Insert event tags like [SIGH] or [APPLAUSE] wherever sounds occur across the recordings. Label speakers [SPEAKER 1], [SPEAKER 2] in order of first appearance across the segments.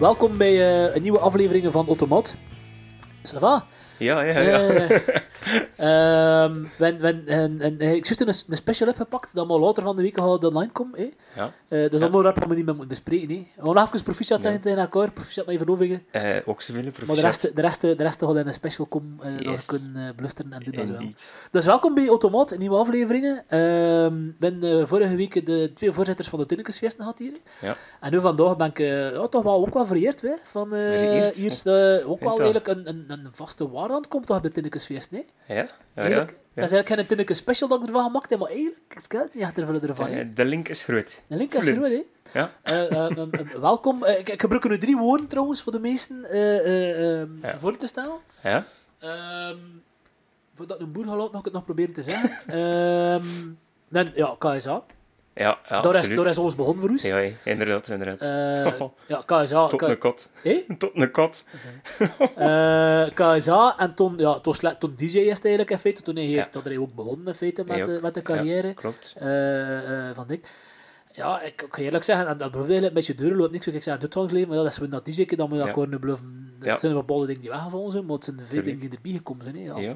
[SPEAKER 1] Welkom bij eh, een nieuwe aflevering van Automat. Ça va?
[SPEAKER 2] Ja, ja, ja.
[SPEAKER 1] Eh, [LAUGHS] ehm, wen- wen- en, en, eh, ik zit een, een special opgepakt dat maar later van de week gaat online komt. hè.
[SPEAKER 2] ja.
[SPEAKER 1] Dat is
[SPEAKER 2] Ja.
[SPEAKER 1] een onderwerp dat we niet meer moeten bespreken. hè. We gaan even proficiat zeggen tegen elkaar, proficiat met je verlovingen.
[SPEAKER 2] Eh, ook zoveel
[SPEAKER 1] Maar de
[SPEAKER 2] proficiat.
[SPEAKER 1] rest, de, rest, de rest gaat in een special komen, dat we kunnen blusteren en doen dat wel. Dus welkom bij Automat, nieuwe afleveringen. Ehm, Ik ben eh, vorige week de twee voorzitters van de Tinnekesfeesten gehad hier.
[SPEAKER 2] Ja.
[SPEAKER 1] En nu vandaag ben ik ja, toch wel ook wel vereerd. Hè, van, hier is ook wel eigenlijk een, een, een vaste waarde komt toch bij Tinnekesfeest. Nee?
[SPEAKER 2] Ja? Ja, ja. Ja.
[SPEAKER 1] Dat is eigenlijk geen Tinneke special dat ik ervan gemaakt heb, maar eigenlijk is het niet achter ervan. hè.
[SPEAKER 2] Eh, de link is groot.
[SPEAKER 1] De link is
[SPEAKER 2] Vloeiend.
[SPEAKER 1] goed, hè.
[SPEAKER 2] Ja?
[SPEAKER 1] Eh, welkom. Ik, ik gebruik nu drie woorden trouwens voor de meesten
[SPEAKER 2] Ja.
[SPEAKER 1] voor te stellen.
[SPEAKER 2] Ja?
[SPEAKER 1] Ehm voordat een boer ga laten, nog ik het nog proberen te zeggen. [LAUGHS] Ehm dan, ja, KSA.
[SPEAKER 2] Ja, ja
[SPEAKER 1] daar, is, daar is alles begonnen voor ons.
[SPEAKER 2] Ja, ja, inderdaad, inderdaad.
[SPEAKER 1] Eh, [LAUGHS] ja, KSA.
[SPEAKER 2] Tot een kot.
[SPEAKER 1] Hé?
[SPEAKER 2] Tot een kot.
[SPEAKER 1] Eh, KSA en toen, ja, toen, toen DJ is het eigenlijk in feite. Toen hij,
[SPEAKER 2] Ja.
[SPEAKER 1] toen hij ook begonnen in feite met, de, met de carrière.
[SPEAKER 2] Klopt.
[SPEAKER 1] eh, eh, van Dick. Ja, ik, ik ga eerlijk zeggen, en dat belooft eigenlijk een beetje deur loopt niks. Ik zeg, dit geleden, maar ja, dat is dat DJ, dan moet je
[SPEAKER 2] Ja.
[SPEAKER 1] akkoord nu beloven. Het
[SPEAKER 2] Ja.
[SPEAKER 1] zijn bepaalde dingen die weggevallen zijn, maar het zijn de veel dingen die erbij gekomen zijn. Hè.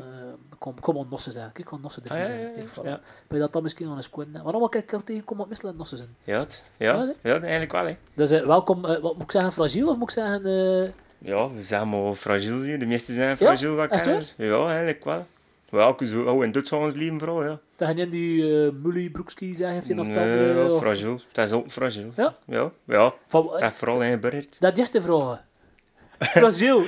[SPEAKER 1] Ja,
[SPEAKER 2] Ja.
[SPEAKER 1] kom, kom aan Nossen zijn. Kijk, aan Nossen
[SPEAKER 2] Ah,
[SPEAKER 1] erbij
[SPEAKER 2] ja,
[SPEAKER 1] zijn.
[SPEAKER 2] ja, ja. ja.
[SPEAKER 1] Ben je dat dan misschien aan eens allemaal kijk ik er tegenkom wat misselen Nossen zijn.
[SPEAKER 2] Ja, het-
[SPEAKER 1] Ja,
[SPEAKER 2] ja,
[SPEAKER 1] nee?
[SPEAKER 2] ja, eigenlijk wel, hè.
[SPEAKER 1] Dus eh, welkom, eh, wat moet ik zeggen, fragiel of moet ik zeggen... eh,
[SPEAKER 2] Ja, we zijn maar fragiel hier. De meeste zijn fragiel,
[SPEAKER 1] is het
[SPEAKER 2] ken. Ja, eigenlijk wel. Wel, ook zo, oh, in Duitsland leven vooral, ja.
[SPEAKER 1] Dat je niet die eh Mully Broekski zeggen, heeft hij het
[SPEAKER 2] Nee, ja, fragiel. Dat is ook fragiel.
[SPEAKER 1] Ja?
[SPEAKER 2] Ja, ja.
[SPEAKER 1] Van,
[SPEAKER 2] Dat is vooral ingeburgerd.
[SPEAKER 1] dat is de vraag. [LAUGHS] Fragiel.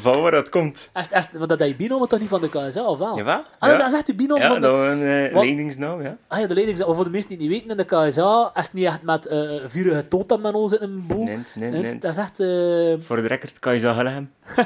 [SPEAKER 2] Van waar dat komt.
[SPEAKER 1] Is, is, maar dat je binomen toch niet van de KSA, of wel?
[SPEAKER 2] Jawel?
[SPEAKER 1] Ah, dat is echt je binomen
[SPEAKER 2] Ja,
[SPEAKER 1] van de...
[SPEAKER 2] dat was een uh,
[SPEAKER 1] Wat?
[SPEAKER 2] leidingsnaam, ja.
[SPEAKER 1] Ah ja, de leiding, voor de mensen die het niet weten, in de KSA is het niet echt met eh vurige totem en zitten in een boel.
[SPEAKER 2] Nee, nee,
[SPEAKER 1] Nee. Dat is echt... eh,
[SPEAKER 2] Voor de record zeggen hem. [LAUGHS]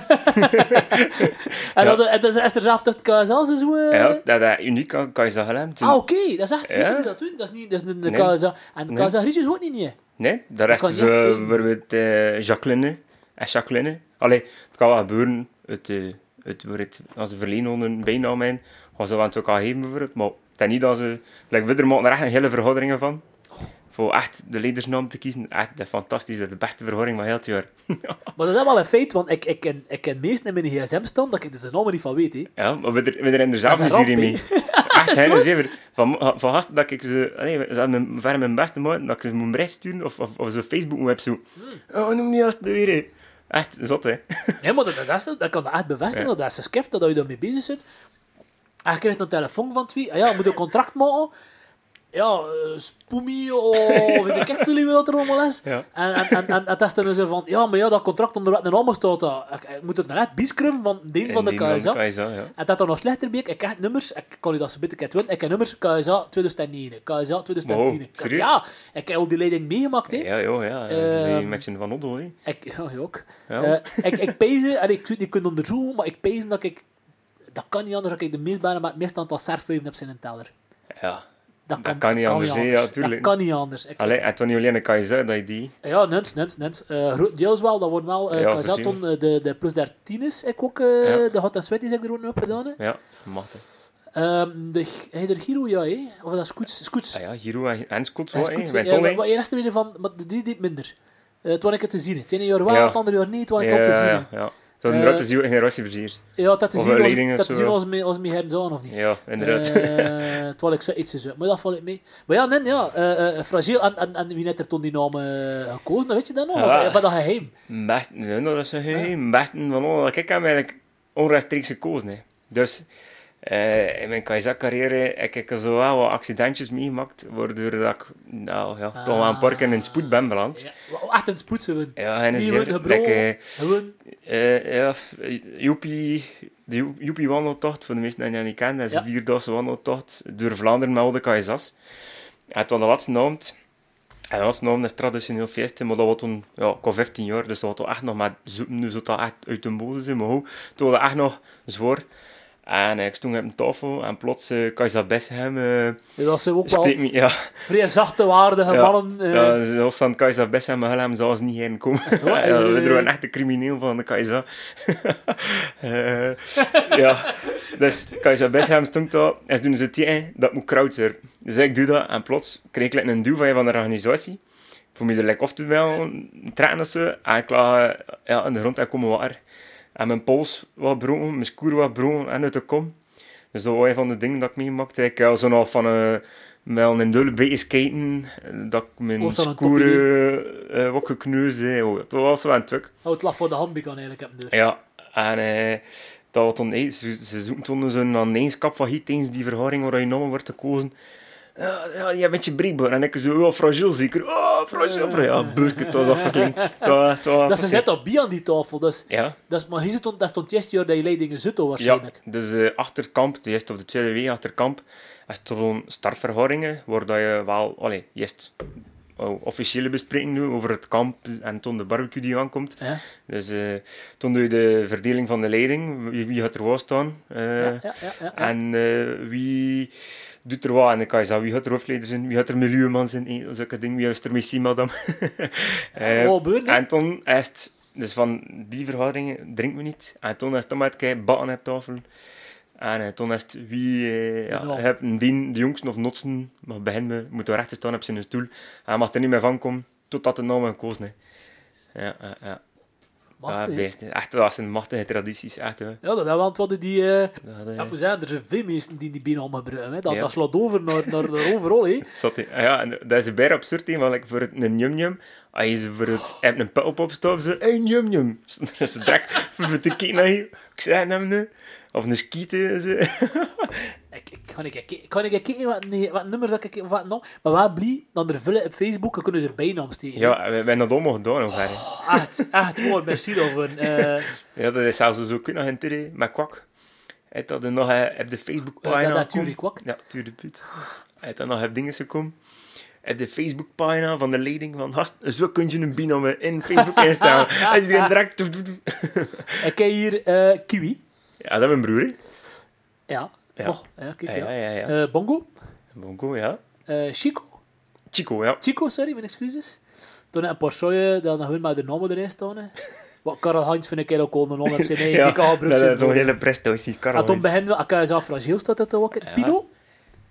[SPEAKER 1] En,
[SPEAKER 2] Ja.
[SPEAKER 1] dat, en dat is er zelf tussen de KSA zo... eh,
[SPEAKER 2] Ja, dat is uniek aan zeggen hem.
[SPEAKER 1] Ah, oké, dat is echt
[SPEAKER 2] Ja.
[SPEAKER 1] ja. die dat doen. Dat is niet dat is de, de
[SPEAKER 2] Nee.
[SPEAKER 1] KSA. En de. KSA Grietjes ook niet, niet.
[SPEAKER 2] Nee, de
[SPEAKER 1] kan
[SPEAKER 2] is uh,
[SPEAKER 1] lezen.
[SPEAKER 2] bijvoorbeeld eh, Jacqueline. En Jacqueline. Allee, het kan wel gebeuren. Het, eh, het, wordt als ze verlenen een bijnaam in, gaan ze wel het elkaar geven bijvoorbeeld. Maar het is niet dat ze... Like, verder maken er echt een hele verhoudingen van. Voor echt de leidersnaam te kiezen. Echt dat is fantastisch. Dat is de beste verhouding van heel het jaar. [LAUGHS]
[SPEAKER 1] Maar dat is wel een feit, want ik, ik, ken, ik ken meesten in mijn gsm staan dat ik dus de namen niet van weet. Hè.
[SPEAKER 2] Ja, maar we er, er in er
[SPEAKER 1] ramp,
[SPEAKER 2] mee. [LAUGHS] Echt, [LAUGHS]
[SPEAKER 1] het
[SPEAKER 2] hè,
[SPEAKER 1] waar?
[SPEAKER 2] zeker. Van, van gasten dat ik ze... Allee, ze mijn, ver mijn beste maat, dat ik ze moet bericht sturen, of, of, of ze Facebook moet hebben, zo... Oh, noem die als het weer, hè. Echt, zot, hè.
[SPEAKER 1] Nee, maar dat, is echt, dat kan echt bevestigen.
[SPEAKER 2] Ja.
[SPEAKER 1] Dat is een skift dat je daarmee bezig zit. En je krijgt een telefoon van twee. Ah ja, je moet een contract maken. Ja, uh, Spoemie of weet ik [LAUGHS] veel wat er allemaal is.
[SPEAKER 2] Ja.
[SPEAKER 1] En, en, en, is dan zo van, ja, maar ja, dat contract onder wet en allemaal staat dat. Ik, ik moet het nou net biescruven van de een van de KSA.
[SPEAKER 2] van KSA, ja.
[SPEAKER 1] En dat dan nog slechter bij, ik heb nummers, ik kan u dat zo bitte kwijt winnen, ik heb nummers KSA 2009, KSA 2010.
[SPEAKER 2] Wow,
[SPEAKER 1] Ik-
[SPEAKER 2] serieus?
[SPEAKER 1] Ja, ik heb al die leiding meegemaakt, hè.
[SPEAKER 2] Ja, joh, ja.
[SPEAKER 1] Ehm,
[SPEAKER 2] Uh, met je van Otto, hè.
[SPEAKER 1] Ik, [LAUGHS] ja, je ook.
[SPEAKER 2] Ja.
[SPEAKER 1] Eh, ik, ik pezen, en ik zou het niet kunnen onderzoeken, maar ik pezen dat ik, dat kan niet anders, dat ik de meestbare met het meest aantal serfvuiven heb zijn teller.
[SPEAKER 2] Ja.
[SPEAKER 1] Dat
[SPEAKER 2] Dat kan niet anders, hè, ja, tuurlijk.
[SPEAKER 1] Dat kan niet anders. Ik,
[SPEAKER 2] Allee, en toen niet alleen een KSA, dat je die...
[SPEAKER 1] ja, nens, nens, nens. Eh, grotendeels wel, dat wordt wel, uh,
[SPEAKER 2] Ja,
[SPEAKER 1] toen, eh, de, de plus 13 is, ik ook, eh,
[SPEAKER 2] Ja.
[SPEAKER 1] de hot en sweat is ik er ook op gedaan. hè.
[SPEAKER 2] Ja, hè.
[SPEAKER 1] Ehm, de, hij de Giro, ja, hè? of dat is Scoots. Scoots.
[SPEAKER 2] Ah ja, Giro en, en
[SPEAKER 1] is
[SPEAKER 2] wel, Wij
[SPEAKER 1] ja, je rest er weer van, maar die deed minder. Het was ik het te zien. Het ene jaar wel,
[SPEAKER 2] Ja.
[SPEAKER 1] het andere jaar niet, het was ik al te zien.
[SPEAKER 2] ja, ja. Toen
[SPEAKER 1] Eh,
[SPEAKER 2] eruit te zien, generatieversier.
[SPEAKER 1] Ja, dat zien
[SPEAKER 2] een
[SPEAKER 1] als, dat als, me- als mijn zo of niet.
[SPEAKER 2] Ja, inderdaad.
[SPEAKER 1] Eh, terwijl ik zo iets zo. Maar dat val ik mee. Maar ja, nee, ja, fragiel. En, en, en wie heeft er toen die naam gekozen? Weet je dat nog?
[SPEAKER 2] Ja.
[SPEAKER 1] Of dat geheim?
[SPEAKER 2] Best, nee, dat is een geheim. Best van al. Ik heb hem eigenlijk onrechtstreeks gekozen. Hè. Dus eh, in mijn KSA-carrière heb ik zo wel wat accidentjes meegemaakt, waardoor dat ik nou, ja, toch wel een paar keer in spoed ben beland.
[SPEAKER 1] Ja, echt een spoed zo.
[SPEAKER 2] Ja, en is hier, like, eh, ja, Joepie, de Joep- Joepie wandeltocht, voor de mensen die dat niet kennen, dat is een vierdaagse wandeltocht door Vlaanderen met al de. En het was de laatste avond. En laatste avond is traditioneel feesten, maar dat was toen, ja, ik was 15 jaar, dus dat was toch echt nog zoeken, nu dat echt uit de bodem in mijn hoofd. Toen was dat echt nog zwaar. En ik stond op een tafel en plots uh, Kajsa Bessehem uh,
[SPEAKER 1] dat zijn ook wel
[SPEAKER 2] me, ja,
[SPEAKER 1] vrij zachte, waardige
[SPEAKER 2] Ja.
[SPEAKER 1] mannen. eh.
[SPEAKER 2] ja, zoals van Kajsa Bessehem en Helm zou ze niet heen komen.
[SPEAKER 1] Is waar? [LAUGHS]
[SPEAKER 2] ja, we doen een echte crimineel van de Kajsa. [LAUGHS] Eh, ja, dus Kajsa Bessehem stond daar en ze doen ze tegen, dat moet crowdsurfen. Dus ik doe dat en plots kreeg ik een duw van je van de organisatie. voor mij er like, of te wel trekken of zo. En ik lag eh, ja, in de grond en komen water. En mijn pols wat broken, mijn skoer wat broken en uit de kom. Dus dat was een van de dingen dat ik meemaakte. Ik had zo nog van een, wel een dulle beetje skaten, eh, dat ik mijn skoer uh, wat gekneusd. Oh, dat was wel een truc.
[SPEAKER 1] Oh, het lag voor de handbik aan eigenlijk heb deur.
[SPEAKER 2] Ja, en eh, dat was toen, eh, ze, ze zoeken toen zo'n aaneenskap van hier tijdens die verhoring waar je namen wordt gekozen. Ja, ja, bent je breekbaar. En ik zo, oh, fragiel zeker. Oh, fragiel. fragiel. Ja, burke, dat was verklinkt. Dat,
[SPEAKER 1] ze zit op aan die tafel. Dus,
[SPEAKER 2] Ja,
[SPEAKER 1] dat is, maar hier zit, on- dat stond het eerste jaar dat je leiding in Zutto
[SPEAKER 2] ja,
[SPEAKER 1] waarschijnlijk.
[SPEAKER 2] dus eh achter kamp, de eerste of de tweede week achter kamp, is er zo'n startverhoringen, waar dat je wel, allee, oh, officiële bespreking doet over het kamp en toen de barbecue die aankomt.
[SPEAKER 1] Ja.
[SPEAKER 2] Dus eh, toen doe je de verdeling van de leiding, wie, wie gaat er wel staan. eh,
[SPEAKER 1] Ja, ja.
[SPEAKER 2] En eh, wie doet er wat? En dan kan je zeggen, wie gaat er hoofdleider zijn, wie gaat er milieuman zijn, zulke dingen, wie is er missie, madame. [LAUGHS]
[SPEAKER 1] Wat
[SPEAKER 2] en toen is het, dus van die verhoudingen drinken we niet. En toen is het om met bakken op tafel. En eh, toen is het wie eh ja,
[SPEAKER 1] Enorm.
[SPEAKER 2] hebt een dien, de jongsten of notsen, mag beginnen, moet er recht staan op zijn stoel. En hij mag er niet meer van komen, totdat de naam gekozen is. Ja, ja, ja.
[SPEAKER 1] Machtig,
[SPEAKER 2] ja, beest. Echt, dat zijn machtige tradities, echt. hè.
[SPEAKER 1] Ja, dat want wat die... eh
[SPEAKER 2] Dat, eh,
[SPEAKER 1] ja, moet zeggen, er zijn veel mensen die die binnen allemaal gebruiken. Hè. Dat,
[SPEAKER 2] Ja.
[SPEAKER 1] dat slaat over naar, naar, naar overal. Hè. [LAUGHS]
[SPEAKER 2] Zat ah ja, en dat is bijna absurd, hè, want like, voor het, een njum-njum, als je ze voor het, je hebt een pijl op zo, hey njum-njum. Dus ze direct voor te kijken naar je, ik zei hem nu, of een skieten, zo. [LAUGHS]
[SPEAKER 1] Ik, ik, kan ik, ik, kan ik kijken wat, nee, wat nummer dat ik... Wat nog? Maar waar blij, dan er vullen op Facebook, dan kunnen ze bijnaam steken.
[SPEAKER 2] Ja, we hebben dat allemaal gedaan, of hè.
[SPEAKER 1] Echt, echt gewoon, merci daarvoor. [LAUGHS] Eh
[SPEAKER 2] Ja, dat is zelfs zo kunnen gaan terug, met kwak. Heb er nog op de Facebookpagina
[SPEAKER 1] Ja, dat- dat
[SPEAKER 2] gekomen?
[SPEAKER 1] Tuurlijk Kwak.
[SPEAKER 2] Ja, tuurlijk put. Heb dat nog op dingen gekomen? Op de Facebookpagina van de leiding van Hast, zo kun je een binom in Facebook instellen. [LAUGHS] En iedereen direct...
[SPEAKER 1] ik heb hier eh, Kiwi.
[SPEAKER 2] Ja, dat is mijn broer.
[SPEAKER 1] Ja,
[SPEAKER 2] Ja.
[SPEAKER 1] nog. Ja, kijk,
[SPEAKER 2] Ja,
[SPEAKER 1] ja.
[SPEAKER 2] ja.
[SPEAKER 1] Eh, Bongo.
[SPEAKER 2] Bongo, ja.
[SPEAKER 1] Eh, Chico.
[SPEAKER 2] Chico, ja.
[SPEAKER 1] Chico, sorry, mijn excuses. Toen heb een paar dat nog gewoon met de namen erin staan. [LAUGHS] Wat Karel Heinz vind ik ook al een naam op zijn [LAUGHS] eigen. Kan gebruikt
[SPEAKER 2] dat is
[SPEAKER 1] voor-
[SPEAKER 2] hele prestatie. Karel
[SPEAKER 1] En toen
[SPEAKER 2] Heinz.
[SPEAKER 1] beginnen we, ik kan zelf fragiel staat dat ook.
[SPEAKER 2] Ja.
[SPEAKER 1] Pino,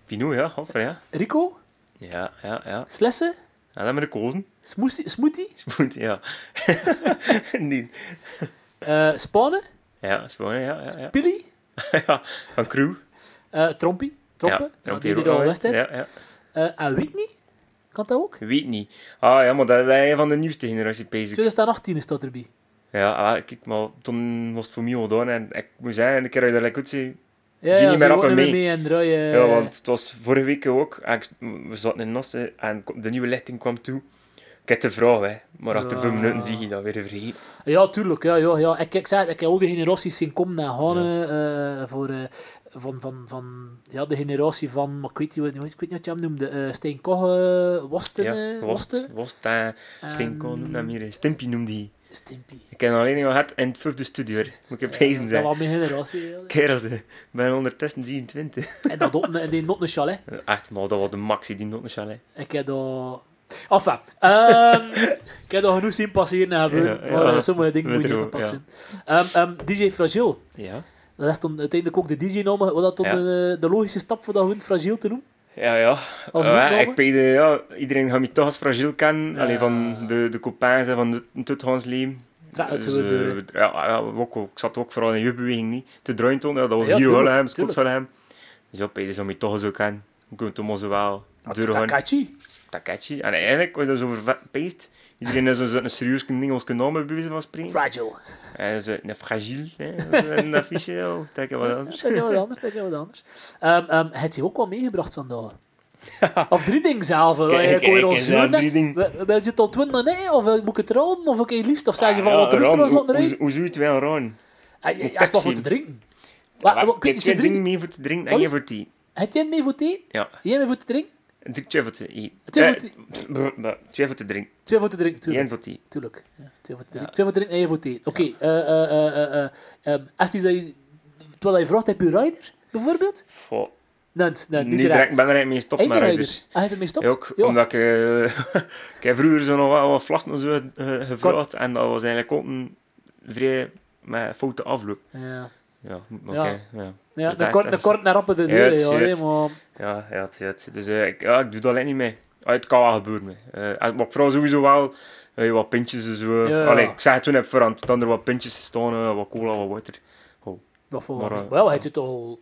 [SPEAKER 2] Pino, ja, Hoffer, ja.
[SPEAKER 1] Rico,
[SPEAKER 2] Ja, ja, ja.
[SPEAKER 1] Slessen,
[SPEAKER 2] Ja, dat met de kozen.
[SPEAKER 1] Smoothie, Smoothie
[SPEAKER 2] ja. [LAUGHS] Niet.
[SPEAKER 1] eh, Spanen,
[SPEAKER 2] Ja, Spanje, ja, ja, ja.
[SPEAKER 1] Pili, [LAUGHS]
[SPEAKER 2] ja. Van Crew.
[SPEAKER 1] eh Trompie, Trompen,
[SPEAKER 2] Ja,
[SPEAKER 1] die er al.
[SPEAKER 2] Ja, ja.
[SPEAKER 1] Eh, en Whitney, kan dat ook?
[SPEAKER 2] Niet. Ah ja, maar dat is een van de nieuwste generatie bezig.
[SPEAKER 1] 2018 is dat erbij.
[SPEAKER 2] Ja, ah, kijk, maar toen was het voor mij al gedaan. En ik moet zeggen, een keer dat je dat like goed ziet.
[SPEAKER 1] Ja,
[SPEAKER 2] Zie
[SPEAKER 1] ja,
[SPEAKER 2] niet meer op en mee.
[SPEAKER 1] mee en draaien.
[SPEAKER 2] Ja, want het was vorige week ook. en ik- we zaten in Nossen en de nieuwe lichting kwam toe. Ik heb de vraag, hè. Maar achter vijf minuten zie je dat weer vergeten.
[SPEAKER 1] Ja, tuurlijk. Ja, ja, ja. Ik, ik zei ik heb al die generaties zien komen en gaan eh, voor, eh, van, van, van ja, de generatie van, maar ik weet niet, wat- ik weet niet wat je hem noemde, eh Steen Koch, eh, Wasten,
[SPEAKER 2] Ja,
[SPEAKER 1] eh,
[SPEAKER 2] Wost? Wost En-
[SPEAKER 1] en
[SPEAKER 2] hier, Stimpy noemde hij.
[SPEAKER 1] Stimpy.
[SPEAKER 2] Ik heb alleen nog gehad in het vijfde studie, hoor. Moet ik pezen
[SPEAKER 1] Dat
[SPEAKER 2] zijn.
[SPEAKER 1] was mijn generatie.
[SPEAKER 2] Kerel, ze. ik ben ondertussen 27.
[SPEAKER 1] En dat en die [LAUGHS] Notten Chalet.
[SPEAKER 2] Echt, maar dat was de maxi, die noten chalet.
[SPEAKER 1] Ik heb dat... Enfin, ehm, [LAUGHS] ik heb dat genoeg zien passeren en gebeuren,
[SPEAKER 2] Ja,
[SPEAKER 1] maar
[SPEAKER 2] ja.
[SPEAKER 1] eh, sommige dingen moet je niet
[SPEAKER 2] ook,
[SPEAKER 1] opgepakt zijn. Ehm, ehm, DJ Fragile.
[SPEAKER 2] Ja.
[SPEAKER 1] Dat is dan uiteindelijk ook de DJ-naam, wat dat dan
[SPEAKER 2] Ja.
[SPEAKER 1] de, de logische stap voor dat hun Fragile te noemen.
[SPEAKER 2] Ja, ja.
[SPEAKER 1] Als
[SPEAKER 2] Ja,
[SPEAKER 1] roepnamen?
[SPEAKER 2] ik peide, ja, iedereen gaat me toch als fragiel kennen.
[SPEAKER 1] Ja.
[SPEAKER 2] Alleen van de, de copains en van de, het Hans Leem.
[SPEAKER 1] De
[SPEAKER 2] Dus, eh, ja, ja, ook, ook- ik zat ook vooral in de jeugdbeweging niet. Te draaien toen, ja, dat was
[SPEAKER 1] Ja,
[SPEAKER 2] hier
[SPEAKER 1] tuurlijk.
[SPEAKER 2] Scots Hulheim. Dus ja, peide zou me toch zo kennen. Toen maar zo wel gaan. En eigenlijk, als je dat zo over peest, iedereen is een serieus Engelse naam bij van spreken.
[SPEAKER 1] Fragile.
[SPEAKER 2] En zo een. Zo [LAUGHS] een affiche, ja. Denk je wat anders.
[SPEAKER 1] is wat anders, dat is wat anders. Het je ook wel meegebracht vandaag? Of drie dingen zelf. Ik hoor ons? Wil je het al twintig nee? Of wil- moet ik het raden? Of oké, liefst? Of je van
[SPEAKER 2] Ah,
[SPEAKER 1] wat de
[SPEAKER 2] Ron,
[SPEAKER 1] rust
[SPEAKER 2] hoe-
[SPEAKER 1] laten
[SPEAKER 2] zou je het wel raden?
[SPEAKER 1] Hij
[SPEAKER 2] moet
[SPEAKER 1] is nog voor te drinken. Wat, wat, ik weet
[SPEAKER 2] je
[SPEAKER 1] niet, ze drinken.
[SPEAKER 2] mee voor te drinken en
[SPEAKER 1] Wat
[SPEAKER 2] je voor te eten.
[SPEAKER 1] Heb jij mee voor te eten?
[SPEAKER 2] Ja,
[SPEAKER 1] Jij mee voor te drinken?
[SPEAKER 2] Twee voor te eten.
[SPEAKER 1] Twee voor
[SPEAKER 2] Eh,
[SPEAKER 1] te-
[SPEAKER 2] Twee voor te drinken.
[SPEAKER 1] Twee voor te drinken,
[SPEAKER 2] Eén
[SPEAKER 1] tuurlijk.
[SPEAKER 2] voor te.
[SPEAKER 1] Tuurlijk. Twee voor te drinken. Twee voor te drinken en één voor te. Oké, als die zei, terwijl je vraagt, heb je rider, bijvoorbeeld?
[SPEAKER 2] Goh,
[SPEAKER 1] Nee, nee,
[SPEAKER 2] niet direct. Ik ben er mee gestopt met
[SPEAKER 1] Eén rider.
[SPEAKER 2] rijders.
[SPEAKER 1] Hij heeft ermee gestopt?
[SPEAKER 2] ook
[SPEAKER 1] Ja.
[SPEAKER 2] omdat ik... eh, [LAUGHS] ik heb vroeger zo nog wat, wat flassen en zo eh, gevraagd. En dat was eigenlijk ook een vrij met foute afloop.
[SPEAKER 1] Ja.
[SPEAKER 2] Ja. oké, ja.
[SPEAKER 1] Ja,
[SPEAKER 2] Dat
[SPEAKER 1] de kort, de kort naar rappen de
[SPEAKER 2] het
[SPEAKER 1] ja,
[SPEAKER 2] het.
[SPEAKER 1] maar...
[SPEAKER 2] Ja, ja, het is het. Dus eh, ik, ja, ik doe dat alleen niet mee. ah, het kan wel gebeuren. hè. Eh, maar ik vraag sowieso wel eh, wat pintjes en zo.
[SPEAKER 1] Ja.
[SPEAKER 2] Allee, ik zeg het toen heb voorhand, dan er wat pintjes staan, eh, wat cola, wat water.
[SPEAKER 1] Wat voor
[SPEAKER 2] Maar,
[SPEAKER 1] Wel, hij zit toch al...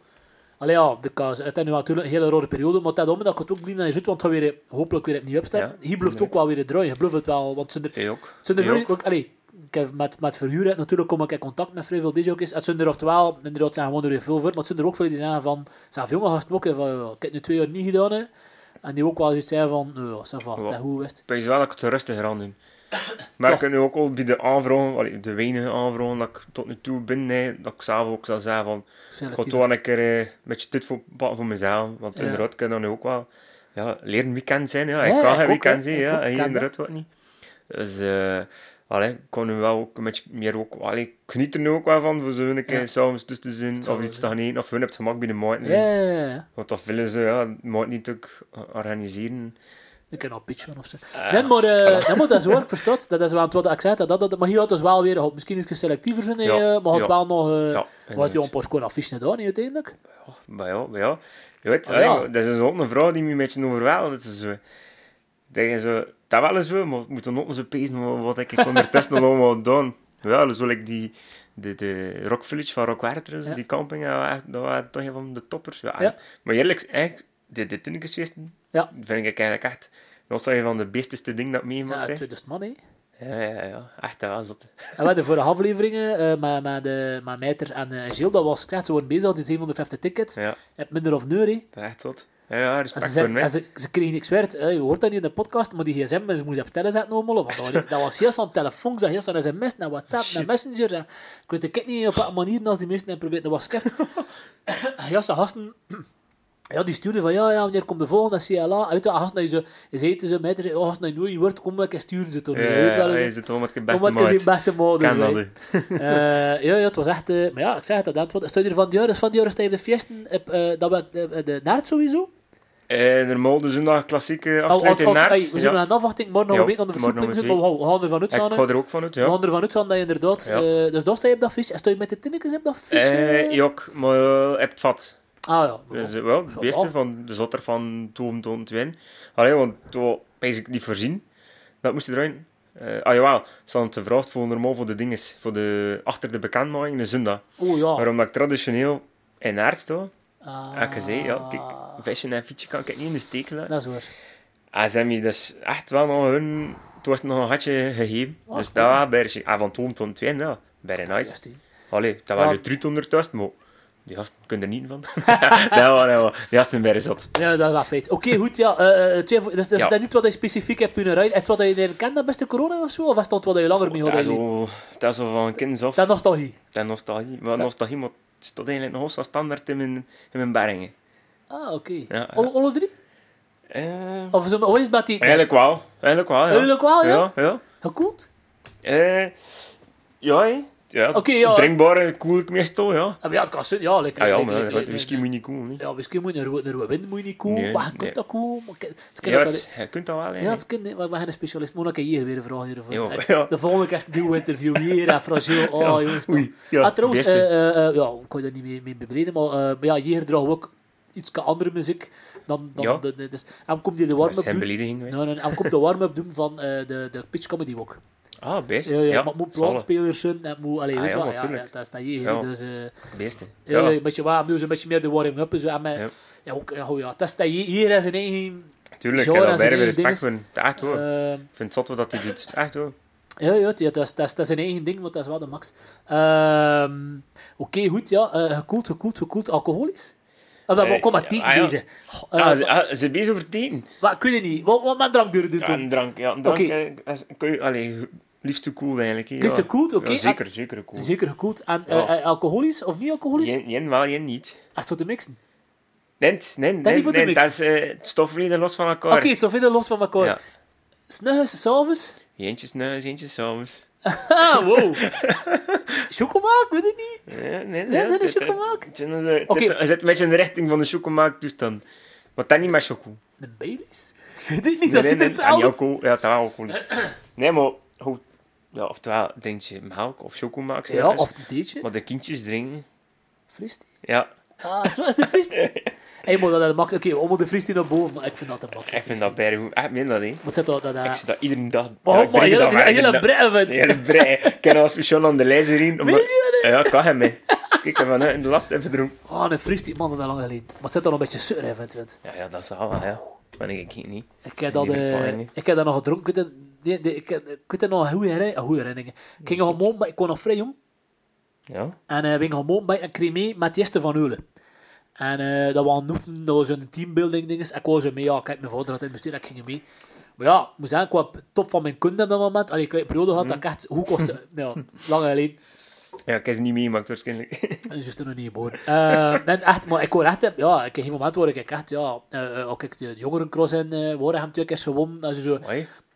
[SPEAKER 1] Allee ja, de kaas. Het is nu natuurlijk een hele rode periode, maar dat om dat ik het ook blij naar je zit, want het gaat weer, hopelijk weer opnieuw opstaan.
[SPEAKER 2] Ja,
[SPEAKER 1] Hier blijft ook wel weer draaien. Je blijft het wel, want zijn er,
[SPEAKER 2] Jij ook.
[SPEAKER 1] zijn er veel- ook, allee, heb met, met verhuur natuurlijk kom ik in contact met vrij veel DJ's. Het zijn er oftewel, inderdaad zijn gewoon er veel voor, maar het zijn er ook veel die zeggen van, zelfs jonge gasten ook, van, ik heb nu twee jaar niet gedaan, hè, en die ook wel iets zijn van, nou ja, ça va, goed geweest.
[SPEAKER 2] Ik weet wel dat ik het rustiger aan doen. Maar ik
[SPEAKER 1] Toch.
[SPEAKER 2] nu ook al bij de aanvragen, de weinige aanvragen dat ik tot nu toe binnen heb, dat ik zelf ook zou zeggen van, ik ga toch een keer eh, een beetje dit voor, voor mezelf. Want
[SPEAKER 1] Ja.
[SPEAKER 2] inderdaad kan dan nu ook wel ja, leren weekend zijn. Ja.
[SPEAKER 1] Ja,
[SPEAKER 2] ik kan geen weekend zijn, ja. en hier
[SPEAKER 1] kan
[SPEAKER 2] inderdaad wat niet. Dus eh allee, ik kan nu wel ook een beetje meer ook, allee, ik geniet er nu ook wel van, voor zo'n keer
[SPEAKER 1] Ja.
[SPEAKER 2] s'avonds tussen te zijn, of iets te gaan eten, of hun het gemak bij de maat
[SPEAKER 1] Ja, ja, ja.
[SPEAKER 2] Want dat willen ze, ja, maat niet ook organiseren.
[SPEAKER 1] Ik kan al pitchen of zo.
[SPEAKER 2] Ah,
[SPEAKER 1] nee, maar, eh
[SPEAKER 2] voilà.
[SPEAKER 1] nee, maar dat waar, ik [LAUGHS] versta het. Dat is wel wat ik zei. Dat, dat, maar hier had dus wel weer, had misschien iets selectiever zijn,
[SPEAKER 2] Ja,
[SPEAKER 1] eh, maar had
[SPEAKER 2] ja.
[SPEAKER 1] wel nog, eh wat je een paar schoon affiche gedaan niet, uiteindelijk.
[SPEAKER 2] Maar ja, maar ja. Je weet,
[SPEAKER 1] Ah,
[SPEAKER 2] allee,
[SPEAKER 1] ja.
[SPEAKER 2] maar dat is ook een vrouw die me een beetje overweldigt. Dat zo. Dat je zo, dat wel eens wel, maar ik moet dan ook eens pezen wat- wat ik ondertussen nog allemaal gedaan. Ja, dus wil ik die, de, de Rock Village van Rock Werters,
[SPEAKER 1] Ja.
[SPEAKER 2] die camping, ja, echt, dat waren toch een van de toppers. Ja,
[SPEAKER 1] Ja.
[SPEAKER 2] Maar eerlijk, echt, de, de Tinnikesfeesten,
[SPEAKER 1] Ja.
[SPEAKER 2] vind ik eigenlijk echt, dat was een van de beesteste dingen dat ik
[SPEAKER 1] Ja,
[SPEAKER 2] meegemaakt heb.
[SPEAKER 1] 2000 man, hè.
[SPEAKER 2] Ja, ja, ja, echt, dat was dat.
[SPEAKER 1] En we hadden vorige afleveringen eh, met, met, de met en uh, Gilles, dat was gezegd, ze worden bezig, die 750 tickets.
[SPEAKER 2] Ja,
[SPEAKER 1] Je hebt minder of nul, hè.
[SPEAKER 2] echt zot. Ja, ja, respect
[SPEAKER 1] ze,
[SPEAKER 2] voor
[SPEAKER 1] zijn, ze, ze kregen niks werd. Eh, je hoort dat niet in de podcast, maar die gsm ze moesten op stellen zetten allemaal. Want dat, was- [LAUGHS] dat was heel zo'n telefoon, dat heel zo'n sms, naar WhatsApp, naar
[SPEAKER 2] Shit.
[SPEAKER 1] Messenger. En ik weet ik niet op wat manier als die mensen hebben proberen te was. En heel zo'n gasten... [CLEARS THROAT] Ja, die stuurde van, ja, ja, wanneer komt de volgende CLA? En weet je, als dat je zei tegen ze, oh, als het nou nooit wordt, kom en sturen ze toch.
[SPEAKER 2] Ja,
[SPEAKER 1] weet wel,
[SPEAKER 2] ja, je zit wel met je beste maat.
[SPEAKER 1] zijn beste
[SPEAKER 2] dat.
[SPEAKER 1] Eh, [LAUGHS] ja, ja, het was echt... eh, maar ja, ik zeg het, dat sta je er van het jaar, dus van het sta je op de feesten, eh, dat we, de, de naart sowieso.
[SPEAKER 2] Eh, normaal de zondag klassieke
[SPEAKER 1] al-
[SPEAKER 2] in Naert.
[SPEAKER 1] we zijn nog aan de afwachting, morgen nog
[SPEAKER 2] Ja,
[SPEAKER 1] een beetje aan de versoepeling
[SPEAKER 2] een
[SPEAKER 1] maar we gaan- we ervan
[SPEAKER 2] Ik
[SPEAKER 1] uitgaan.
[SPEAKER 2] ga
[SPEAKER 1] hè.
[SPEAKER 2] er ook van uit,
[SPEAKER 1] We
[SPEAKER 2] ja.
[SPEAKER 1] gaan ervan uitgaan dat je inderdaad...
[SPEAKER 2] Ja.
[SPEAKER 1] eh, dus daar sta je op dat vis. En sta je met de tinnekes op dat vis?
[SPEAKER 2] Eh,
[SPEAKER 1] eh?
[SPEAKER 2] ja, ook, maar eh, heb het vat.
[SPEAKER 1] Ah ja.
[SPEAKER 2] Dus eh, wel, het beste van de zotter van Toon Toon Twin. Allee, want toen ben ik niet voorzien. Dat moest eruit. Eh ah jawel, ze hadden te gevraagd voor normaal voor de dinges, voor de achter de bekendmaking, de zondag.
[SPEAKER 1] Oh ja.
[SPEAKER 2] Maar omdat ik traditioneel in Naert
[SPEAKER 1] Ah,
[SPEAKER 2] heb ik gezegd, ja, kijk, visje en fietsje kan ik niet in de steek laten.
[SPEAKER 1] Dat is waar.
[SPEAKER 2] En ze hebben me dus echt wel nog hun... Toen was het nog een gatje gegeven.
[SPEAKER 1] Ah,
[SPEAKER 2] dus dat was bij ah, van Toon Toon Twin, ja. Very nice. Allee, dat was je truut ondertussen, maar die gasten kunnen er niet van. [LAUGHS] dat was wel, die gasten waren zot.
[SPEAKER 1] Ja, dat wel feit. Oké, goed, ja. eh, twee, dus dus
[SPEAKER 2] Ja.
[SPEAKER 1] dat is niet wat je specifiek hebt kunnen rijden. Is het wat je herkent, dat beste corona of zo? Of is het wat je langer mee
[SPEAKER 2] Dat
[SPEAKER 1] had?
[SPEAKER 2] zo, dat is zo van kinds af.
[SPEAKER 1] Dat nostalgie.
[SPEAKER 2] Dat nostalgie. Maar nostalgie, maar het staat eigenlijk nog zo standaard in mijn, in mijn bergen.
[SPEAKER 1] Ah, oké.
[SPEAKER 2] Ja,
[SPEAKER 1] Alle, alle drie?
[SPEAKER 2] Eh,
[SPEAKER 1] Of het hoe is met die...
[SPEAKER 2] eigenlijk wel. Eigenlijk wel, ja.
[SPEAKER 1] Eigenlijk wel, ja?
[SPEAKER 2] Ja, ja.
[SPEAKER 1] Gekoeld?
[SPEAKER 2] Eh, ja, hè. Ja.
[SPEAKER 1] Oké, ja.
[SPEAKER 2] Drinkbare koel ik meestal, ja.
[SPEAKER 1] Ah, maar ja, het kan zijn. Ja, lekker.
[SPEAKER 2] Ah ja,
[SPEAKER 1] lekker,
[SPEAKER 2] maar
[SPEAKER 1] lekker,
[SPEAKER 2] dat whisky moet je niet koelen.
[SPEAKER 1] Ja, whisky moet je een rode wind moet je niet koel.
[SPEAKER 2] Nee,
[SPEAKER 1] maar je kunt
[SPEAKER 2] nee.
[SPEAKER 1] dat koel. Maar ik- het kan
[SPEAKER 2] Ja,
[SPEAKER 1] dat
[SPEAKER 2] je kunt dat wel.
[SPEAKER 1] Ja, het kind, maar we zijn een specialist. Moet ik hier weer een vraag hiervoor.
[SPEAKER 2] Ja, ja.
[SPEAKER 1] De volgende keer is een interview hier en fragiel. [LAUGHS] Oh,
[SPEAKER 2] Ja,
[SPEAKER 1] jongens.
[SPEAKER 2] oei, ja,
[SPEAKER 1] ah, trouwens, eh, eh, ja, ik kan je daar niet mee, bebreden, maar, eh, maar ja, hier dragen we ook iets andere muziek dan, dan
[SPEAKER 2] Ja.
[SPEAKER 1] de, de, dus, en komt die de warm-up doen. Nee, nee, en komt de warm-up doen van eh, de, de pitch comedy walk.
[SPEAKER 2] Ah, best.
[SPEAKER 1] Ja, ja, maar het moet
[SPEAKER 2] zalig.
[SPEAKER 1] plantspelers zijn, het moet, allee,
[SPEAKER 2] Ah,
[SPEAKER 1] weet
[SPEAKER 2] ja,
[SPEAKER 1] je wel, ja, dat is dat hier.
[SPEAKER 2] Ja.
[SPEAKER 1] Dus, eh,
[SPEAKER 2] Beste.
[SPEAKER 1] ja,
[SPEAKER 2] Ja,
[SPEAKER 1] een beetje waar, dus een beetje meer de warming-up. zo, en met,
[SPEAKER 2] Ja.
[SPEAKER 1] ja. ook, ja, oh ja, dat is dat hier, hier is een eigen...
[SPEAKER 2] tuurlijk.
[SPEAKER 1] genre en eigen
[SPEAKER 2] respect voor. Echt hoor.
[SPEAKER 1] eh,
[SPEAKER 2] Ik vind het zot wat dat hij doet. Echt hoor.
[SPEAKER 1] Ja, ja, dat, is, dat, is, dat is een eigen ding, maar dat is wel de max. Ehm, Oké, goed, ja. eh gekoeld, gekoeld, gekoeld. Alcoholisch? Uh, maar
[SPEAKER 2] Eh,
[SPEAKER 1] kom maar
[SPEAKER 2] ah, ja.
[SPEAKER 1] deze. Eh,
[SPEAKER 2] Ah, ze, ah, bezig over tien.
[SPEAKER 1] wat, ik weet het niet. Wat, wat met drank durven doen
[SPEAKER 2] Ja, een drank. Ja, een drank.
[SPEAKER 1] Oké.
[SPEAKER 2] eh, is- kun je, allee, liefst te cool eigenlijk. hè,
[SPEAKER 1] Liefst
[SPEAKER 2] ja.
[SPEAKER 1] te koeld, oké.
[SPEAKER 2] Ja, zeker, zeker cool.
[SPEAKER 1] Zeker gekoeld. En
[SPEAKER 2] Ja.
[SPEAKER 1] eh, eh, alcoholisch of niet alcoholisch?
[SPEAKER 2] Jen, wel, jen niet.
[SPEAKER 1] Als het te mixen.
[SPEAKER 2] Nee, nee, nee,
[SPEAKER 1] voor te
[SPEAKER 2] nee, dat is het stofleden los van
[SPEAKER 1] Oké,
[SPEAKER 2] elkaar.
[SPEAKER 1] zo veel los van elkaar.
[SPEAKER 2] Ja.
[SPEAKER 1] Snuggens, s'avonds.
[SPEAKER 2] Eentjes nuis, eentjes s'avonds. [LAUGHS]
[SPEAKER 1] Ah, wow. [LAUGHS] Chocomelk, weet ik niet.
[SPEAKER 2] Ja, nee, nee,
[SPEAKER 1] nee, de
[SPEAKER 2] het-
[SPEAKER 1] chocomelk.
[SPEAKER 2] Het, het,
[SPEAKER 1] Oké.
[SPEAKER 2] zit een beetje in de richting van de chocomelk toestand. Maar dat niet met choco.
[SPEAKER 1] Een Baileys? [LAUGHS] Ik weet het niet,
[SPEAKER 2] Nee,
[SPEAKER 1] dat
[SPEAKER 2] nee,
[SPEAKER 1] zit
[SPEAKER 2] nee,
[SPEAKER 1] het
[SPEAKER 2] alcohol. Ja, dat alcohol is. [CLEARS THROAT] Nee, maar goed. Ja, oftewel, denk je melk of chocomelk.
[SPEAKER 1] Ja, of een theetje.
[SPEAKER 2] Maar de kindjes drinken.
[SPEAKER 1] Fris
[SPEAKER 2] Ja.
[SPEAKER 1] Ah, is het, is het een fris [LAUGHS] Hey, maar dat is max. Oké, om de Fries die naar boven, maar ik vind dat te max.
[SPEAKER 2] Ik vind dat bij goed. Echt min dat, hè.
[SPEAKER 1] Wat zit dat? dat
[SPEAKER 2] Ik
[SPEAKER 1] eh,
[SPEAKER 2] zie dat iedere dag.
[SPEAKER 1] Maar
[SPEAKER 2] ja,
[SPEAKER 1] maar hele, hele brei vindt.
[SPEAKER 2] De brei. Ik ken als speciaal aan de lijzer in. Omdat...
[SPEAKER 1] Weet je dat
[SPEAKER 2] Ja, ik kan hem mee. Kijk, ik heb in de last even gedronken.
[SPEAKER 1] Oh, een Fries die man dat is lang geleden. Maar het zit dan een beetje sur, hè, vindt.
[SPEAKER 2] Ja, ja, dat is wel, ja. Maar ik ik niet.
[SPEAKER 1] Ik heb dat,
[SPEAKER 2] Niet
[SPEAKER 1] eh, ik heb dat nog gedronken. Ik weet het- die- die- ik ik weet nog een goede herinner- een goede herinnering. Ik ging een ik was nog vrij jong.
[SPEAKER 2] Ja?
[SPEAKER 1] En eh, we gingen gewoon bij en kreeg mee met Jeste van Eulen. En eh, dat was een dat was een teambuilding dinges. Ik was er mee, ja, kijk, mijn vader had in het bestuur, ik ging mee. Maar ja, ik moet zeggen, ik was op top van mijn kunde op dat moment. Allee, ik heb een periode gehad dat ik echt, hoe kostte, [LAUGHS] ja, lang geleden.
[SPEAKER 2] Ja, ik heb ze niet meegemaakt waarschijnlijk. [LAUGHS]
[SPEAKER 1] Dat is juist nog niet geboren. Eh, en echt, maar ik hoor echt, ja, ik heb geen moment waar ik echt, ja, eh, ook ik de jongerencross in uh, Wareham twee keer gewonnen. Zo.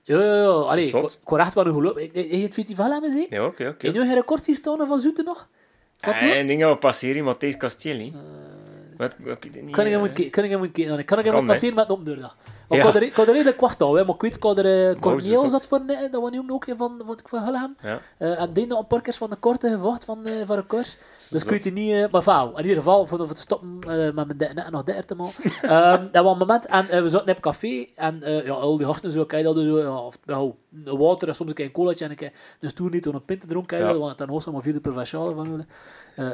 [SPEAKER 1] Ja, ja, ja, allee, ik, hoor echt wel een geloof. Heb je het festival hebben gezien?
[SPEAKER 2] Ja, oké,
[SPEAKER 1] Heb je
[SPEAKER 2] oké.
[SPEAKER 1] nu een record zien staan van Zoete nog? Wat
[SPEAKER 2] En ik denk dat we passeren Matthijs Castelli. Wat, wat, ik niet.
[SPEAKER 1] Kan ik hem
[SPEAKER 2] eh,
[SPEAKER 1] moeten kijken? Kan ik hem moeten kijken? Kan ik hem moeten passeren met een omdeurdag? Maar
[SPEAKER 2] Ja.
[SPEAKER 1] ik had er- ik had redelijk kwast al, hè. maar ik weet, ik had er uh, Corneel zat voor, eh, dat was nu ook een van, wat ik van Hulham.
[SPEAKER 2] Ja.
[SPEAKER 1] Eh, en die nog een paar keer van de korte gevocht van, eh van een koers. Dus ik weet het niet, maar vrouw. In ieder geval, voor, voor te stoppen met mijn de- net nog derde te maken. [LAUGHS] Ehm, dat was een moment, en we zaten op café, en ja, al die gasten zo, kijk dat zo, ja, of, een water, en soms een keer een colaatje, en een keer een stoer niet, toen een pint dronken,
[SPEAKER 2] Ja.
[SPEAKER 1] ja. want ten hoogste maar vierde provinciale van jullie.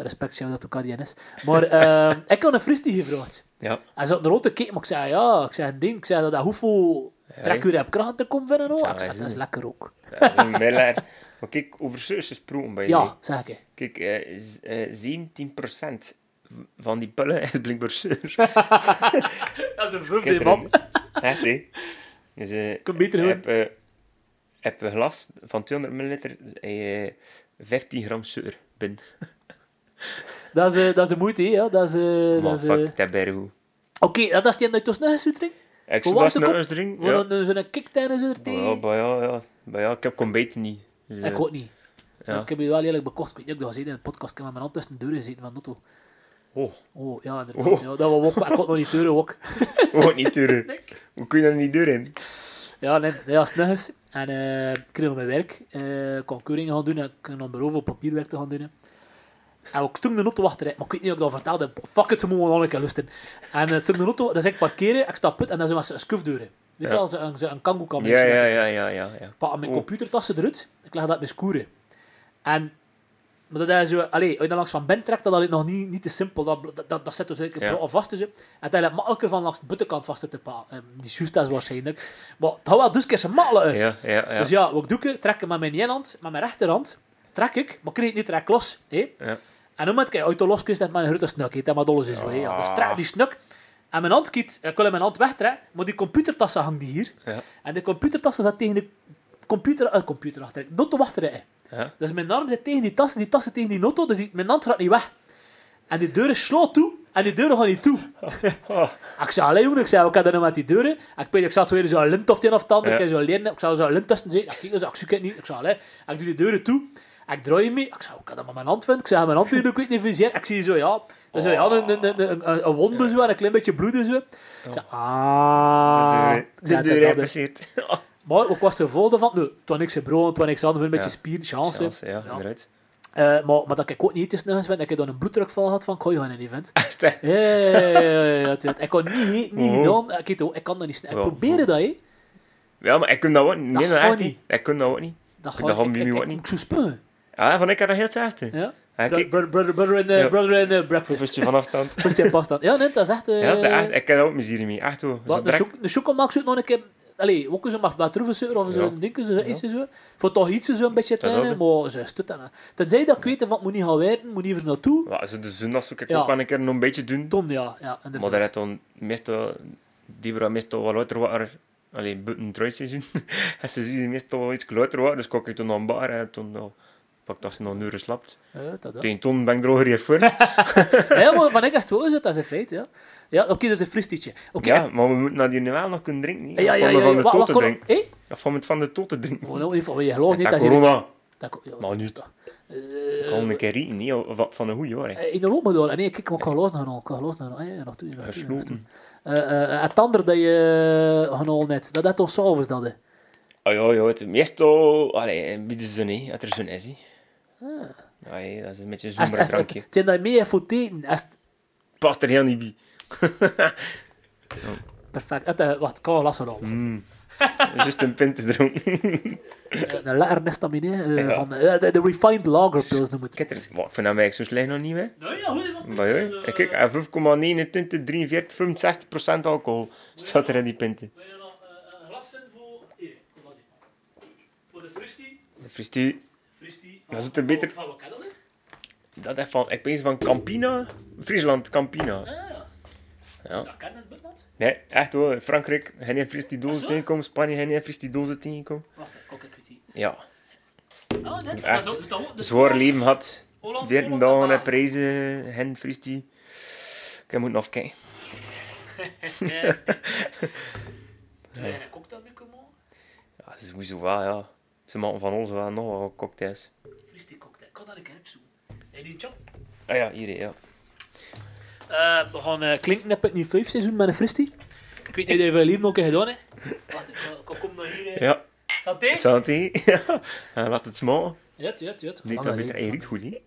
[SPEAKER 1] Respect, shout dat ook KDNS. Maar [LAUGHS] eh, ik had een fristie gevraagd.
[SPEAKER 2] Ja.
[SPEAKER 1] Hij zat er ook te kijken, maar ik zei, ja, ik zei een ding, ik zei dat dat hoeveel trekker heb kracht te komen vinden. hoor. Ik zei, dat is
[SPEAKER 2] is
[SPEAKER 1] lekker ook.
[SPEAKER 2] Ja, dat is een. Maar kijk, over zus gesproken bij
[SPEAKER 1] Ja, zeg ik.
[SPEAKER 2] Kijk, eh, z- eh, 17% van die pillen [LAUGHS] is blijkbaar zeur. [LAUGHS]
[SPEAKER 1] Dat is een vrucht, man.
[SPEAKER 2] Echt, hè. Dus, eh,
[SPEAKER 1] beter
[SPEAKER 2] ik
[SPEAKER 1] doen.
[SPEAKER 2] heb, eh, heb een glas van 200 milliliter, eh, 15 gram zeur binnen. [LAUGHS]
[SPEAKER 1] Dat is, eh, dat is de moeite, hè, ja. Dat is... eh,
[SPEAKER 2] Maar
[SPEAKER 1] dat is
[SPEAKER 2] fuck,
[SPEAKER 1] eh,
[SPEAKER 2] dat is bijna goed.
[SPEAKER 1] Oké, dat is die dat je tussen nog eens drinkt?
[SPEAKER 2] Ik
[SPEAKER 1] Voor
[SPEAKER 2] zou dat
[SPEAKER 1] kop?
[SPEAKER 2] eens drinken.
[SPEAKER 1] Voor
[SPEAKER 2] Ja.
[SPEAKER 1] een, zo'n kicktijd zo er
[SPEAKER 2] Ja,
[SPEAKER 1] tegen?
[SPEAKER 2] maar ja, ja. Maar ja, ik heb ontbeten niet. Dus, eh,
[SPEAKER 1] Ik ook niet.
[SPEAKER 2] Ja.
[SPEAKER 1] Ik heb je wel eerlijk bekocht. Ik weet niet of je dat gezien in de podcast. Ik heb met mijn hand tussen de deuren gezeten van Notto.
[SPEAKER 2] Oh,
[SPEAKER 1] Oh, ja, inderdaad.
[SPEAKER 2] Oh.
[SPEAKER 1] Ja, dat was ook. Ik kon nog niet deuren ook. [LAUGHS]
[SPEAKER 2] oh niet deuren. [LAUGHS] Hoe kun je daar niet deuren?
[SPEAKER 1] Ja, nee, nee, dat nog eens. En eh, ik kreeg mijn werk. eh ik kon keuringen gaan doen. en Ik dan bureau voor papierwerk te gaan doen. En ik stond de auto achteruit, maar ik weet niet of ik dat vertelde. Fuck it, ze moeten nog een keer lusten. En uh, stond de auto, dan zeg ik parkeren, ik stap uit en dan zijn we een skufdeuren. Weet je wel, zo een, een kangoe kan
[SPEAKER 2] Ja, ja, ja, ja, ja. ja.
[SPEAKER 1] pak mijn computertassen eruit, ik leg dat in mijn skoeren. En, maar dat is zo, allee, als je dan langs van binnen trekt, dat is nog niet, niet te simpel. Dat, dat, dat, dat zit dus eigenlijk
[SPEAKER 2] Ja.
[SPEAKER 1] vast. Dus, en het is makkelijker van langs de buitenkant vast te pakken. Um, die juist is waarschijnlijk. Maar het gaat wel dus keer zijn uit.
[SPEAKER 2] Ja, ja, ja.
[SPEAKER 1] Dus ja, wat doe ik? Trek ik met mijn ene hand, met mijn rechterhand, trek ik, maar ik kreeg het niet direct los. Hè?
[SPEAKER 2] Ja.
[SPEAKER 1] En dan moet ik uit de los krijg met een grote snuk, hè, dat maar dolles is. Ja, dus trek die snuk. En mijn hand kiet, ik wil mijn hand wegtrekken, maar die computertassen hangt hier.
[SPEAKER 2] Ja.
[SPEAKER 1] En de computertassen zat tegen de computer, uh, computer achter, de auto achterin.
[SPEAKER 2] Ja.
[SPEAKER 1] Dus mijn arm zit tegen die tassen, die tassen tegen die auto, dus die, mijn hand gaat niet weg. En die deuren sloot toe, en die deuren gaan niet toe.
[SPEAKER 2] Oh, [LAUGHS]
[SPEAKER 1] Ik zei, allee jongen, ik zei, wat kan er nou met die deuren? Ik weet, ik zat weer zo'n lint of het een of het ander,
[SPEAKER 2] Ja.
[SPEAKER 1] ik zei, ik zou zo'n lint tussen zitten. Ik dus, ik zoek het niet. Ik zei, allee, ik doe die deuren toe. Ik draai mee. Ik zei, hoe kan dat met mijn hand vinden? Ik zei, mijn hand doen, ik weet niet vizier. Ik zie zo, ja, zo, ja een, een, een, een, wond zo, en een klein beetje bloed zo. Ik zei, ah.
[SPEAKER 2] de
[SPEAKER 1] Ik
[SPEAKER 2] deur. [LAUGHS]
[SPEAKER 1] Maar ik was er vol van, nu, toen niks gebroken, toen niks anders, een beetje
[SPEAKER 2] Ja.
[SPEAKER 1] spieren, chance.
[SPEAKER 2] Chance, ja,
[SPEAKER 1] Ja.
[SPEAKER 2] inderdaad.
[SPEAKER 1] Eh, maar, maar dat ik ook niet te snel vind, dat ik dan een bloeddrukval had van, kon je een event. [LAUGHS]
[SPEAKER 2] Is dat-
[SPEAKER 1] Ja, ja, ja. Ik kan niet, niet
[SPEAKER 2] Oh.
[SPEAKER 1] gedaan. Ik, ook, ik kan dat niet snel. Ik probeerde dat, hè.
[SPEAKER 2] Ja, maar ik kan dat ook niet. Nee,
[SPEAKER 1] Dat
[SPEAKER 2] echt
[SPEAKER 1] niet.
[SPEAKER 2] niet. Ik kan dat ook niet.
[SPEAKER 1] Dat
[SPEAKER 2] nu ook
[SPEAKER 1] ik,
[SPEAKER 2] niet.
[SPEAKER 1] Ik.
[SPEAKER 2] Ah, van ik had dat heel hetzelfde.
[SPEAKER 1] Ja?
[SPEAKER 2] Ja,
[SPEAKER 1] Bro-
[SPEAKER 2] kijk,
[SPEAKER 1] brother, brother, in the,
[SPEAKER 2] Ja.
[SPEAKER 1] brother in the breakfast.
[SPEAKER 2] Wist je van afstand.
[SPEAKER 1] First in pasta. Ja, nee, dat is echt... eh
[SPEAKER 2] Ja, dat echt, ik daar ook plezier mee. Echt hoor.
[SPEAKER 1] wat, de,
[SPEAKER 2] direct-
[SPEAKER 1] de chocomelk zoet nog een keer... Allee, ook maar wat troeven of zo,
[SPEAKER 2] Ja.
[SPEAKER 1] een ding zo, iets zo. Voor toch iets zo een beetje
[SPEAKER 2] Dat
[SPEAKER 1] tuinen, maar ze stut dan. Tenzij dat ik weet van moet niet gaan werken, moet niet even naartoe.
[SPEAKER 2] Ja, zo de zondag zoek ik
[SPEAKER 1] Ja.
[SPEAKER 2] ook wel een keer nog een beetje doen.
[SPEAKER 1] Ton, ja, ja,
[SPEAKER 2] Maar
[SPEAKER 1] inderdaad.
[SPEAKER 2] daar heeft dan meestal... Die meestal wel later water... Allee, buiten het truisseizoen. en [LAUGHS] ze zien meestal wel iets later water. Dus kijk ik toen naar een bar en toen... Dat ze nog een uur slaapt.
[SPEAKER 1] Ja, dat.
[SPEAKER 2] Tegen ton ben ik er al gereed voor. [LAUGHS]
[SPEAKER 1] ja, maar van ik als het wel is, dat is een feit, ja. Ja, oké, dat is een fristietje. Oké,
[SPEAKER 2] Ja, maar we moeten nadien wel nog kunnen drinken.
[SPEAKER 1] ja, ja,
[SPEAKER 2] Van
[SPEAKER 1] ja.
[SPEAKER 2] de- Van de
[SPEAKER 1] Wat-
[SPEAKER 2] tot
[SPEAKER 1] wat
[SPEAKER 2] te
[SPEAKER 1] kon-
[SPEAKER 2] drinken.
[SPEAKER 1] Hé?
[SPEAKER 2] Ja, van het van de tot te drinken.
[SPEAKER 1] Oh, nou, even, je gelooft niet
[SPEAKER 2] Dat
[SPEAKER 1] dat je...
[SPEAKER 2] corona.
[SPEAKER 1] Dat, ja,
[SPEAKER 2] Maar niet.
[SPEAKER 1] Eh,
[SPEAKER 2] Gewoon een keer rieten, niet? Of Van een goeie hoor. hè.
[SPEAKER 1] In de loop moet door. Nee, kijk, ik ga los naar nog. Ik ga los naar nog. Ja, nog toe, nog.
[SPEAKER 2] Gesloten.
[SPEAKER 1] Eh, eh, Het andere dat je uh, genomen net, dat is toch s'avonds dat, hè?
[SPEAKER 2] Oh ja, ja, het meestal... Allee, bieden ze niet, dat er zon is. Ja, hé, dat is een beetje een
[SPEAKER 1] Als- als-
[SPEAKER 2] zomerdrankje.
[SPEAKER 1] Het zijn dat je mee voor eten. Het-
[SPEAKER 2] Past er heel niet bij. [LAUGHS]
[SPEAKER 1] Perfect. Het, eh, wacht, kan wel lassen al.
[SPEAKER 2] Mm. [LAUGHS] Juist een pint te dronken.
[SPEAKER 1] Eh, Een lekker nestaminé eh,
[SPEAKER 2] Ja.
[SPEAKER 1] van eh, de, de refined lager pils noem het.
[SPEAKER 2] Kitters. Wat, ik vind dat mij zo slecht nog niet, hè.
[SPEAKER 1] Nou ja, dat?
[SPEAKER 2] Maar ik kijk, eh, 5,29, 43, 65 procent alcohol staat er in die pinten.
[SPEAKER 1] Wil je nog een glas vinden voor... Hier, kom maar die. Voor de fristie.
[SPEAKER 2] Fristu,
[SPEAKER 1] Fristie.
[SPEAKER 2] Dat is het er beter-
[SPEAKER 1] Van wat je dat? hè?
[SPEAKER 2] dat is van, ik ben van Campina, Friesland, Campina.
[SPEAKER 1] Ah, ja.
[SPEAKER 2] Ja.
[SPEAKER 1] Dat je het buitenland?
[SPEAKER 2] Nee, echt hoor, Frankrijk, geen een Fris die dozen tegenkomen, Spanje, geen een Fris die dozen tegenkomen.
[SPEAKER 1] Wacht, ik even zien.
[SPEAKER 2] Ja,
[SPEAKER 1] Ah, net.
[SPEAKER 2] Echt.
[SPEAKER 1] Zo- dus dat- dus
[SPEAKER 2] zwaar leven had,
[SPEAKER 1] Holland,
[SPEAKER 2] 14
[SPEAKER 1] Holland
[SPEAKER 2] dagen
[SPEAKER 1] en
[SPEAKER 2] en
[SPEAKER 1] Waal.
[SPEAKER 2] prijzen, geen Fris die. Ik moet nog kijken. [LAUGHS]
[SPEAKER 1] Zou jij een cocktail mee komen?
[SPEAKER 2] Ja, sowieso wel, ja. Ze maken van ons wel nog wel cocktails.
[SPEAKER 1] Fristie cocktail. Ik kan dat een keer opzoeken. En die job.
[SPEAKER 2] Ah ja, hier, ja.
[SPEAKER 1] Eh, we gaan uh, klinken heb ik niet vijf seizoen met een fristie. Ik weet niet of je leven nog een keer gedaan. Wacht, ik kom naar hier. eh.
[SPEAKER 2] Ja,
[SPEAKER 1] Santé?
[SPEAKER 2] Santé. [LAUGHS] Ja. En laat het smaken.
[SPEAKER 1] Ja, ja, ja.
[SPEAKER 2] Nee,
[SPEAKER 1] Lang
[SPEAKER 2] dat weet riekt goed, niet?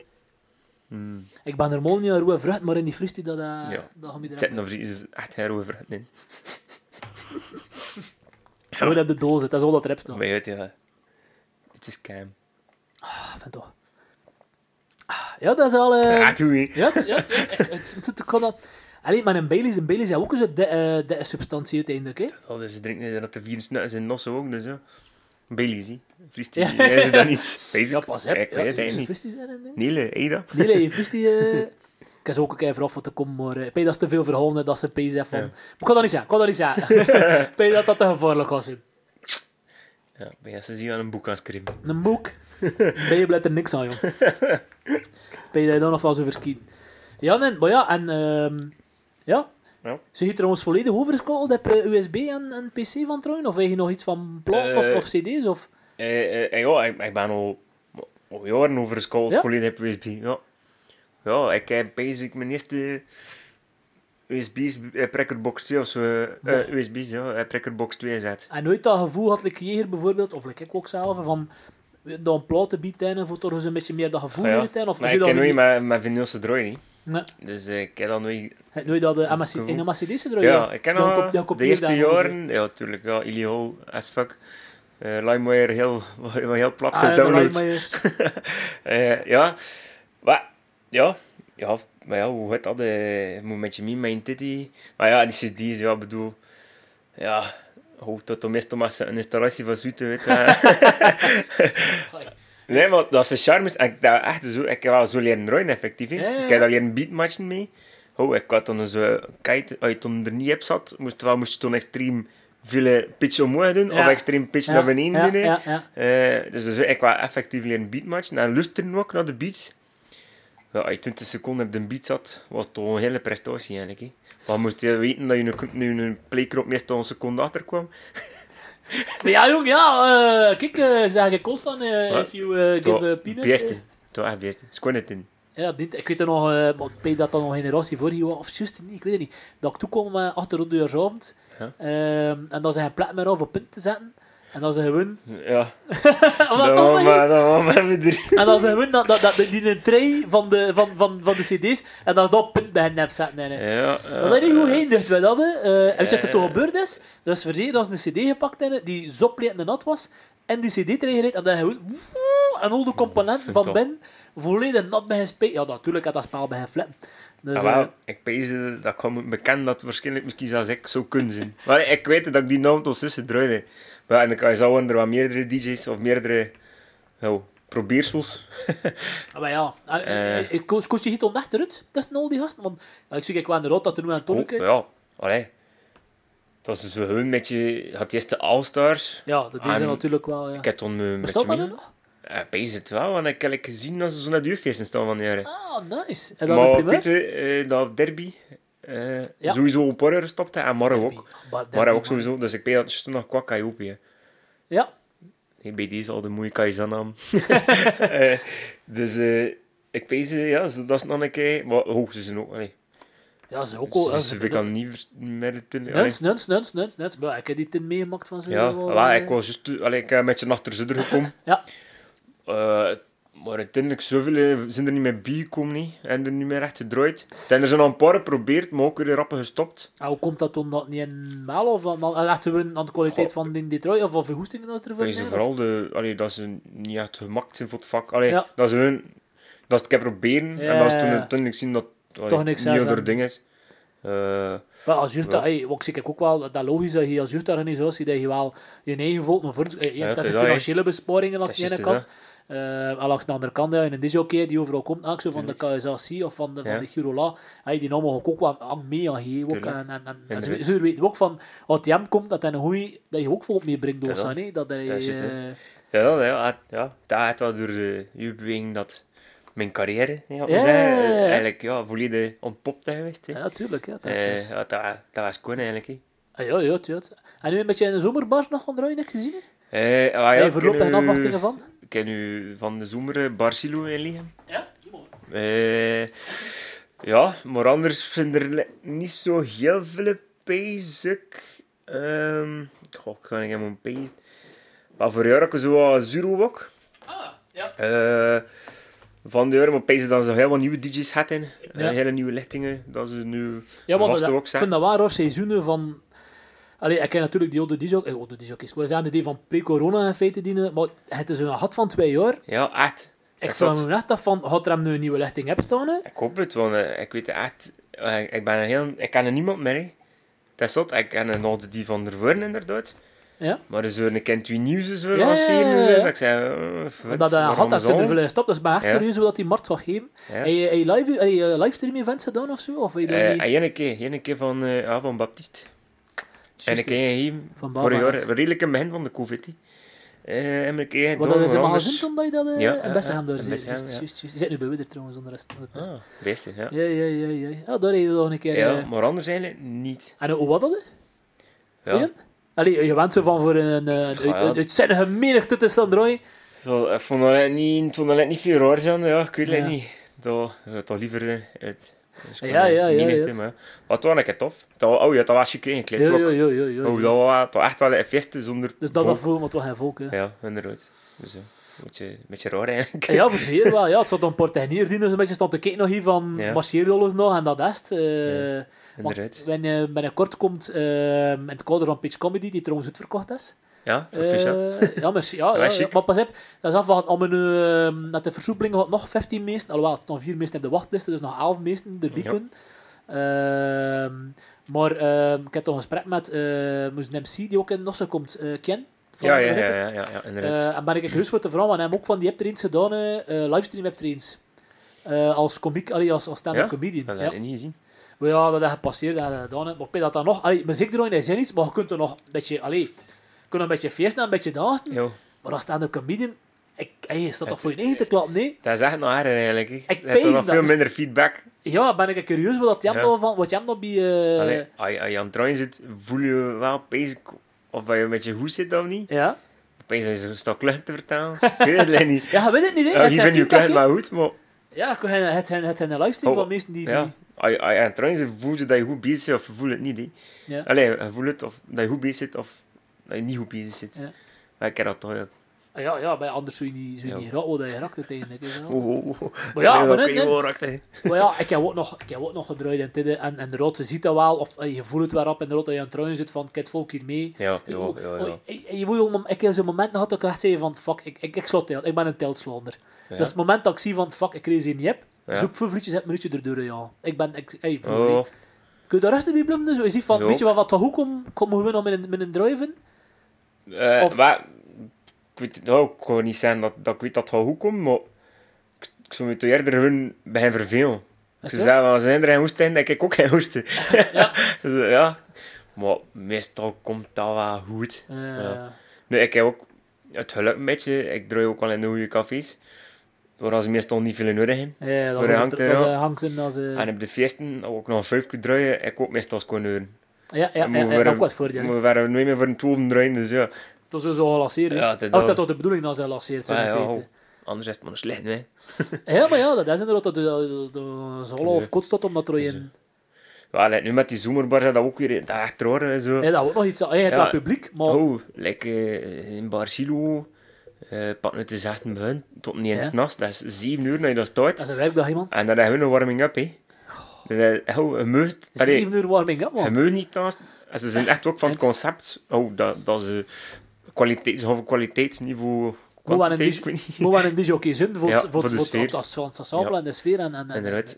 [SPEAKER 2] Mm.
[SPEAKER 1] Ik ben er mal niet aan roe vrucht, maar in die fristie dat, uh,
[SPEAKER 2] Ja.
[SPEAKER 1] dat gaan we
[SPEAKER 2] Het zit nog is echt heel over in.
[SPEAKER 1] Gewoon op de doos, het is al dat hebt nog.
[SPEAKER 2] Maar je weet, ja. Het is cam.
[SPEAKER 1] Ah, vind toch. Ah, Ja, dat is al... eh,
[SPEAKER 2] Ja, doe je.
[SPEAKER 1] Ja, het, ja, het, het, het, het, kan dat... Alleen, maar een Baileys, een Baileys is ook een de, eh, de substantie uiteindelijk, hè.
[SPEAKER 2] Oh, dus ze drinken dat de vier snuiten zijn nossen ook, dus ja. Baileys, hè. Vriest
[SPEAKER 1] Ja.
[SPEAKER 2] is dat niet? [LAUGHS] Basic.
[SPEAKER 1] Ja, pas.
[SPEAKER 2] Ik
[SPEAKER 1] Ja,
[SPEAKER 2] het
[SPEAKER 1] is fristie zijn en dingen?
[SPEAKER 2] Niele?
[SPEAKER 1] Nee, nee, [LAUGHS] fristie... eh, Ik heb ze ook een keer vooraf voor te komen, maar... eh, Ik dat is te veel verholen, dat ze pees van...
[SPEAKER 2] Ja.
[SPEAKER 1] Maar ik kan dat niet zeggen, ik kan dat niet zeggen. [LAUGHS] Ik dat dat te gevaarlijk was. hè.
[SPEAKER 2] Ja, ben je ze zien aan een boek aan schrijven.
[SPEAKER 1] Een boek. Ben je blijft er niks aan, jong. [LAUGHS] Ben je daar dan nog wel zo verschieten. Ja, nee, maar ja, en... ehm ja.
[SPEAKER 2] Ja.
[SPEAKER 1] Zijn je trouwens volledig overgeschakeld op eh, USB en, en PC van trouwen? Of heb je nog iets van platen of, of cd's? Of...
[SPEAKER 2] Eh, eh, ja, ik, ik ben al, al jaren over school
[SPEAKER 1] Ja?
[SPEAKER 2] volledig op USB. Ja. ja, ik heb basic mijn eerste USB's, eh, Prekkerbox 2 of zo. eh, eh, USB's, ja, eh, Prekkerbox 2 zet.
[SPEAKER 1] En nooit dat gevoel had ik hier bijvoorbeeld, of like ik ook zelf, van dat een biedt en voor toch eens een beetje meer dat gevoel
[SPEAKER 2] Ah, ja.
[SPEAKER 1] in Of
[SPEAKER 2] Maar ik ken
[SPEAKER 1] dat
[SPEAKER 2] nooit met, met vinylse niet.
[SPEAKER 1] Nee,
[SPEAKER 2] Dus eh, ik heb dat nooit...
[SPEAKER 1] heb nooit dat de MSC, in de MCD's
[SPEAKER 2] Ja, ik ken
[SPEAKER 1] dan
[SPEAKER 2] de
[SPEAKER 1] kopieer
[SPEAKER 2] eerste
[SPEAKER 1] dat
[SPEAKER 2] jaren... Ja, tuurlijk, ja, illegal as fuck. Eh LimeWire heel, [LAUGHS] heel plat
[SPEAKER 1] Ah, ja, de
[SPEAKER 2] gedownload. [LAUGHS] Eh, ja, maar ja, ja, maar ja, hoe heet dat? eh, moet met je mee, mijn titty. Maar ja, die CD's, ja, bedoel, ja, hoe tot de meeste maar een installatie van Zoete, weet [LAUGHS] nee, maar dat is de charme. is- Ik, dat echt zo, ik heb wel zo leren draaien, effectief. hè.
[SPEAKER 1] Ja, ja, ja.
[SPEAKER 2] Ik heb daar leren beatmatchen mee. Oh, ik had toen zo, kijk, als je toen er niet op zat, moest, wel, moest je toen extreem veel pitch omhoog doen,
[SPEAKER 1] Ja.
[SPEAKER 2] of extreem pitch naar beneden doen. Eh, dus, dus ik was effectief leren beatmatchen en luisteren ook naar de beats. Ja, als je 20 seconden op de beat zat, was het toch een hele prestatie eigenlijk. Hè. Dan moest je weten dat je een, nu een playknop meestal een seconde achter kwam.
[SPEAKER 1] Maar ja, jong, ja, eh, kijk, eh, ik zeg ik constant,
[SPEAKER 2] Wat?
[SPEAKER 1] if you eh, give eh, peanuts.
[SPEAKER 2] Beste. Toch echt beste. Squad het in.
[SPEAKER 1] Ja, dit, ik weet er nog, eh, maar ik weet dat dat nog een generatie voor hier was, of juist niet, ik weet het niet. Dat ik toekwam met achter de deursavond,
[SPEAKER 2] Ja.
[SPEAKER 1] Ehm, en dat ze geen plek meer af op punt te zetten. En dat ze gewoon...
[SPEAKER 2] Ja, [LAUGHS]
[SPEAKER 1] Of dat
[SPEAKER 2] dat
[SPEAKER 1] toch
[SPEAKER 2] maar, dat was maar met drie.
[SPEAKER 1] En dat ze gewoon dat, dat, dat, die een tray van de, van, van, van de cd's, en dat ze dat punt bij hen hebben zetten. Nee, nee.
[SPEAKER 2] Ja,
[SPEAKER 1] Dat is niet goed geëindigd, wij dat. hè. Eh, en weet je wat er
[SPEAKER 2] Ja.
[SPEAKER 1] toen gebeurd is? Dat is verzekerd als een cd gepakt hebben, die zopleten en nat was, en die cd erin gereden, en dan gewoon... En al de componenten [LAUGHS] van
[SPEAKER 2] Toch.
[SPEAKER 1] binnen volledig nat bij spelen. Ja, natuurlijk had dat spel bij hen flippen. Dus,
[SPEAKER 2] Ja,
[SPEAKER 1] eh,
[SPEAKER 2] wel, ik pees eh, dat ik gewoon moet bekennen dat het waarschijnlijk misschien zelfs ik zou kunnen zijn. Maar ik weet dat ik die naam tot zussen draaide. Maar en dan kan je zo wat meerdere DJ's of meerdere nou, probeersels. [LAUGHS]
[SPEAKER 1] Maar ja, eh,
[SPEAKER 2] Eh.
[SPEAKER 1] eh, ik koos je toch echt eruit? Dat is nou die gasten. Want ik zie ik wel in de rot dat er nu aan het
[SPEAKER 2] Oh, ja, allee. Het was dus gewoon met je... Je had eerst de All-Stars.
[SPEAKER 1] Ja, dat deze
[SPEAKER 2] En
[SPEAKER 1] natuurlijk wel. Ja.
[SPEAKER 2] Ik heb toen
[SPEAKER 1] Bestaat dat nu nog?
[SPEAKER 2] Ja, pees het wel, want ik heb gezien dat ze zo naar de staan van jaren.
[SPEAKER 1] Ah, nice. En dan een
[SPEAKER 2] Maar
[SPEAKER 1] primeur?
[SPEAKER 2] weet je, eh, dat derby...
[SPEAKER 1] Ja.
[SPEAKER 2] Sowieso een paar gestopt, hè, en morgen
[SPEAKER 1] Derby.
[SPEAKER 2] ook. Morgen ook
[SPEAKER 1] man.
[SPEAKER 2] sowieso, dus ik weet dat het nog Kaiopi, hè.
[SPEAKER 1] Ja,
[SPEAKER 2] Hey, bij deze al de mooie Kaizanam. [LAUGHS] Eh, dus eh, ik pees, ja, dat is nog een keer... Maar hoog ze zijn ook, allee.
[SPEAKER 1] ja, ze ook al.
[SPEAKER 2] Dus
[SPEAKER 1] ze
[SPEAKER 2] kan niet meer.
[SPEAKER 1] Nuns, nuns, nuns, nuns, nuns. Maar ik heb die tin meegemaakt van zo.
[SPEAKER 2] Ja,
[SPEAKER 1] wel,
[SPEAKER 2] ik was juist, allee, ik heb met je achter z'n gekomen. [LAUGHS]
[SPEAKER 1] Ja,
[SPEAKER 2] Eh, Maar uiteindelijk, zoveel eh, zijn er niet meer bijgekomen niet. en er niet meer echt gedraaid. En er zijn al een paar geprobeerd, maar ook weer rappen gestopt.
[SPEAKER 1] En hoe komt dat toen dat niet in Mel of aan, aan, echt aan de kwaliteit van die Detroit of wat vergoestingen dat ervoor nemen?
[SPEAKER 2] vooral de, allee, dat ze niet echt gemaakt zijn voor het vak. Allee,
[SPEAKER 1] Ja.
[SPEAKER 2] Dat ze hun, dat ze het hebben proberen
[SPEAKER 1] Ja,
[SPEAKER 2] en dat ze toen uiteindelijk zien dat allee,
[SPEAKER 1] Toch niks
[SPEAKER 2] niet
[SPEAKER 1] is, hè.
[SPEAKER 2] ding is. Eh,
[SPEAKER 1] Maar als jeugd,
[SPEAKER 2] Ja.
[SPEAKER 1] wat ik ook wel, dat logisch dat je als jeugdorganisatie dat je wel je eigen volk nog voor, dat
[SPEAKER 2] is
[SPEAKER 1] financiële besparingen
[SPEAKER 2] Dat
[SPEAKER 1] de
[SPEAKER 2] is
[SPEAKER 1] ene kant. Eh, en langs de andere kant, ja, een disjockey die overal komt, ook zo van de KSAC of van de, van
[SPEAKER 2] Ja.
[SPEAKER 1] de Girola, hey, die allemaal ook wel aan mee aan geven. Ook,
[SPEAKER 2] Tuurlijk.
[SPEAKER 1] en, en, en, weten ook van, als die hem komt, dat hij een goeie, dat je ook volk meebrengt door zijn, dat hij, eh,
[SPEAKER 2] ja, ja, ja, ja, dat wel door de beweging dat mijn carrière, ja,
[SPEAKER 1] Ja, ja.
[SPEAKER 2] eigenlijk ja, volledig ontpopt geweest.
[SPEAKER 1] ja, tuurlijk, ja, dat is,
[SPEAKER 2] Eh,
[SPEAKER 1] dat is.
[SPEAKER 2] ja, dat, dat was gewoon eigenlijk.
[SPEAKER 1] Ah, ja, ja, ja. En nu een beetje in de zomerbars nog draaien, heb je gezien? hè?
[SPEAKER 2] Eh, ah, ja,
[SPEAKER 1] je
[SPEAKER 2] ik
[SPEAKER 1] voorlopig
[SPEAKER 2] u-
[SPEAKER 1] afwachtingen van?
[SPEAKER 2] Ik ken u van de zomer eh, Barcelo in liggen.
[SPEAKER 1] Ja,
[SPEAKER 2] Eh, ja, maar anders er li- niet zo heel veel basic. Ehm goh, ik ga niet helemaal basic. Maar voor jaar heb ik zo wat Zuro ook.
[SPEAKER 1] Ah, ja.
[SPEAKER 2] Eh, van de maar basic dat ze heel wat nieuwe DJ's hadden. Eh,
[SPEAKER 1] Ja.
[SPEAKER 2] hele nieuwe lichtingen, dat ze nu
[SPEAKER 1] Ja, want
[SPEAKER 2] vast
[SPEAKER 1] dat,
[SPEAKER 2] ook
[SPEAKER 1] ik
[SPEAKER 2] zijn.
[SPEAKER 1] vind dat waar hoor, seizoenen van... Allee, ik ken natuurlijk die oude disjok, eh, oude disjokjes. Ik wil zeggen, die van pre-corona in feite dienen, maar het is een gat van twee jaar.
[SPEAKER 2] Ja, echt.
[SPEAKER 1] Ik
[SPEAKER 2] Dat
[SPEAKER 1] vraag me echt af van, gaat er hem nu een nieuwe lichting hebben staan? Hè?
[SPEAKER 2] Ik hoop het, want eh, ik weet het echt. eh, ik ben een heel... Ik ken er niemand meer. hè. Dat is zot. Ik ken er nog die van ervoor inderdaad.
[SPEAKER 1] Ja?
[SPEAKER 2] Maar er een kind wie nieuws is willen
[SPEAKER 1] Ja,
[SPEAKER 2] lanceren. Dat ik zei, uh,
[SPEAKER 1] dat een gat, dat zit er veel stop, dus ik ben echt curieus hoe dat die markt gaat geven.
[SPEAKER 2] Ja.
[SPEAKER 1] Heb je, live, livestream events gedaan of zo? Of je dat
[SPEAKER 2] Eh,
[SPEAKER 1] niet?
[SPEAKER 2] en één keer, één keer van, eh ja, van Baptiste. En een hier,
[SPEAKER 1] Van
[SPEAKER 2] vorig
[SPEAKER 1] Bavanet.
[SPEAKER 2] jaar, redelijk in het begin van de COVID. Eh, en een keer
[SPEAKER 1] Wat dat is magazine
[SPEAKER 2] anders-
[SPEAKER 1] toen dat je dat eh,
[SPEAKER 2] Ja,
[SPEAKER 1] Juist,
[SPEAKER 2] ja.
[SPEAKER 1] juist, juist. Je zit nu bij Widder trouwens onder de rest.
[SPEAKER 2] Ah, beste, ja.
[SPEAKER 1] Ja, ja, ja, ja. Ja, daar heb je nog een keer...
[SPEAKER 2] Ja,
[SPEAKER 1] eh,
[SPEAKER 2] maar anders eigenlijk niet.
[SPEAKER 1] En hoe was dat?
[SPEAKER 2] Ja.
[SPEAKER 1] Je? Allee, je bent zo van voor een, een, een, een uitzinnige menigte te staan draaien.
[SPEAKER 2] Ik vond dat niet, ik niet veel raar zijn, ja, ik weet het niet. Dat, dat toch liever uit. Dus
[SPEAKER 1] Ja, ja, ja,
[SPEAKER 2] menigte,
[SPEAKER 1] ja.
[SPEAKER 2] Maar, het was een tof. Dat, was- oh ja, dat was chic eigenlijk.
[SPEAKER 1] Ja, ja, ja, ja, ja.
[SPEAKER 2] Oh, dat was toch echt wel een feestje zonder
[SPEAKER 1] Dus dat dat voelt, maar toch geen volk. Hè.
[SPEAKER 2] Ja, inderdaad. Dus een beetje, een beetje raar eigenlijk.
[SPEAKER 1] Ja, voor [LAUGHS] zeer wel. Ja, het zat een paar technierdieners een beetje staan te kijken nog hier van
[SPEAKER 2] Ja.
[SPEAKER 1] nog en dat is het. eh,
[SPEAKER 2] Inderdaad.
[SPEAKER 1] wanneer, binnenkort komt eh, in het kader van Pitch Comedy, die trouwens uitverkocht is.
[SPEAKER 2] Ja.
[SPEAKER 1] Eh, [LAUGHS] ja, merci. Ja, [LAUGHS] ja, ja. Maar pas op, dat is af van om een, eh, met de versoepeling gaat nog 15 meesten, alhoewel, nog 4 meesten op de wachtlijst, dus nog 11 meesten erbij
[SPEAKER 2] Ja.
[SPEAKER 1] kunnen. Ehm, maar ehm, ik heb toch een gesprek met uh, een MC die ook in Nossen komt, eh Ken.
[SPEAKER 2] Ja, ja, ja, ja, ja, inderdaad.
[SPEAKER 1] Eh, en ben ik gerust voor te vragen, want hij heeft ook van die hebt er eens gedaan, eh, eh, livestream hebt er eens. Eh, als komiek, allee, als, als stand-up comedian.
[SPEAKER 2] dat heb ik niet gezien.
[SPEAKER 1] Ja, dat is gepasseerd, dat heb ik gedaan. hè. Maar ik dat dan nog, allee, muziek draaien is niets, maar je kunt er nog een beetje, allee, je kunt een beetje feesten en een beetje dansen.
[SPEAKER 2] Jo,
[SPEAKER 1] Maar als stand-up comedian, ik, hey, is dat toch voor je eigen te klappen, nee?
[SPEAKER 2] dat is echt nog erger eigenlijk.
[SPEAKER 1] Ik pees dat.
[SPEAKER 2] veel minder feedback.
[SPEAKER 1] Ja, ben ik curieus wat jij
[SPEAKER 2] Ja.
[SPEAKER 1] dan van, wat jij dan bij... eh,
[SPEAKER 2] Allee, als je, als je aan het draaien zit, voel je wel bezig of je met je goed zit of niet.
[SPEAKER 1] Ja?
[SPEAKER 2] Opeens is een stok lucht te vertellen. [LAUGHS] Ik weet het niet.
[SPEAKER 1] Ja, je weet het niet, hè?
[SPEAKER 2] Ja,
[SPEAKER 1] zijn
[SPEAKER 2] vind je klein maar goed, maar
[SPEAKER 1] Ja, ik het zijn, het zijn een livestream
[SPEAKER 2] Oh,
[SPEAKER 1] van mensen die...
[SPEAKER 2] ja.
[SPEAKER 1] die
[SPEAKER 2] Als je, zit, voel je dat je goed bezig bent of je voelt het niet. Hè.
[SPEAKER 1] ja.
[SPEAKER 2] Allee, je voelt het of dat je goed bezig zit of dat je niet goed bezig zit.
[SPEAKER 1] Ja.
[SPEAKER 2] Maar ik ken dat toch. Ja.
[SPEAKER 1] Ah, ja, ja, bij anders zou je niet, zou je
[SPEAKER 2] Ja.
[SPEAKER 1] niet raken wat je raakt uiteindelijk. Is?
[SPEAKER 2] Oh, oh, oh.
[SPEAKER 1] Maar ja, maar. Maar ja, ik heb ook nog, ik heb ook nog gedraaid in tidden. En, en de rot, je ziet dat wel, of eh, je voelt het wel op in de rot dat je aan het draaien zit van, ik heb het volk hier mee.
[SPEAKER 2] Ja, ja,
[SPEAKER 1] Oh,
[SPEAKER 2] ja,
[SPEAKER 1] oh,
[SPEAKER 2] ja.
[SPEAKER 1] eh, eh, je ik heb zo'n moment gehad dat ik echt zei van, fuck, ik, ik, ik slot telt, ik ben een teltslander.
[SPEAKER 2] Ja.
[SPEAKER 1] Dat is het moment dat ik zie van, fuck, ik reis hier niet heb.
[SPEAKER 2] Ja.
[SPEAKER 1] Zoek minuutjes, heb een minuutje erdoor, ja. Ik ben, ik, hey,
[SPEAKER 2] Oh,
[SPEAKER 1] Kun je daar rustig bij blijven? Dus je ziet van, weet je wat, wat hoe kom, komen we nog met een, met een drive-in?
[SPEAKER 2] Eh,
[SPEAKER 1] Of-
[SPEAKER 2] maar, ik weet het nou, ik kan niet zeggen dat, dat ik weet dat het goed komt, maar ik, ik zou me toch eerder hun begin vervelen.
[SPEAKER 1] Is
[SPEAKER 2] Ze
[SPEAKER 1] het
[SPEAKER 2] zeggen, als er geen hoest in, heb ik ook geen hoesten. [LAUGHS]
[SPEAKER 1] Ja. [LAUGHS]
[SPEAKER 2] dus, eh, ja. Maar meestal komt dat wel goed.
[SPEAKER 1] Eh,
[SPEAKER 2] Ja. Nee, ik heb ook het geluk een beetje. Ik draai ook wel in de goede cafés. Waar ze meestal niet veel nodig hebben.
[SPEAKER 1] Ja, dat
[SPEAKER 2] Voor hangt
[SPEAKER 1] dat
[SPEAKER 2] er,
[SPEAKER 1] een als... eh,
[SPEAKER 2] En op de feesten, ook nog vijf keer draaien, ik ook meestal gewoon uren.
[SPEAKER 1] ja, ja, dat
[SPEAKER 2] een-
[SPEAKER 1] was voor je.
[SPEAKER 2] We waren nooit meer voor een twaalf draaien, dus ja.
[SPEAKER 1] Dat is zo gelanceerd.
[SPEAKER 2] Ja,
[SPEAKER 1] dat tot de bedoeling dat ze gelanceerd zijn.
[SPEAKER 2] Ah, ja,
[SPEAKER 1] in
[SPEAKER 2] oh. Anders is het maar een slecht, hè. [LAUGHS]
[SPEAKER 1] Ja, maar ja, dat is inderdaad dat de zolle of kot staat omdat er een...
[SPEAKER 2] Ja, like, nu met die zomerbar is dat ook weer dat echt raar zo.
[SPEAKER 1] Ja, dat wordt nog iets... Ja, het
[SPEAKER 2] Ja.
[SPEAKER 1] publiek, maar...
[SPEAKER 2] Oh, like, eh, in Barcelo, eh pak uit de zesde begin, tot niet eens
[SPEAKER 1] Ja.
[SPEAKER 2] nachts. Dat is zeven uur dat je dat start.
[SPEAKER 1] Dat is een werkdag, man.
[SPEAKER 2] En dan hebben we een warming-up, hè. Dat is, oh, je mag... allee,
[SPEAKER 1] Zeven uur warming up,
[SPEAKER 2] Je
[SPEAKER 1] man.
[SPEAKER 2] mag niet naast... En ze zijn echt ook van het concept, oh, dat, dat ze kwaliteit, ze hebben kwaliteitsniveau...
[SPEAKER 1] Moet wel een moet ook zijn voor,
[SPEAKER 2] Ja,
[SPEAKER 1] het-
[SPEAKER 2] voor
[SPEAKER 1] voor,
[SPEAKER 2] de
[SPEAKER 1] voor,
[SPEAKER 2] sfeer.
[SPEAKER 1] het- als het ensemble
[SPEAKER 2] Ja.
[SPEAKER 1] en de sfeer. En, en, en,
[SPEAKER 2] Inderdaad.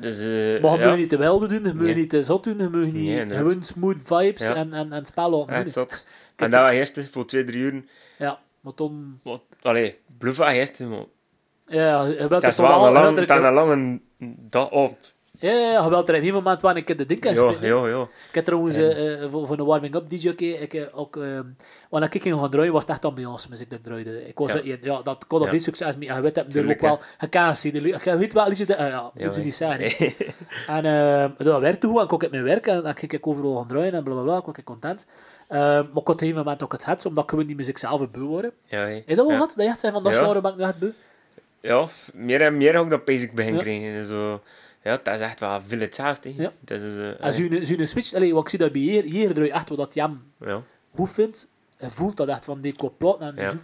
[SPEAKER 2] Dus, eh
[SPEAKER 1] Maar je
[SPEAKER 2] ja,
[SPEAKER 1] moet niet te wilde doen, je moet
[SPEAKER 2] Nee.
[SPEAKER 1] niet te zot doen, je moet niet
[SPEAKER 2] Nee,
[SPEAKER 1] gewoon smooth vibes
[SPEAKER 2] Ja.
[SPEAKER 1] en, en, en spel laten doen.
[SPEAKER 2] zat. En dat eerst voor twee, drie uur...
[SPEAKER 1] Ja, maar dan...
[SPEAKER 2] Wat, allee, bluffen eerst, maar...
[SPEAKER 1] Ja, je wilt
[SPEAKER 2] Dat is wel een, dat lange dag op.
[SPEAKER 1] Ja, ja, je wilt er in ieder moment wel een keer de ding kan
[SPEAKER 2] Ja,
[SPEAKER 1] spelen.
[SPEAKER 2] ja, ja.
[SPEAKER 1] Ik heb trouwens eh, eh, voor, voor een warming-up DJ eh, ik, eh, ook eh, wanneer ik ging gaan draaien, was het echt ambiance muziek dat ik draaide. Ik was,
[SPEAKER 2] Ja.
[SPEAKER 1] ja. dat kon al
[SPEAKER 2] Ja.
[SPEAKER 1] veel succes mee. En je weet dat,
[SPEAKER 2] Tuurlijk,
[SPEAKER 1] ook wel, je kan zien, je weet wel, liedjes, dat- eh, ja, moet ze niet zeggen. [LAUGHS] En eh, dat werkte goed, en ik kon het mijn werk, en dan ging ik overal gaan draaien, en blablabla, ik was ik content. Eh, maar ik had op een moment ook het het, omdat ik gewoon die muziek zelf beu worden.
[SPEAKER 2] Ja, hè.
[SPEAKER 1] Heb je dat
[SPEAKER 2] ja.
[SPEAKER 1] gehad? Dat je echt zei van, dat genre ben ik nu echt beu?
[SPEAKER 2] Ja, meer en meer ook dat basic begin krijgen. Zo, ja, dat is echt wel veel hetzelfde.
[SPEAKER 1] Ja.
[SPEAKER 2] Dat is, eh,
[SPEAKER 1] Als je een switch, allee, wat ik zie dat bij hier, hier draai je echt wat dat jam
[SPEAKER 2] ja.
[SPEAKER 1] goed vindt, je voelt dat echt van die koop plot en
[SPEAKER 2] Ja.
[SPEAKER 1] zo.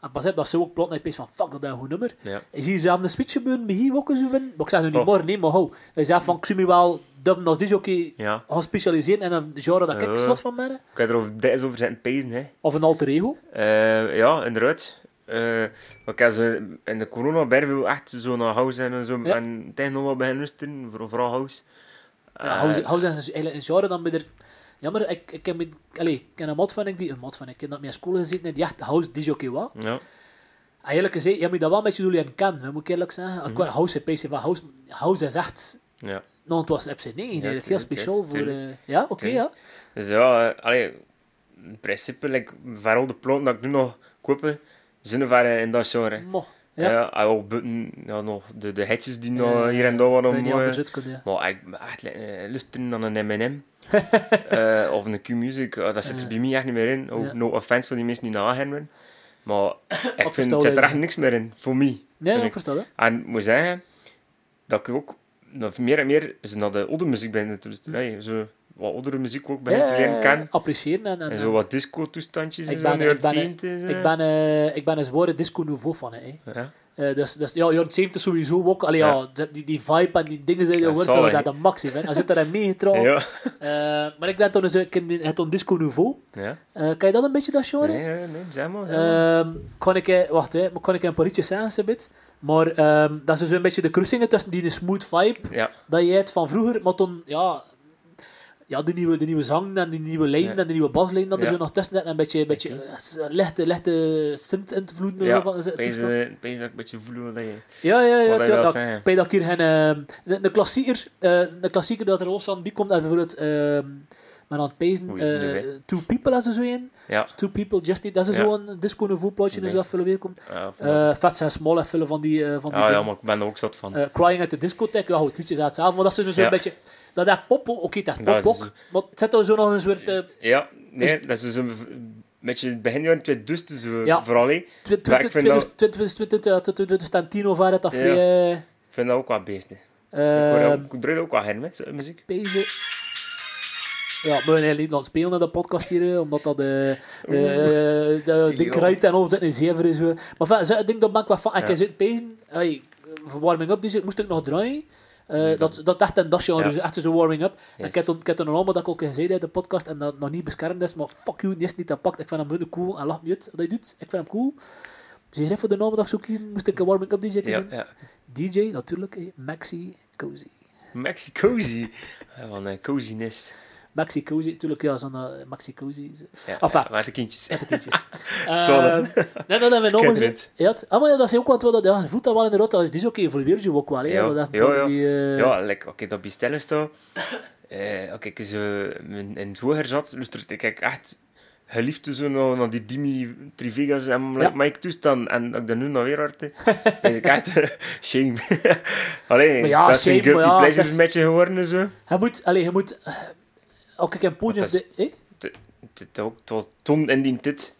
[SPEAKER 1] En pas op, dat ze ook plot en je van fuck, dat is een goed nummer.
[SPEAKER 2] Ja.
[SPEAKER 1] Je ziet ze aan de switch gebeuren bij hier ook zo winnen. Maar ik zeg nu niet
[SPEAKER 2] Oh.
[SPEAKER 1] morgen, nee, maar hou. Dat je zegt van, ik zie me wel dubbel als die oké
[SPEAKER 2] ja.
[SPEAKER 1] gaan specialiseren in een genre dat ik slot van ben.
[SPEAKER 2] Ik kan er over over zitten pezen, hè.
[SPEAKER 1] Of een alter ego.
[SPEAKER 2] Eh, ja, inderdaad. Maar ik heb zo in de corona veel echt zo naar house en zo.
[SPEAKER 1] Ja.
[SPEAKER 2] En tegen nog wel beginnen luisteren, voor- vooral house.
[SPEAKER 1] Ja,
[SPEAKER 2] Eh,
[SPEAKER 1] house, house is dus eigenlijk een genre dan bij er... Jammer, ik, ik heb met, allee, ik ken een mod van ik die, een mod van ik, heb dat met school gezeten en die echt house DJ was.
[SPEAKER 2] Ja,
[SPEAKER 1] Eigenlijk gezegd, je moet dat wel een beetje doen en kan, moet ik eerlijk zeggen. Ik mm house PC van house, house is echt,
[SPEAKER 2] ja.
[SPEAKER 1] nou het was FC9 eigenlijk, heel
[SPEAKER 2] tuurlijk,
[SPEAKER 1] speciaal voor... eh, ja, oké, ja.
[SPEAKER 2] Dus ja, allee, in principe, like, vooral de planten dat ik nu nog koop, zijn er ver in dat genre.
[SPEAKER 1] Mo,
[SPEAKER 2] Ja,
[SPEAKER 1] ja.
[SPEAKER 2] ook buiten, ja, nog de, de hitjes die nog
[SPEAKER 1] Eh,
[SPEAKER 2] hier en daar eh,
[SPEAKER 1] kunt, ja.
[SPEAKER 2] Maar ik echt uh, lusten dan een M&M. [LAUGHS] Eh, of een Q-Music, eh, dat zit er bij mij echt niet meer in. Ook no offense voor die mensen die nagaan Maar [CLEARS THROAT] ik vind, het zit er echt niks meer in, voor mij.
[SPEAKER 1] Nee, ik
[SPEAKER 2] ik.
[SPEAKER 1] versta dat.
[SPEAKER 2] En ik moet zeggen, dat ik ook dat meer en meer naar de oude muziek ben luisteren. Hey, zo wat oudere muziek ook begin te leren kennen.
[SPEAKER 1] appreciëren. En, en,
[SPEAKER 2] En zo wat disco-toestandjes en
[SPEAKER 1] ik
[SPEAKER 2] zo
[SPEAKER 1] ben,
[SPEAKER 2] in de
[SPEAKER 1] ik, ben,
[SPEAKER 2] 70.
[SPEAKER 1] ik, ben, ik ben een zware disco nouveau van, hè.
[SPEAKER 2] Ja.
[SPEAKER 1] Eh, dus, dus ja, jaren 70 sowieso ook. Allee,
[SPEAKER 2] Ja.
[SPEAKER 1] ja. dat- die, die vibe en die dingen zijn je
[SPEAKER 2] Ja,
[SPEAKER 1] ik
[SPEAKER 2] hè.
[SPEAKER 1] dat een maxi vind. Als je daarin meegetrokken.
[SPEAKER 2] Ja.
[SPEAKER 1] Eh, maar ik ben toen ik ken die- het on disco nouveau.
[SPEAKER 2] ja.
[SPEAKER 1] Eh, kan je dat een beetje, dat genre?
[SPEAKER 2] Nee, nee, nee, zeg maar. zeg maar.
[SPEAKER 1] Ehm, kan ik, wacht, hè, kan ik een paar liedjes zeggen, een beetje? Maar ehm, dat is dus een beetje de kruisingen tussen die de smooth vibe
[SPEAKER 2] ja.
[SPEAKER 1] dat je hebt van vroeger, maar dan, ja, ja de, nieuwe, de nieuwe zang en die nieuwe lijn
[SPEAKER 2] Ja.
[SPEAKER 1] en de nieuwe baslijn dat er
[SPEAKER 2] Ja.
[SPEAKER 1] zo nog tussen zit en een beetje, een beetje eh, lichte, lichte synth-invloeden.
[SPEAKER 2] Ja, eh, wees dat ik een beetje voelen dat je...
[SPEAKER 1] Ja, ja, ja.
[SPEAKER 2] Wat
[SPEAKER 1] ja,
[SPEAKER 2] wil
[SPEAKER 1] dat, ik hier geen... ehm, de, de klassieker, eh, de klassieker dat er los aan die komt, bijvoorbeeld... ehm maar aan het pezen, eh,
[SPEAKER 2] hè.
[SPEAKER 1] Two People is er zo in.
[SPEAKER 2] Ja.
[SPEAKER 1] Two People Just Need, dat is
[SPEAKER 2] Ja.
[SPEAKER 1] zo'n disco nouveau plaatje, dus dat veel weer komt.
[SPEAKER 2] Ja,
[SPEAKER 1] Uh, Fats and Small en veel van die, eh, van die
[SPEAKER 2] ja, ja,
[SPEAKER 1] dingen.
[SPEAKER 2] maar ik ben er ook zat van.
[SPEAKER 1] Eh, Crying at the Discotheque, ja, goed, het liedje is hetzelfde, maar dat is dus
[SPEAKER 2] Ja.
[SPEAKER 1] beetje... Dat is pop, oké, dat is
[SPEAKER 2] Dat
[SPEAKER 1] pop
[SPEAKER 2] is-
[SPEAKER 1] ook, maar het zit er zo nog een soort... eh,
[SPEAKER 2] Ja, nee,
[SPEAKER 1] Is-
[SPEAKER 2] dat is een beetje begin jaren 2000 zo,
[SPEAKER 1] Ja.
[SPEAKER 2] vooral. hè.
[SPEAKER 1] twi-
[SPEAKER 2] Maar ik vind dat-
[SPEAKER 1] 2010 of waar het af...
[SPEAKER 2] Ja.
[SPEAKER 1] eh,
[SPEAKER 2] Ik vind dat ook wel beesten. Ik
[SPEAKER 1] eh,
[SPEAKER 2] ik draai ook wel zo, muziek.
[SPEAKER 1] Deze. Ja, eigenlijk niet aan het spelen in de podcast hier, eh, omdat dat [LAUGHS] de, de, de
[SPEAKER 2] Ja.
[SPEAKER 1] rijdt en al zit in zeven is. eh. Maar van, zo, ik denk dat ben ik wat van, ik
[SPEAKER 2] Ja.
[SPEAKER 1] zit pezen, hey, verwarming up, die zit, moest ik nog draaien. Eh,
[SPEAKER 2] je
[SPEAKER 1] dat, dat echt een dasje,
[SPEAKER 2] Ja.
[SPEAKER 1] dus echt zo'n warming up. En
[SPEAKER 2] Yes.
[SPEAKER 1] ik heb toen- ik heb toen allemaal dat ik ook gezegd uit de podcast en dat nog niet beschermd is, maar fuck you, die is niet dat pakt. Ik vind hem heel cool en lach me uit dat hij doet. Ik vind hem cool. Dus hier voor de naam dat ik zou kiezen, moest ik een warming up DJ kiezen.
[SPEAKER 2] ja.
[SPEAKER 1] DJ natuurlijk, Maxi Cozy.
[SPEAKER 2] Maxi Cozy. Ja, van uh, coziness.
[SPEAKER 1] Maxi Cozy, natuurlijk, ja, zo'n uh, Maxi Cozy. is-
[SPEAKER 2] Ja,
[SPEAKER 1] Enfin.
[SPEAKER 2] ja, met de kindjes.
[SPEAKER 1] Met de kindjes. [LAUGHS] Ehm, nee, dat hebben we nog. Ja, ah, maar ja, dat is ook wat, dat, ja, je voelt dat wel in de rot, dat is die is ook evolueerd je ook wel, hè.
[SPEAKER 2] Ja,
[SPEAKER 1] dat is
[SPEAKER 2] ja, ja.
[SPEAKER 1] die, eh,
[SPEAKER 2] Ja, like, oké, dat bestellen staan. [COUGHS] Eh, oké, ik zo in, in hoger zat, luisterde ik echt geliefde zo naar, naar die Dimi Trivegas en like
[SPEAKER 1] Ja.
[SPEAKER 2] Mike toestand en dat ik [LAUGHS] dat nu nog weer harte. is ik echt shame. [LAUGHS] Allee,
[SPEAKER 1] Maar ja,
[SPEAKER 2] dat is een
[SPEAKER 1] shame,
[SPEAKER 2] guilty
[SPEAKER 1] ja,
[SPEAKER 2] pleasure
[SPEAKER 1] is-
[SPEAKER 2] een beetje geworden zo.
[SPEAKER 1] Je moet, allee, je moet... Ook ik een podium...
[SPEAKER 2] Dat
[SPEAKER 1] de-?
[SPEAKER 2] Het- ook ton in die tijd.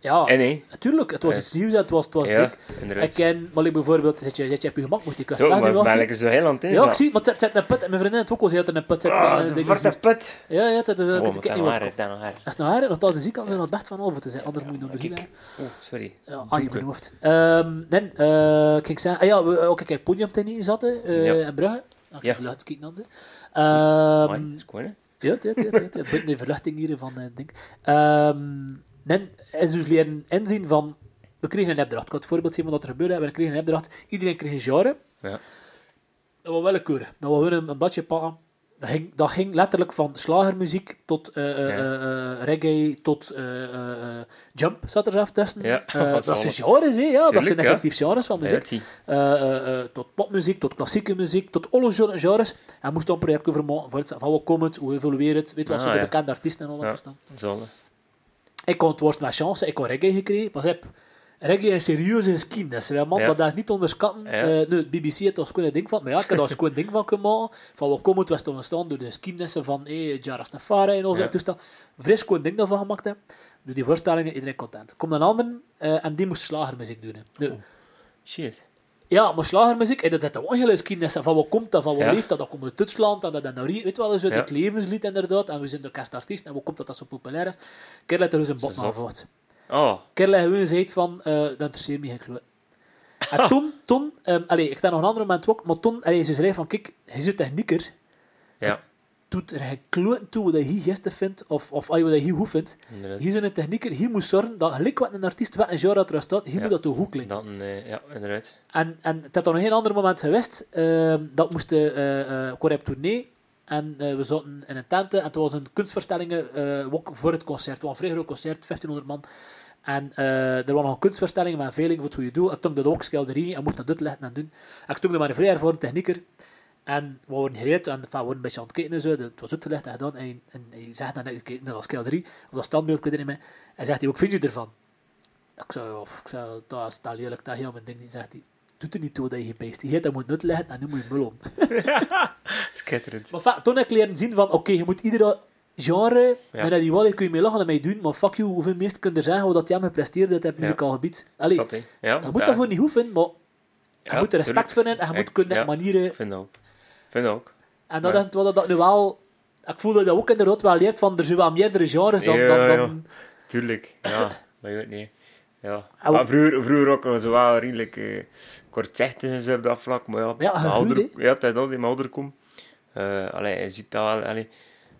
[SPEAKER 1] Ja,
[SPEAKER 2] En
[SPEAKER 1] natuurlijk. Het was
[SPEAKER 2] Ja.
[SPEAKER 1] iets nieuws het was, het was
[SPEAKER 2] Ja,
[SPEAKER 1] dik. Ik ken, maar bijvoorbeeld, zit je, zit je op je gemak, moet je kust
[SPEAKER 2] Ja, maar ben ik zo heel aan het
[SPEAKER 1] Ja, ik zie het, maar het zit een put. En mijn vriendin het ook al, ze had er een put zitten.
[SPEAKER 2] Ah,
[SPEAKER 1] van, eh,
[SPEAKER 2] put.
[SPEAKER 1] Ja, ja, het is, eh,
[SPEAKER 2] Oh,
[SPEAKER 1] ik wat.
[SPEAKER 2] haar, dan haar.
[SPEAKER 1] Als het nou haar, want als de ziek kan zijn, het best van over te zijn. Anders moet je nog drie.
[SPEAKER 2] Oh, sorry.
[SPEAKER 1] Ja, ah, je mijn hoofd. Ehm, nee, eh, ik ging zeggen, ah ja, ook een keer podiumtennie zaten eh,
[SPEAKER 2] Ja.
[SPEAKER 1] in Brugge.
[SPEAKER 2] Ja.
[SPEAKER 1] Ik heb de dan ze.
[SPEAKER 2] Amai,
[SPEAKER 1] Ja, ja, ja, ja, ja. De verluchting hier van het ding. Ehm nee, en ze dus leren inzien van, we kregen een opdracht. Ik had het voorbeeld geven van wat er gebeurde. We kregen een opdracht. Iedereen kreeg een genre.
[SPEAKER 2] Ja.
[SPEAKER 1] Dat was willekeurig. Dat was gewoon een, een bladje pakken. Dat ging, dat ging letterlijk van slagermuziek tot eh, eh,
[SPEAKER 2] Ja.
[SPEAKER 1] eh, reggae tot jump zat er zelf tussen.
[SPEAKER 2] Ja, dat [LAUGHS]
[SPEAKER 1] dat
[SPEAKER 2] is
[SPEAKER 1] zijn genres, hè? Ja, dat
[SPEAKER 2] Tuurlijk,
[SPEAKER 1] zijn
[SPEAKER 2] ja.
[SPEAKER 1] effectief genres van
[SPEAKER 2] Ja,
[SPEAKER 1] muziek.
[SPEAKER 2] dat zie.
[SPEAKER 1] Tot popmuziek, tot klassieke muziek, tot alle gen- genres. En moest dan een project over maken. Voor het, van wat komt het, hoe evolueert het, weet wat
[SPEAKER 2] Ah,
[SPEAKER 1] zijn de
[SPEAKER 2] ja.
[SPEAKER 1] bekende artiesten en al wat
[SPEAKER 2] Ja. Zo.
[SPEAKER 1] Ik kon het worst met chance, ik had reggae gekregen. Pas op, reggae is serieuze geschiedenis. hè, man,
[SPEAKER 2] Ja.
[SPEAKER 1] dat is niet te onderschatten.
[SPEAKER 2] Ja.
[SPEAKER 1] Eh, nu, het BBC heeft gewoon een ding van, maar ja, ik heb daar [LAUGHS] een ding van kunnen maken. Van wat komt het, was toen ontstaan door de geschiedenissen van hey, Jarastafari en al zo'n toestel. Fris een ding daarvan gemaakt heb. Nu die voorstellingen, iedereen content. Komt een ander eh, en die moest slagermuziek doen. hè. Nu,
[SPEAKER 2] Shit.
[SPEAKER 1] ja, maar slagermuziek, en dat heeft ook hele geschiedenis van wat komt dat, van wat
[SPEAKER 2] Ja.
[SPEAKER 1] leeft dat, dat komt uit Duitsland, en dat en weet wel,
[SPEAKER 2] Ja.
[SPEAKER 1] het levenslied inderdaad, en we zijn de kerstartiest, en hoe komt dat dat zo populair is? Kerel heeft er dus een bot naar voort.
[SPEAKER 2] Oh,
[SPEAKER 1] Kerel heeft gewoon gezegd van, eh dat interesseert me geen kloot. En toen, toen um, allee, ik heb nog een ander moment ook, maar toen, allee, ze zei van, kijk, hij is een technieker,
[SPEAKER 2] ja.
[SPEAKER 1] doet er geen kloot toe wat hij gisteren vindt, of, of allee, wat hij goed vindt.
[SPEAKER 2] Inderdaad.
[SPEAKER 1] Hij is een technieker, hij moet zorgen dat, gelijk wat een artiest, wat een genre dat er staat, hij
[SPEAKER 2] Ja.
[SPEAKER 1] moet dat toe goed klinken.
[SPEAKER 2] Eh, ja, inderdaad.
[SPEAKER 1] En, en het had nog geen ander moment geweest. ehm, dat moest de uh, uh, tournee. En eh, we zaten in een tent. En het was een kunstverstellingen ook voor het concert. Het was een vrij groot concert, 1500 man. En eh, er was nog een kunstverstelling met een veling voor het goede doel. En toen de ook en moest dat uitleggen en doen. En ik stond met een vrij ervaren technieker. En we worden gereed en enfin, we worden een beetje aan het kijken en zo. Het was uitgelegd en gedaan. En, en hij zegt dan, ik kijk naar dat of dat standbeeld, ik weet het niet meer. En zegt hij, wat vind je ervan? Ik zei, of, ik zei dat is dat lelijk, dat heel mijn ding niet. Zegt hij, doet er niet toe dat je gepeest. Je hebt dat moet uitleggen en nu moet je mullen. [LAUGHS] [LAUGHS]
[SPEAKER 2] Schitterend.
[SPEAKER 1] Maar enfin, toen heb ik leren zien van, oké, je moet iedere genre,
[SPEAKER 2] Ja.
[SPEAKER 1] en dat die wel, kun je mee lachen en mee doen, maar fuck you, hoeveel meest kun je er zeggen wat dat jij me presteert op het muzikaal gebied. Allee,
[SPEAKER 2] Zat. Ja,
[SPEAKER 1] je moet daarvoor niet goed vinden, maar je moet er respect voor hebben en je moet kunnen manieren...
[SPEAKER 2] Ik vind ook. Vind ook.
[SPEAKER 1] En dat is het wat dat nu wel... Ik voel dat je dat ook inderdaad wel leert van, er zijn wel meerdere genres dan... Dan, dan
[SPEAKER 2] Tuurlijk. Ja, [LAUGHS] maar je weet niet. Ja. Maar vroeger, vroeger ook zo wel redelijk eh, kortzichtig en zo op dat vlak. Maar ja,
[SPEAKER 1] Ja,
[SPEAKER 2] ouder, ja, dat al die mijn ouder komt. Uh, allee, je ziet dat wel. Allee,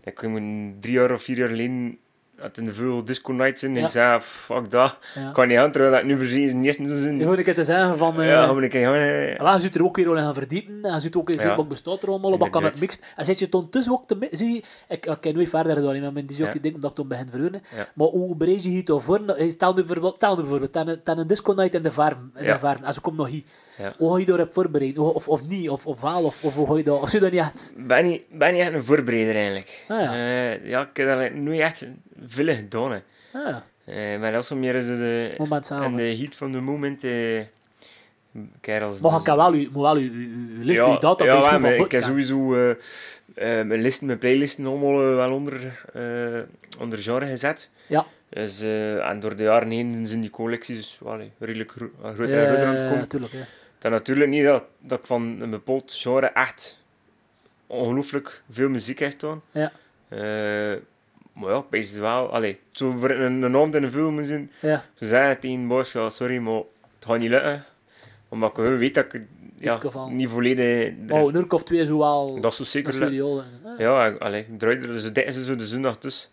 [SPEAKER 2] ik moet drie jaar of vier jaar geleden had in de veel disco nights in. En ik zei, fuck dat. Ik kan niet aan, terwijl dat ik nu voorzien is niet eens in zijn...
[SPEAKER 1] Je moet een keer te zeggen van... eh,
[SPEAKER 2] Ja, moet ik gewoon... eh,
[SPEAKER 1] Ja, je zit er ook weer al gaan verdiepen. En je zit ook in
[SPEAKER 2] Ja.
[SPEAKER 1] wat bestaat er allemaal, wat kan het mixed. En zit je toen tussen ook te zie je, ik, ik heb nooit verder gedaan, maar mijn
[SPEAKER 2] Ja.
[SPEAKER 1] denk dat ik toen begin verloren.
[SPEAKER 2] Ja.
[SPEAKER 1] Maar hoe bereid je het voor? Stel nu bijvoorbeeld, stel nu bijvoorbeeld, ten een, een disco night in de farm, in de farm, en ze komt nog hier.
[SPEAKER 2] Ja.
[SPEAKER 1] Hoe ga je daarop voorbereiden? Of, of, niet? Of, of wel? Of, of hoe ga je dat? Of je dat niet echt?
[SPEAKER 2] ben niet, ben niet echt een voorbereider eigenlijk.
[SPEAKER 1] Ah, ja.
[SPEAKER 2] Eh, ja, ik heb daar nooit echt veel gedaan. hè.
[SPEAKER 1] Ah, ja.
[SPEAKER 2] Eh, Ik wel zo meer zo de,
[SPEAKER 1] hè.
[SPEAKER 2] de heat van de moment. Eh, kerels.
[SPEAKER 1] Maar je kan wel, moet wel je, je, je list, je database
[SPEAKER 2] ja, maar ik heb sowieso eh, mijn, listen, mijn playlisten allemaal wel onder, onder genre gezet.
[SPEAKER 1] Ja,
[SPEAKER 2] Dus, en door de jaren heen zijn die collecties wel eh, redelijk gro groter en aan het
[SPEAKER 1] ja,
[SPEAKER 2] komen.
[SPEAKER 1] natuurlijk. Ja.
[SPEAKER 2] Dat natuurlijk niet dat, dat ik van een bepaald genre echt ongelooflijk veel muziek heb staan.
[SPEAKER 1] Ja.
[SPEAKER 2] Maar ja, best wel. Allee, zo voor een, een avond in een film zijn,
[SPEAKER 1] Ja,
[SPEAKER 2] ze zeggen tegen Bosch, ja, sorry, maar het gaat niet lukken. Omdat ik wel weet dat ik ja, niet volledig...
[SPEAKER 1] maar een of twee zo wel...
[SPEAKER 2] dat zeker
[SPEAKER 1] is hè.
[SPEAKER 2] Ja, allee, ik draai er dus zo de zondag tussen.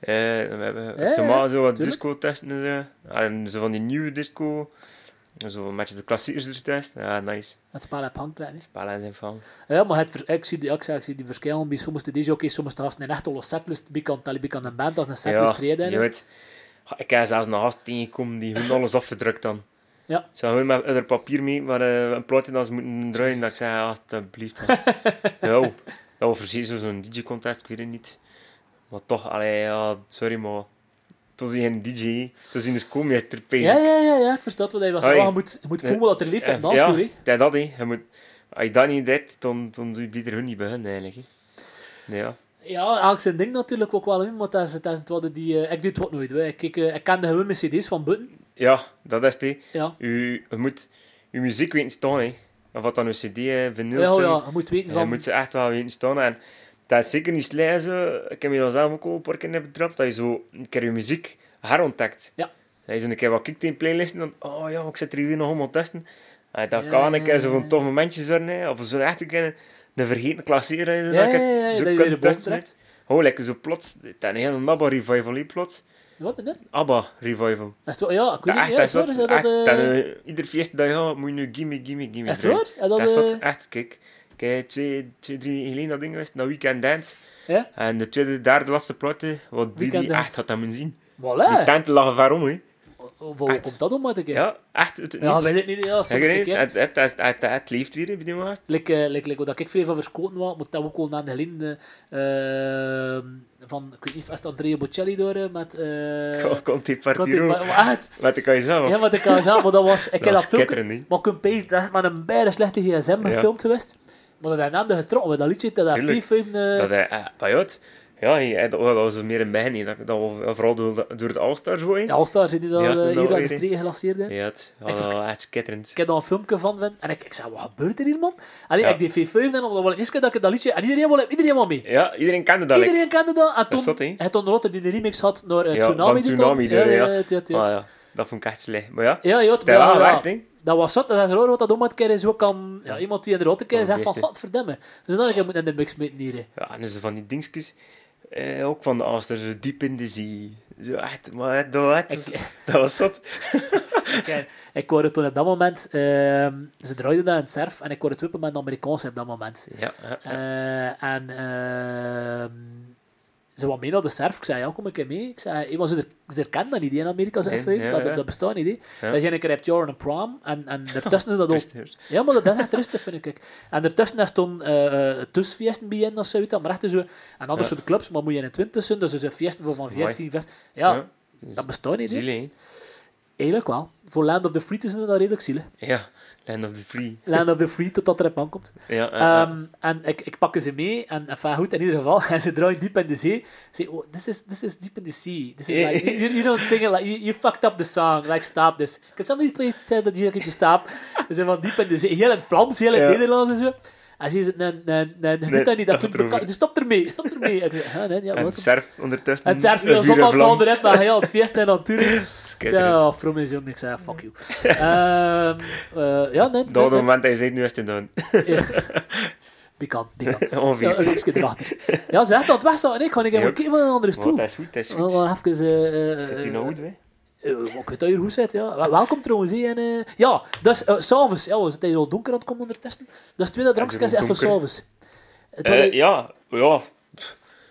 [SPEAKER 2] Eh, we hebben
[SPEAKER 1] Ja,
[SPEAKER 2] zo wat
[SPEAKER 1] tuurlijk.
[SPEAKER 2] disco testen en zo. En zo van die nieuwe disco. Zo een beetje de klassiekers er testen. Ja, nice.
[SPEAKER 1] Het spel heb hangtrein.
[SPEAKER 2] Spellen zijn van.
[SPEAKER 1] Ja, maar het, ik, zie die, ik, ik zie die verschillen bij sommige DJ's, sommige gasten een echt al een setlist, bij kan, bij kan een band als een setlist reden.
[SPEAKER 2] je weet. Ik heb zelfs een gast tegengekomen die hun alles afgedrukt dan.
[SPEAKER 1] Ja.
[SPEAKER 2] Ze gaan gewoon met er papier mee, maar eh, een plaatje dat ze moeten draaien. Dat ik zei, ja, alsjeblieft. ja, dat was precies zo- zo'n DJ-contest, ik weet het niet. Maar toch, allee, ja, sorry, maar... Toen zie je een DJ, toen zie je een schoolmeester bezig.
[SPEAKER 1] Ja, ja, ja, ja, ik versta wat hij was. Je, moet, je moet voelen dat er leeft en
[SPEAKER 2] Ja,
[SPEAKER 1] dansvloer. hè.
[SPEAKER 2] ja, dat, hè. Je moet... Als je dat niet deed, dan, dan zou je beter hun niet beginnen, eigenlijk. ja.
[SPEAKER 1] Ja, elk zijn ding natuurlijk ook wel in, maar dat is, dat is het wat die... eh, ik doe het wat nooit, hè. Ik, ik, eh, ik kende gewoon mijn cd's van buiten.
[SPEAKER 2] Ja, dat is het.
[SPEAKER 1] Ja.
[SPEAKER 2] U, je moet je muziek weten staan, hè. Of wat dan een cd, hè, vinyl
[SPEAKER 1] Ja, ja, je moet weten
[SPEAKER 2] Je
[SPEAKER 1] van...
[SPEAKER 2] moet ze echt wel weten staan. En dat is zeker niet zo. Ik heb me dan zelf ook al een paar keer betrapt, dat je zo een keer je muziek herontdekt.
[SPEAKER 1] Ja.
[SPEAKER 2] Dat je zo een keer wat kijkt in playlisten, dan, oh ja, ik zit er hier nog allemaal testen. En dat
[SPEAKER 1] Ja,
[SPEAKER 2] kan keer zo van tof momentjes zijn. Of zo echt een keer een vergeten klasseren.
[SPEAKER 1] Ja,
[SPEAKER 2] dat ik
[SPEAKER 1] ja, ja,
[SPEAKER 2] zo
[SPEAKER 1] dat je
[SPEAKER 2] testen. Oh, lekker zo plots. Het is een hele ABBA revival, hè, plots.
[SPEAKER 1] Wat, hè?
[SPEAKER 2] ABBA revival.
[SPEAKER 1] Is het ja, ik weet niet,
[SPEAKER 2] echt, dat
[SPEAKER 1] is
[SPEAKER 2] is
[SPEAKER 1] Is dat, eh,
[SPEAKER 2] dat, eh, ieder feest dat je moet je nu gimme, gimme, gimme
[SPEAKER 1] Is het
[SPEAKER 2] draaien.
[SPEAKER 1] waar? Dat,
[SPEAKER 2] Dat is
[SPEAKER 1] eh,
[SPEAKER 2] echt, kijk. Kijk, twee, twee, drie geleden dat ding geweest, dat Weekend Dance.
[SPEAKER 1] Ja?
[SPEAKER 2] En de tweede, derde, laatste plaatje, wat die, die echt had dat moeten zien. De
[SPEAKER 1] Voilà.
[SPEAKER 2] tent lag ver om, hè. Echt.
[SPEAKER 1] komt dat om, ik? Ja,
[SPEAKER 2] Ja, echt. Het,
[SPEAKER 1] ja weet ik niet. Ja, soms
[SPEAKER 2] het, het, het, het, het, het leeft weer, bij die gast.
[SPEAKER 1] Like, eh, like, like, wat ik vrij van verschoten was, moet dat ook wel naar de geleden eh, van, ik weet niet, is het Andrea Bocelli door eh, met... eh
[SPEAKER 2] Oh, komt die
[SPEAKER 1] die-
[SPEAKER 2] partiro. kan je zeggen.
[SPEAKER 1] ja, wat ik kan zeggen, maar dat was, [LAUGHS] ik heb
[SPEAKER 2] Dat
[SPEAKER 1] filmpje, maar ik pezen, dat is met een bijna slechte gsm gefilmd geweest, maar dat hij nam getrokken met dat liedje, dat hij
[SPEAKER 2] Tuurlijk.
[SPEAKER 1] vijf, eh,
[SPEAKER 2] Dat hij, eh, uit, ja, hij- dat dat was meer een begin, dat, dat was vooral door, de- door het All-Stars gewoon.
[SPEAKER 1] ja, All-Star zit die
[SPEAKER 2] Ja,
[SPEAKER 1] eh,
[SPEAKER 2] dat is
[SPEAKER 1] hier aan de streek gelanceerd in.
[SPEAKER 2] Ja, het
[SPEAKER 1] Ik
[SPEAKER 2] was
[SPEAKER 1] vers-
[SPEAKER 2] wel echt.
[SPEAKER 1] Ik heb daar een filmpje van, en ik, ik zei, wat gebeurt er hier, man? Allee,
[SPEAKER 2] Ja.
[SPEAKER 1] ik deed V5 dan, omdat wel eerste keer dat ik dat liedje, en iedereen wil, iedereen wil mee.
[SPEAKER 2] Ja, iedereen kende dat.
[SPEAKER 1] Iedereen kende dat. En toen,
[SPEAKER 2] hè?
[SPEAKER 1] hij toen Rotter die de remix had naar uh,
[SPEAKER 2] Ja,
[SPEAKER 1] Tsunami. die
[SPEAKER 2] Tsunami, ja, ja.
[SPEAKER 1] ja, ja, ja.
[SPEAKER 2] Ah, ja, dat vond ik echt slecht. Maar ja,
[SPEAKER 1] Ja, ja, het-
[SPEAKER 2] dat
[SPEAKER 1] ja,
[SPEAKER 2] wel
[SPEAKER 1] ja. Dat was zot. Dat is raar wat dat om een keer zo kan... Ja, iemand die in de rotte keer zegt van, godverdamme. Dus dan ik moet in de mix met hier. hè.
[SPEAKER 2] Ja, en dus van die dingetjes, eh, ook van de Aster, zo diep in de zee. Zo echt, maar dat,
[SPEAKER 1] Ik-
[SPEAKER 2] dat was zot. [LAUGHS]
[SPEAKER 1] Ik, ik hoorde toen op dat moment... ehm, ze draaiden dat in het surf en ik hoorde het wippen met een Amerikaanse op dat moment.
[SPEAKER 2] Ja, ja, ja.
[SPEAKER 1] Eh, en ehm, ze wou mee naar de surf. Ik zei, ja, kom ik keer mee. Ik zei, hey, maar ze, er- ze herkennen dat niet in Amerika.
[SPEAKER 2] Nee, ja,
[SPEAKER 1] dat,
[SPEAKER 2] ja.
[SPEAKER 1] dat bestaat niet.
[SPEAKER 2] Ja.
[SPEAKER 1] Zijn een keer op Jordan en Prom. En, en [LAUGHS] daartussen is dat ook... Ja, maar dat is echt rustig, vind ik. En daartussen is toen uh, tussenfeesten bij hen of zoiets. Maar echt zo... En anders zo de clubs, maar moet je in het twintig tussen. Dus zijn feesten voor van
[SPEAKER 2] Amai.
[SPEAKER 1] 14, 15... Ja.
[SPEAKER 2] Dus
[SPEAKER 1] dat bestaat niet.
[SPEAKER 2] Zielig.
[SPEAKER 1] Eigenlijk wel. Voor Land of the Free is dat redelijk zielig.
[SPEAKER 2] Ja, Land of the Free. [LAUGHS]
[SPEAKER 1] Land of the Free, totdat er een man komt.
[SPEAKER 2] Ja, ja, ja.
[SPEAKER 1] Ehm, en ik, ik pakken ze mee, en enfin, goed, in ieder geval, [LAUGHS] en ze draaien diep in de zee. Ze oh, this is, this is deep in the sea. This is like, you, you don't sing it like, you, you fucked up the song, like, stop this. Can somebody please tell that you can just stop? Ze zijn van diep in de zee, heel in het Vlaams, heel in het
[SPEAKER 2] Ja.
[SPEAKER 1] Nederlands en zo. En ze zegt, nee, nee, nee, doe
[SPEAKER 2] Nee,
[SPEAKER 1] dat niet, dat. Dus stop ermee, stop ermee. Ik zeg, ah, nee, ja,
[SPEAKER 2] en surf ondertussen.
[SPEAKER 1] En het surf
[SPEAKER 2] een
[SPEAKER 1] heel zot
[SPEAKER 2] en
[SPEAKER 1] aan het maar heel het feest en het toeren. Ik zei, oh, from is jong, ik zei, fuck you. Ehm, eh, ja, nee,
[SPEAKER 2] Dat moment dat je zegt, nu is het gedaan.
[SPEAKER 1] Ja. [LAUGHS] Pikant, pikant. [LAUGHS]
[SPEAKER 2] Ongeveer.
[SPEAKER 1] Ja, erachter. Ja, ze had dat weg zo en ik ga even kijken van een andere stoel.
[SPEAKER 2] dat is goed, dat is goed.
[SPEAKER 1] gaan even... eh, eh,
[SPEAKER 2] Zit hij nou goed, hè?
[SPEAKER 1] Eh, Ik weet dat hier goed zit, ja. Wel- Welkom trouwens, hè. En, eh, ja, dus, uh, s'avonds, ja, we zitten hier al donker aan het komen ondertussen. Dus tweede drankje
[SPEAKER 2] is
[SPEAKER 1] is even
[SPEAKER 2] al donker?
[SPEAKER 1] s'avonds. Het
[SPEAKER 2] Eh, ja, ja.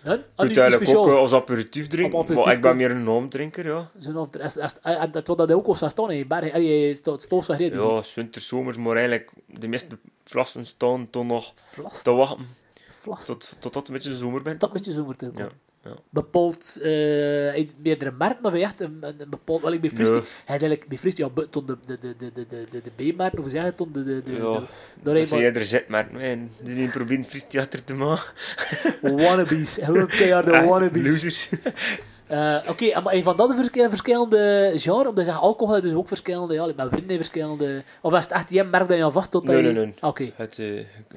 [SPEAKER 1] Ah, nu-
[SPEAKER 2] moet
[SPEAKER 1] nu
[SPEAKER 2] eigenlijk ook eh, als aperitief drinken.
[SPEAKER 1] Op aperitief
[SPEAKER 2] maar ik ben meer een naamdrinker, ja.
[SPEAKER 1] Zo'n is- is- eh, en Dat wat dat ook al staan in je berg. Allee, het het staat zo.
[SPEAKER 2] Ja, winter, zomers, maar eigenlijk de meeste flassen staan toen nog te wachten tot, tot het een beetje zomer bent.
[SPEAKER 1] Dat moet je zo moeten komen. Bepaald eh, in meerdere merken, of echt een, een, een bepaald... Wel, ik ben had eigenlijk bij Fristi, ja, buiten de, de, de, de, de, de, de, de B-merken, of zeg je het, ton, de, de, de,
[SPEAKER 2] Ja,
[SPEAKER 1] de, door
[SPEAKER 2] Dat
[SPEAKER 1] een
[SPEAKER 2] zie je er zit, maar nee, die zien proberen fris theater te maken.
[SPEAKER 1] wannabes, gewoon keiharde
[SPEAKER 2] Echt,
[SPEAKER 1] wannabes.
[SPEAKER 2] Losers.
[SPEAKER 1] Eh, Oké, en maar een van dat de vers- verschillende genre, omdat je zegt alcohol, dus ook verschillende, ja, met wind verschillende... Of is het echt die merk dat je aan vast tot
[SPEAKER 2] Nee,
[SPEAKER 1] dat
[SPEAKER 2] nee, nee.
[SPEAKER 1] Ah, Oké.
[SPEAKER 2] Het, eh,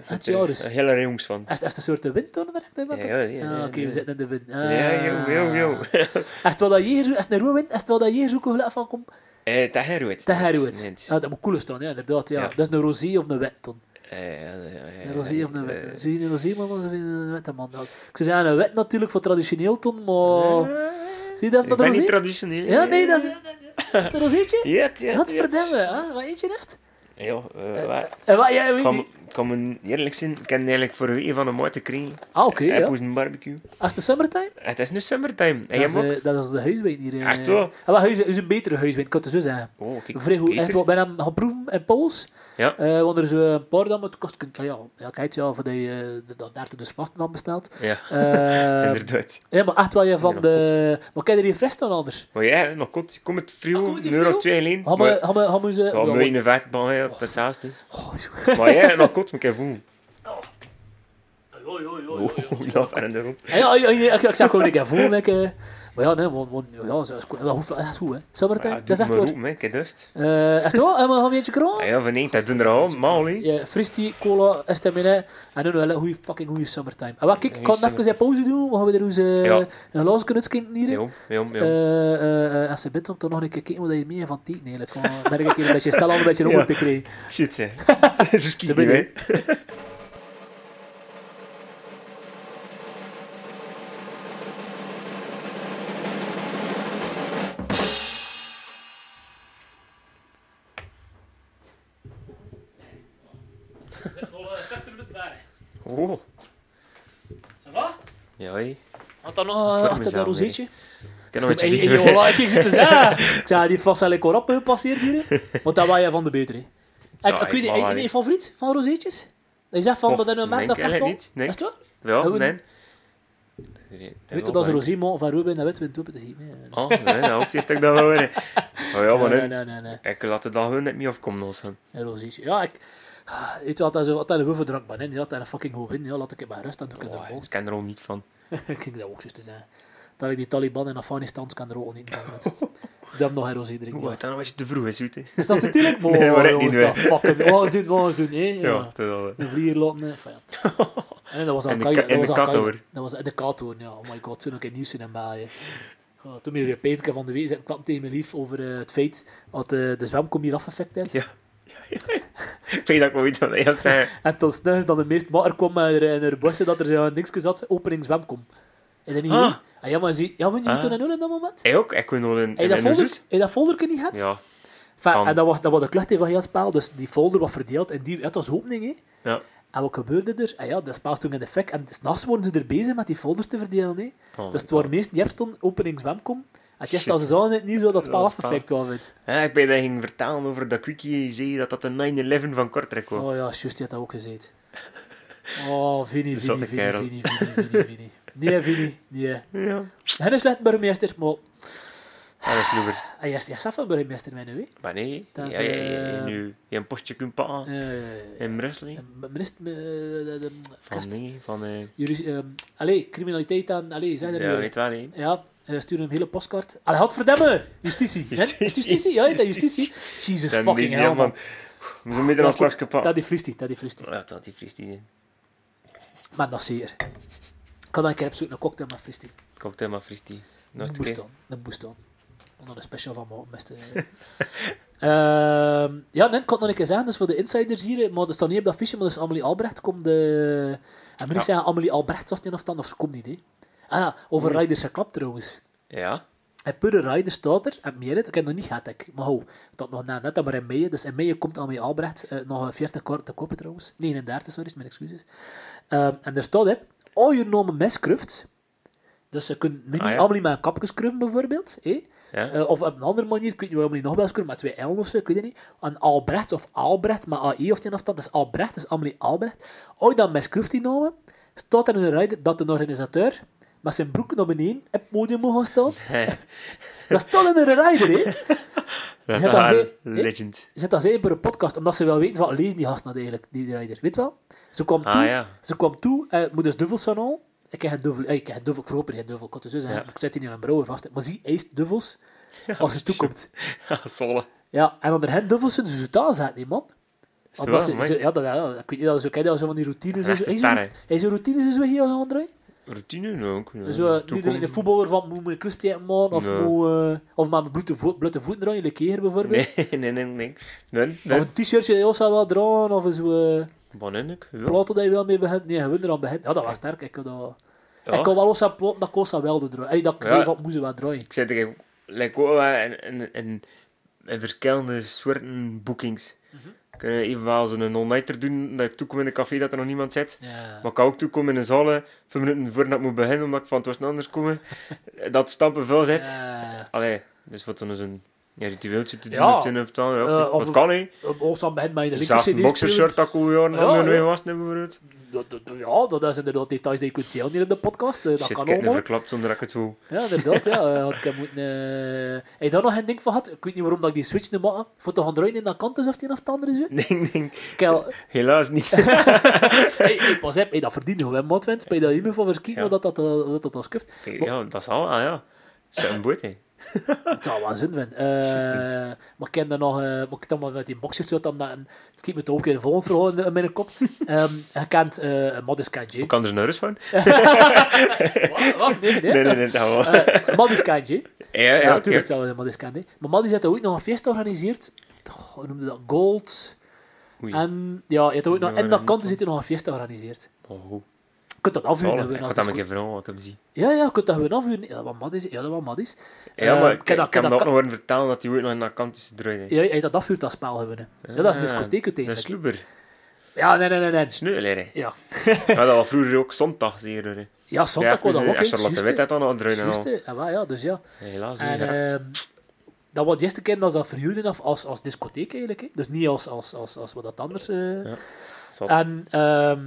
[SPEAKER 2] het,
[SPEAKER 1] jaar
[SPEAKER 2] eh. Een hele jongens van.
[SPEAKER 1] Is het, is het een soort de wind dan direct?
[SPEAKER 2] Ja, ja, ja,
[SPEAKER 1] Ah, Oké,
[SPEAKER 2] ja.
[SPEAKER 1] we zitten in de wind.
[SPEAKER 2] Ja, yo, yo, yo.
[SPEAKER 1] Ah. Is het wel dat je hier, is het een roewind? Is het wel dat je zoeken geluid van komt?
[SPEAKER 2] Eh, Dat is
[SPEAKER 1] De Harrowitz.
[SPEAKER 2] Nee.
[SPEAKER 1] Ja, dat moet cool staan, ja, inderdaad. Ja.
[SPEAKER 2] Ja.
[SPEAKER 1] Dat is een rosé of een wit, dan.
[SPEAKER 2] Eh, ja, ja, ja,
[SPEAKER 1] Een rosé of een
[SPEAKER 2] eh,
[SPEAKER 1] wit. Zie je een rosé, man, of een witte man? Ja. Ik zou zeggen een wit natuurlijk voor traditioneel, ton, maar... Zie je dat,
[SPEAKER 2] Ik
[SPEAKER 1] dat
[SPEAKER 2] ben niet traditioneel.
[SPEAKER 1] Ja, nee, dat is... Is het een rozeetje?
[SPEAKER 2] Ja, ja,
[SPEAKER 1] Wat
[SPEAKER 2] het-
[SPEAKER 1] verdamme, hè? Wat eet je net?
[SPEAKER 2] Ja, eh, waar-
[SPEAKER 1] En wat, jij weet
[SPEAKER 2] kan,
[SPEAKER 1] niet...
[SPEAKER 2] kan me eerlijk zijn, ik ken eigenlijk voor een van een mooi te krijgen.
[SPEAKER 1] Ah, oké,
[SPEAKER 2] Hij
[SPEAKER 1] ja.
[SPEAKER 2] een barbecue.
[SPEAKER 1] Als het summertime?
[SPEAKER 2] Het is nu summertime. En
[SPEAKER 1] Dat is, eh, dat is de huiswijn hier. eh.
[SPEAKER 2] Echt waar?
[SPEAKER 1] Ah, wel, huiswijn is een betere huiswijn, ik kan het zo zeggen.
[SPEAKER 2] Oh, kijk.
[SPEAKER 1] Vrij goed. Echt wel, ben hem gaan proeven in Pools.
[SPEAKER 2] Ja.
[SPEAKER 1] Eh, want er is een paar dan, maar het kost... Ja, ja, kijk, ja, voor die, dat daar dus vast dan besteld.
[SPEAKER 2] Ja, [LAUGHS] inderdaad.
[SPEAKER 1] ja, maar echt wel je van
[SPEAKER 2] Ja,
[SPEAKER 1] de... Maar kijk er hier fris dan anders?
[SPEAKER 2] Maar jij, nog kort, kom het
[SPEAKER 1] Ah,
[SPEAKER 2] frio,
[SPEAKER 1] het
[SPEAKER 2] een euro of twee alleen.
[SPEAKER 1] Gaan we,
[SPEAKER 2] Maar-
[SPEAKER 1] gaan we, ze...
[SPEAKER 2] Ja,
[SPEAKER 1] ja,
[SPEAKER 2] in de op het.
[SPEAKER 1] Oh, joh.
[SPEAKER 2] Maar nog kort, moet ik rond.
[SPEAKER 1] Ja, ja, ja, ik, maar ja, nee, want, want, ja, dat is, dat hoeft- dat is goed, hè. Summertime,
[SPEAKER 2] Ja,
[SPEAKER 1] dat is echt goed.
[SPEAKER 2] roepen, hè, kijk dust.
[SPEAKER 1] Eh, is het wel? En we gaan een eentje
[SPEAKER 2] Ah
[SPEAKER 1] kroon?
[SPEAKER 2] ja, van één, dat doen er al, mal, hè.
[SPEAKER 1] Ja, Fristi, cola, estamine. En dan wel een goeie, fucking goede summertime. En wat, kijk, ik kan even een pauze doen. We gaan weer eens eh,
[SPEAKER 2] Ja.
[SPEAKER 1] een glazen kunnen skinken hier.
[SPEAKER 2] Jom, jom, jom.
[SPEAKER 1] Eh, als ze bent om toch nog een keer kijken wat je mee van teken eigenlijk. Dan merk ik een beetje stel aan een beetje [LAUGHS]
[SPEAKER 2] Ja.
[SPEAKER 1] honger te krijgen.
[SPEAKER 2] Shit, hè. [LAUGHS] Verschiet
[SPEAKER 1] Ze
[SPEAKER 2] hè. [LAUGHS] ja.
[SPEAKER 1] Had dan nog eh,
[SPEAKER 2] Voor
[SPEAKER 1] achter dat rozeetje?
[SPEAKER 2] Ik heb nog
[SPEAKER 1] ik zit te zeggen. Ik zei, die vast wel lekker op gepasseerd hier. Want dat was je van de betere. Ik,
[SPEAKER 2] Ja,
[SPEAKER 1] ik
[SPEAKER 2] ik
[SPEAKER 1] weet niet, je favoriet van rozeetjes? Je zegt van
[SPEAKER 2] Oh,
[SPEAKER 1] dat in een
[SPEAKER 2] nee,
[SPEAKER 1] merk dat
[SPEAKER 2] ik
[SPEAKER 1] echt wel...
[SPEAKER 2] eigenlijk niet. Nee.
[SPEAKER 1] Is het wel?
[SPEAKER 2] Ja, nee.
[SPEAKER 1] Je weet toch dat ze rosé van Ruben en Witwin toe te zien? Nee,
[SPEAKER 2] Oh, nee, nou, is toch dat wel weer. Oh ja, maar
[SPEAKER 1] nee,
[SPEAKER 2] nee.
[SPEAKER 1] nee, nee, nee.
[SPEAKER 2] Ik laat het dan gewoon net niet afkomen, los.
[SPEAKER 1] Een rozeetje. Ja, ik... ah, Weet je wat, hij een hoeverdrank ben in, ja, dat hij een fucking goed win, ja, laat ik het maar rust, dan doe ik het
[SPEAKER 2] Oh,
[SPEAKER 1] in
[SPEAKER 2] ik ken er al niet van. [LAUGHS]
[SPEAKER 1] Ik ging dat ook zo te zeggen. Dat ik die Taliban in Afghanistan kan er ook niet met. Heb nog drinken.
[SPEAKER 2] Oeh,
[SPEAKER 1] Ja.
[SPEAKER 2] dan was je te vroeg, is hè.
[SPEAKER 1] Is dat natuurlijk? [LAUGHS] Maar,
[SPEAKER 2] Nee, maar
[SPEAKER 1] jongens, dat fucking... Wat doen, wat doen, hè. [LAUGHS]
[SPEAKER 2] Ja, dat is wel...
[SPEAKER 1] Een vlier laten. En dat was
[SPEAKER 2] En ka- en
[SPEAKER 1] Dat
[SPEAKER 2] de. Katoor.
[SPEAKER 1] Dat was de Katoor, ja. Oh my god, toen ook in nieuws in België. Ja, toen ben je een peetje van de zitten klappen tegen mijn lief over eh, het feit dat eh, de zwemkom hier afgefekt heeft.
[SPEAKER 2] Ja. Ik weet dat ik wel weet wat hij zei. [LAUGHS]
[SPEAKER 1] En toen snel dan de meeste water kwam met er in haar bossen dat er zo'n niks zat, opening zwemkom. En dan niet
[SPEAKER 2] Ah.
[SPEAKER 1] ah. ah, ja, maar zie, ja, je
[SPEAKER 2] Ah.
[SPEAKER 1] toen en in dat moment?
[SPEAKER 2] Hij ook? Ik wil.
[SPEAKER 1] Heb je dat folder, dat folderke niet gehad?
[SPEAKER 2] Ja.
[SPEAKER 1] Enfin, en dat was, dat was de klucht van heel spel, dus die folder was verdeeld en die, het was opening, hè.
[SPEAKER 2] Ja.
[SPEAKER 1] En wat gebeurde er? Ah ja, dat spel stond in de fik en s'nachts worden ze er bezig met die folders te verdelen, hè.
[SPEAKER 2] Oh
[SPEAKER 1] dus het waren meest die stond opening zwemkom. Het is ze zo in het nieuws dat het spel.
[SPEAKER 2] Ja, ik ben dat ging vertellen over dat quickie zei dat dat de 9-11 van Kortrijk was.
[SPEAKER 1] Oh ja, juist, die had dat ook gezegd. Oh, Vini, [LAUGHS] Vini, Vini. Vini, Vini, Vini, Vini. Nee, Vini, nee.
[SPEAKER 2] Ja.
[SPEAKER 1] Hij is slecht burgemeester, maar
[SPEAKER 2] Ah, dat is
[SPEAKER 1] hij is, hij is zelf een burgemeester, mijn weet.
[SPEAKER 2] Maar nee,
[SPEAKER 1] Dat is,
[SPEAKER 2] ja, ja, ja, ja,
[SPEAKER 1] eh,
[SPEAKER 2] nu je een postje kunt pakken
[SPEAKER 1] Eh,
[SPEAKER 2] in Brussel.
[SPEAKER 1] minister, eh, de,
[SPEAKER 2] Van nee, van...
[SPEAKER 1] ehm, allee, criminaliteit aan, allee, zeg dat
[SPEAKER 2] ja, weet wel, hè.
[SPEAKER 1] Ja, hij stuurde een hele postkaart. Allee, godverdamme! Justitie.
[SPEAKER 2] Justitie.
[SPEAKER 1] Is Justitie, ja, dat is justitie. Jesus fucking hell,
[SPEAKER 2] ja,
[SPEAKER 1] man.
[SPEAKER 2] We zijn midden slagje pakken.
[SPEAKER 1] Dat die fristie, dat die fristie.
[SPEAKER 2] Ja, dat die fris die zijn.
[SPEAKER 1] Maar dat is zeer. Ik kan dan een keer op zoek naar een cocktail met fristie.
[SPEAKER 2] Cocktail maar fris die. Nog
[SPEAKER 1] Een boestaan. Een boestaan. Om er een special van maken, beste. [LAUGHS] Ehm ja, nee, ik het nog een keer zeggen, dus voor de insiders hier, maar dat staat niet op dat fiche, maar dus Amelie Albrecht komt de... En moet
[SPEAKER 2] Ja.
[SPEAKER 1] zeggen Amelie Albrecht zegt hij of dan, of ze komt niet, hè. Ah, ja, over Riders geklapt trouwens.
[SPEAKER 2] Ja.
[SPEAKER 1] En Pure Rider staat er, en meer het, ik heb nog niet gehad, ik. maar hou, dat nog na net, maar in mei, dus in mei komt Amelie Albrecht eh, nog een 40 kort te kopen trouwens. 39, sorry, is mijn excuses. Ehm, en er staat, hè, all your miskruft. Dus je kunt mini
[SPEAKER 2] Ah, ja.
[SPEAKER 1] Amelie met een kapje skruffen bijvoorbeeld, hè.
[SPEAKER 2] Ja.
[SPEAKER 1] Eh, of op een andere manier, ik weet niet hoe Amelie nog wel skruffen, met twee L'en of zo, ik weet het niet. Een Albrecht of Albrecht, met AE of die of dat, dat is Albrecht, dus Amelie Albrecht. Je dan miskruft die nomen, staat er in een rider dat de organisateur met zijn broek naar beneden op het podium moet gaan staan. Dat staat in een rider, hè. Zet dat
[SPEAKER 2] is [LAUGHS]
[SPEAKER 1] ze-
[SPEAKER 2] legend.
[SPEAKER 1] Voor een podcast, omdat ze wel weten wat lezen die gast nou eigenlijk, die rider. Weet wel? Ze kwam toe,
[SPEAKER 2] Ah, ja.
[SPEAKER 1] ze kwam toe, gaan halen. Ik heb geen duvel, eh, ik heb geen duvel, ik verhoop er geen duvel, ik het zo zeggen, ik zet die in mijn brouwer vast. Maar zie eist dubbels als ze toekomt. [LAUGHS]
[SPEAKER 2] Ja, zolle.
[SPEAKER 1] Ja, en onder hen dubbels zullen ze totaal zetten, die man.
[SPEAKER 2] Zo, amai.
[SPEAKER 1] ze- ja, dat, ja, ik weet niet, dat ken je dat zo van die routines. Zo, Hij zo-
[SPEAKER 2] hè.
[SPEAKER 1] zo routines zo hier gaan draaien.
[SPEAKER 2] Routine nou ook. ja.
[SPEAKER 1] Zo, niet alleen de voetballer van moet een krustie maken, of,
[SPEAKER 2] Nee.
[SPEAKER 1] moet, eh, of met mijn blote, vo blote voeten draaien, like hier bijvoorbeeld. [LAUGHS]
[SPEAKER 2] Nee, nee, nee, nee. Nee,
[SPEAKER 1] Of
[SPEAKER 2] nee.
[SPEAKER 1] een t-shirtje dat je ook wel dragen, of zo. Eh
[SPEAKER 2] Wanneer? Ja.
[SPEAKER 1] platen dat je wel mee begint. Nee, gewoon eraan begint. Ja, dat was sterk. Ik, dat...
[SPEAKER 2] Ja.
[SPEAKER 1] ik kan wel aan platen dat wel doen draaien. Allee, dat ik
[SPEAKER 2] Ja.
[SPEAKER 1] zei van, moesten wel draaien.
[SPEAKER 2] Ik zei tegen like ook wel in, in, in, in verschillende soorten boekings.
[SPEAKER 1] Mhm.
[SPEAKER 2] Ik kan evenwel zo'n all-nighter doen, dat ik toekom in een café dat er nog niemand zit. Maar ik kan ook toekomen in een zaal, vijf minuten voordat ik moet beginnen, omdat ik van het was anders komen, dat stampen veel zit.
[SPEAKER 1] Ja.
[SPEAKER 2] Allee, dus wat dan zo'n Ja, ritueeltje te doen
[SPEAKER 1] Ja.
[SPEAKER 2] of het een of ander. Ja,
[SPEAKER 1] Eh,
[SPEAKER 2] dat kan niet.
[SPEAKER 1] Op Oostam begint met de linker
[SPEAKER 2] Zelfs een
[SPEAKER 1] CD
[SPEAKER 2] boxershirt dat ik
[SPEAKER 1] Ja,
[SPEAKER 2] aan mijn was.
[SPEAKER 1] Dat, dat, dat- ja, dat is inderdaad details die je kunt delen hier in de podcast. eh, dat
[SPEAKER 2] Shit,
[SPEAKER 1] kan
[SPEAKER 2] ik heb het verklapt zonder dat ik het voel.
[SPEAKER 1] Ja, inderdaad. ja. Eh, Had ik moeten... eh, Heb je daar nog een ding van gehad? Ik weet niet waarom dat ik die switch niet maak. Voor te gaan draaien in dat kant is of het een of het andere is.
[SPEAKER 2] Nee, nee, helaas niet.
[SPEAKER 1] hey, hey, pas op, hey, dat verdient gewoon, je daar niet meer van verschieten,
[SPEAKER 2] Ja.
[SPEAKER 1] wat dat, dat, dat, dat, dat skuft?
[SPEAKER 2] ja, dat is al, ah, ja. Een boot, hè. [LAUGHS]
[SPEAKER 1] Het zou wel zin zijn. Eh, maar ik ken dan nog, eh, maar ik dan maar met die boxers uit, omdat het schiet me toch ook in een volgend verhaal in, de- in mijn kop. [LAUGHS] Ehm je kent uh, Modest Kanje.
[SPEAKER 2] Hoe kan er naar rust gaan?
[SPEAKER 1] Wat? Nee, nee.
[SPEAKER 2] Nee, nee, nee, dat.
[SPEAKER 1] Eh, Modest Kanje.
[SPEAKER 2] Ja, ja,
[SPEAKER 1] Ja, natuurlijk zou we Modest Kanje. Maar Modest had ook nog een feest georganiseerd. Oh, hoe noemde dat? Gold.
[SPEAKER 2] Oei.
[SPEAKER 1] En ja, je had ook nog, in dat kant zit nog een feest georganiseerd.
[SPEAKER 2] Oh,
[SPEAKER 1] kunt dat afhuren.
[SPEAKER 2] Ik
[SPEAKER 1] als
[SPEAKER 2] had dat een
[SPEAKER 1] disco-
[SPEAKER 2] keer vragen, wat ik heb zien.
[SPEAKER 1] Ja, ja, je kunt dat gewoon afhuren. Ja, dat was Modest. Ja, dat was Modest.
[SPEAKER 2] Ja,
[SPEAKER 1] Eh,
[SPEAKER 2] maar
[SPEAKER 1] ik
[SPEAKER 2] ik,
[SPEAKER 1] heb
[SPEAKER 2] ik
[SPEAKER 1] dat-
[SPEAKER 2] hem
[SPEAKER 1] dat-
[SPEAKER 2] nog horen vertellen dat hij ooit nog in dat kant is draaien.
[SPEAKER 1] Ja, hebt dat afvuurt, dat spel hè. Ja, dat is een discotheek
[SPEAKER 2] Een
[SPEAKER 1] uiteindelijk.
[SPEAKER 2] sloeber.
[SPEAKER 1] Ja, nee, nee, nee. nee.
[SPEAKER 2] Sneeuwler, hè.
[SPEAKER 1] Ja, [LAUGHS]
[SPEAKER 2] Ja, dat was vroeger ook zondag, zeer. hè.
[SPEAKER 1] ja zondag was dat ook. hè.
[SPEAKER 2] Als Charlotte
[SPEAKER 1] Juist,
[SPEAKER 2] Wit
[SPEAKER 1] hè.
[SPEAKER 2] had dan nog en
[SPEAKER 1] Juist. Ja, ja, dus ja.
[SPEAKER 2] Helaas niet
[SPEAKER 1] En ehm, dat was de eerste keer dat ze dat verhuurden af als, als discotheek eigenlijk. Hè. Dus niet als, als, als, als wat dat anders... eh.
[SPEAKER 2] Ja.
[SPEAKER 1] En ehm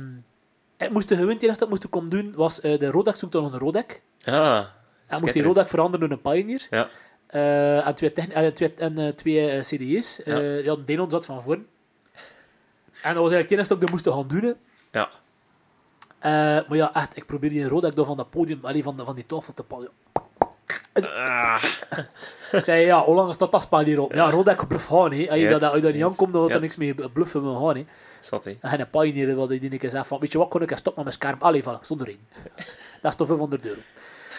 [SPEAKER 1] ik moest de gewoon het eerste dat ik moest komen doen, was eh, de Rodak zoekt dan een Rodak.
[SPEAKER 2] Ja,
[SPEAKER 1] En moest die. Rodak veranderen in een Pioneer.
[SPEAKER 2] Ja,
[SPEAKER 1] Eh, en twee, en twee, en, eh, twee eh, CD's.
[SPEAKER 2] Ja.
[SPEAKER 1] Eh ja, een deel zat van voor. En dat was eigenlijk het eerste dat ik dat moest gaan doen.
[SPEAKER 2] ja.
[SPEAKER 1] Eh, maar ja, echt, ik probeer die Rodak door van dat podium, allee, van, van die tafel te pakken.
[SPEAKER 2] Ah,
[SPEAKER 1] Ik zei, ja, hoe lang staat dat spel hier op? Ja, Rodak bluff gaan, hè. Als je dat, niet aankomt, dan wordt er niks mee bluffen gaan, hè.
[SPEAKER 2] Zat, hè.
[SPEAKER 1] En een pioneer, wat die een keer zegt van, weet je wat, kon ik stop met mijn scherm. Allee, voilà, zonder één. [LAUGHS] Dat is toch 500 euro.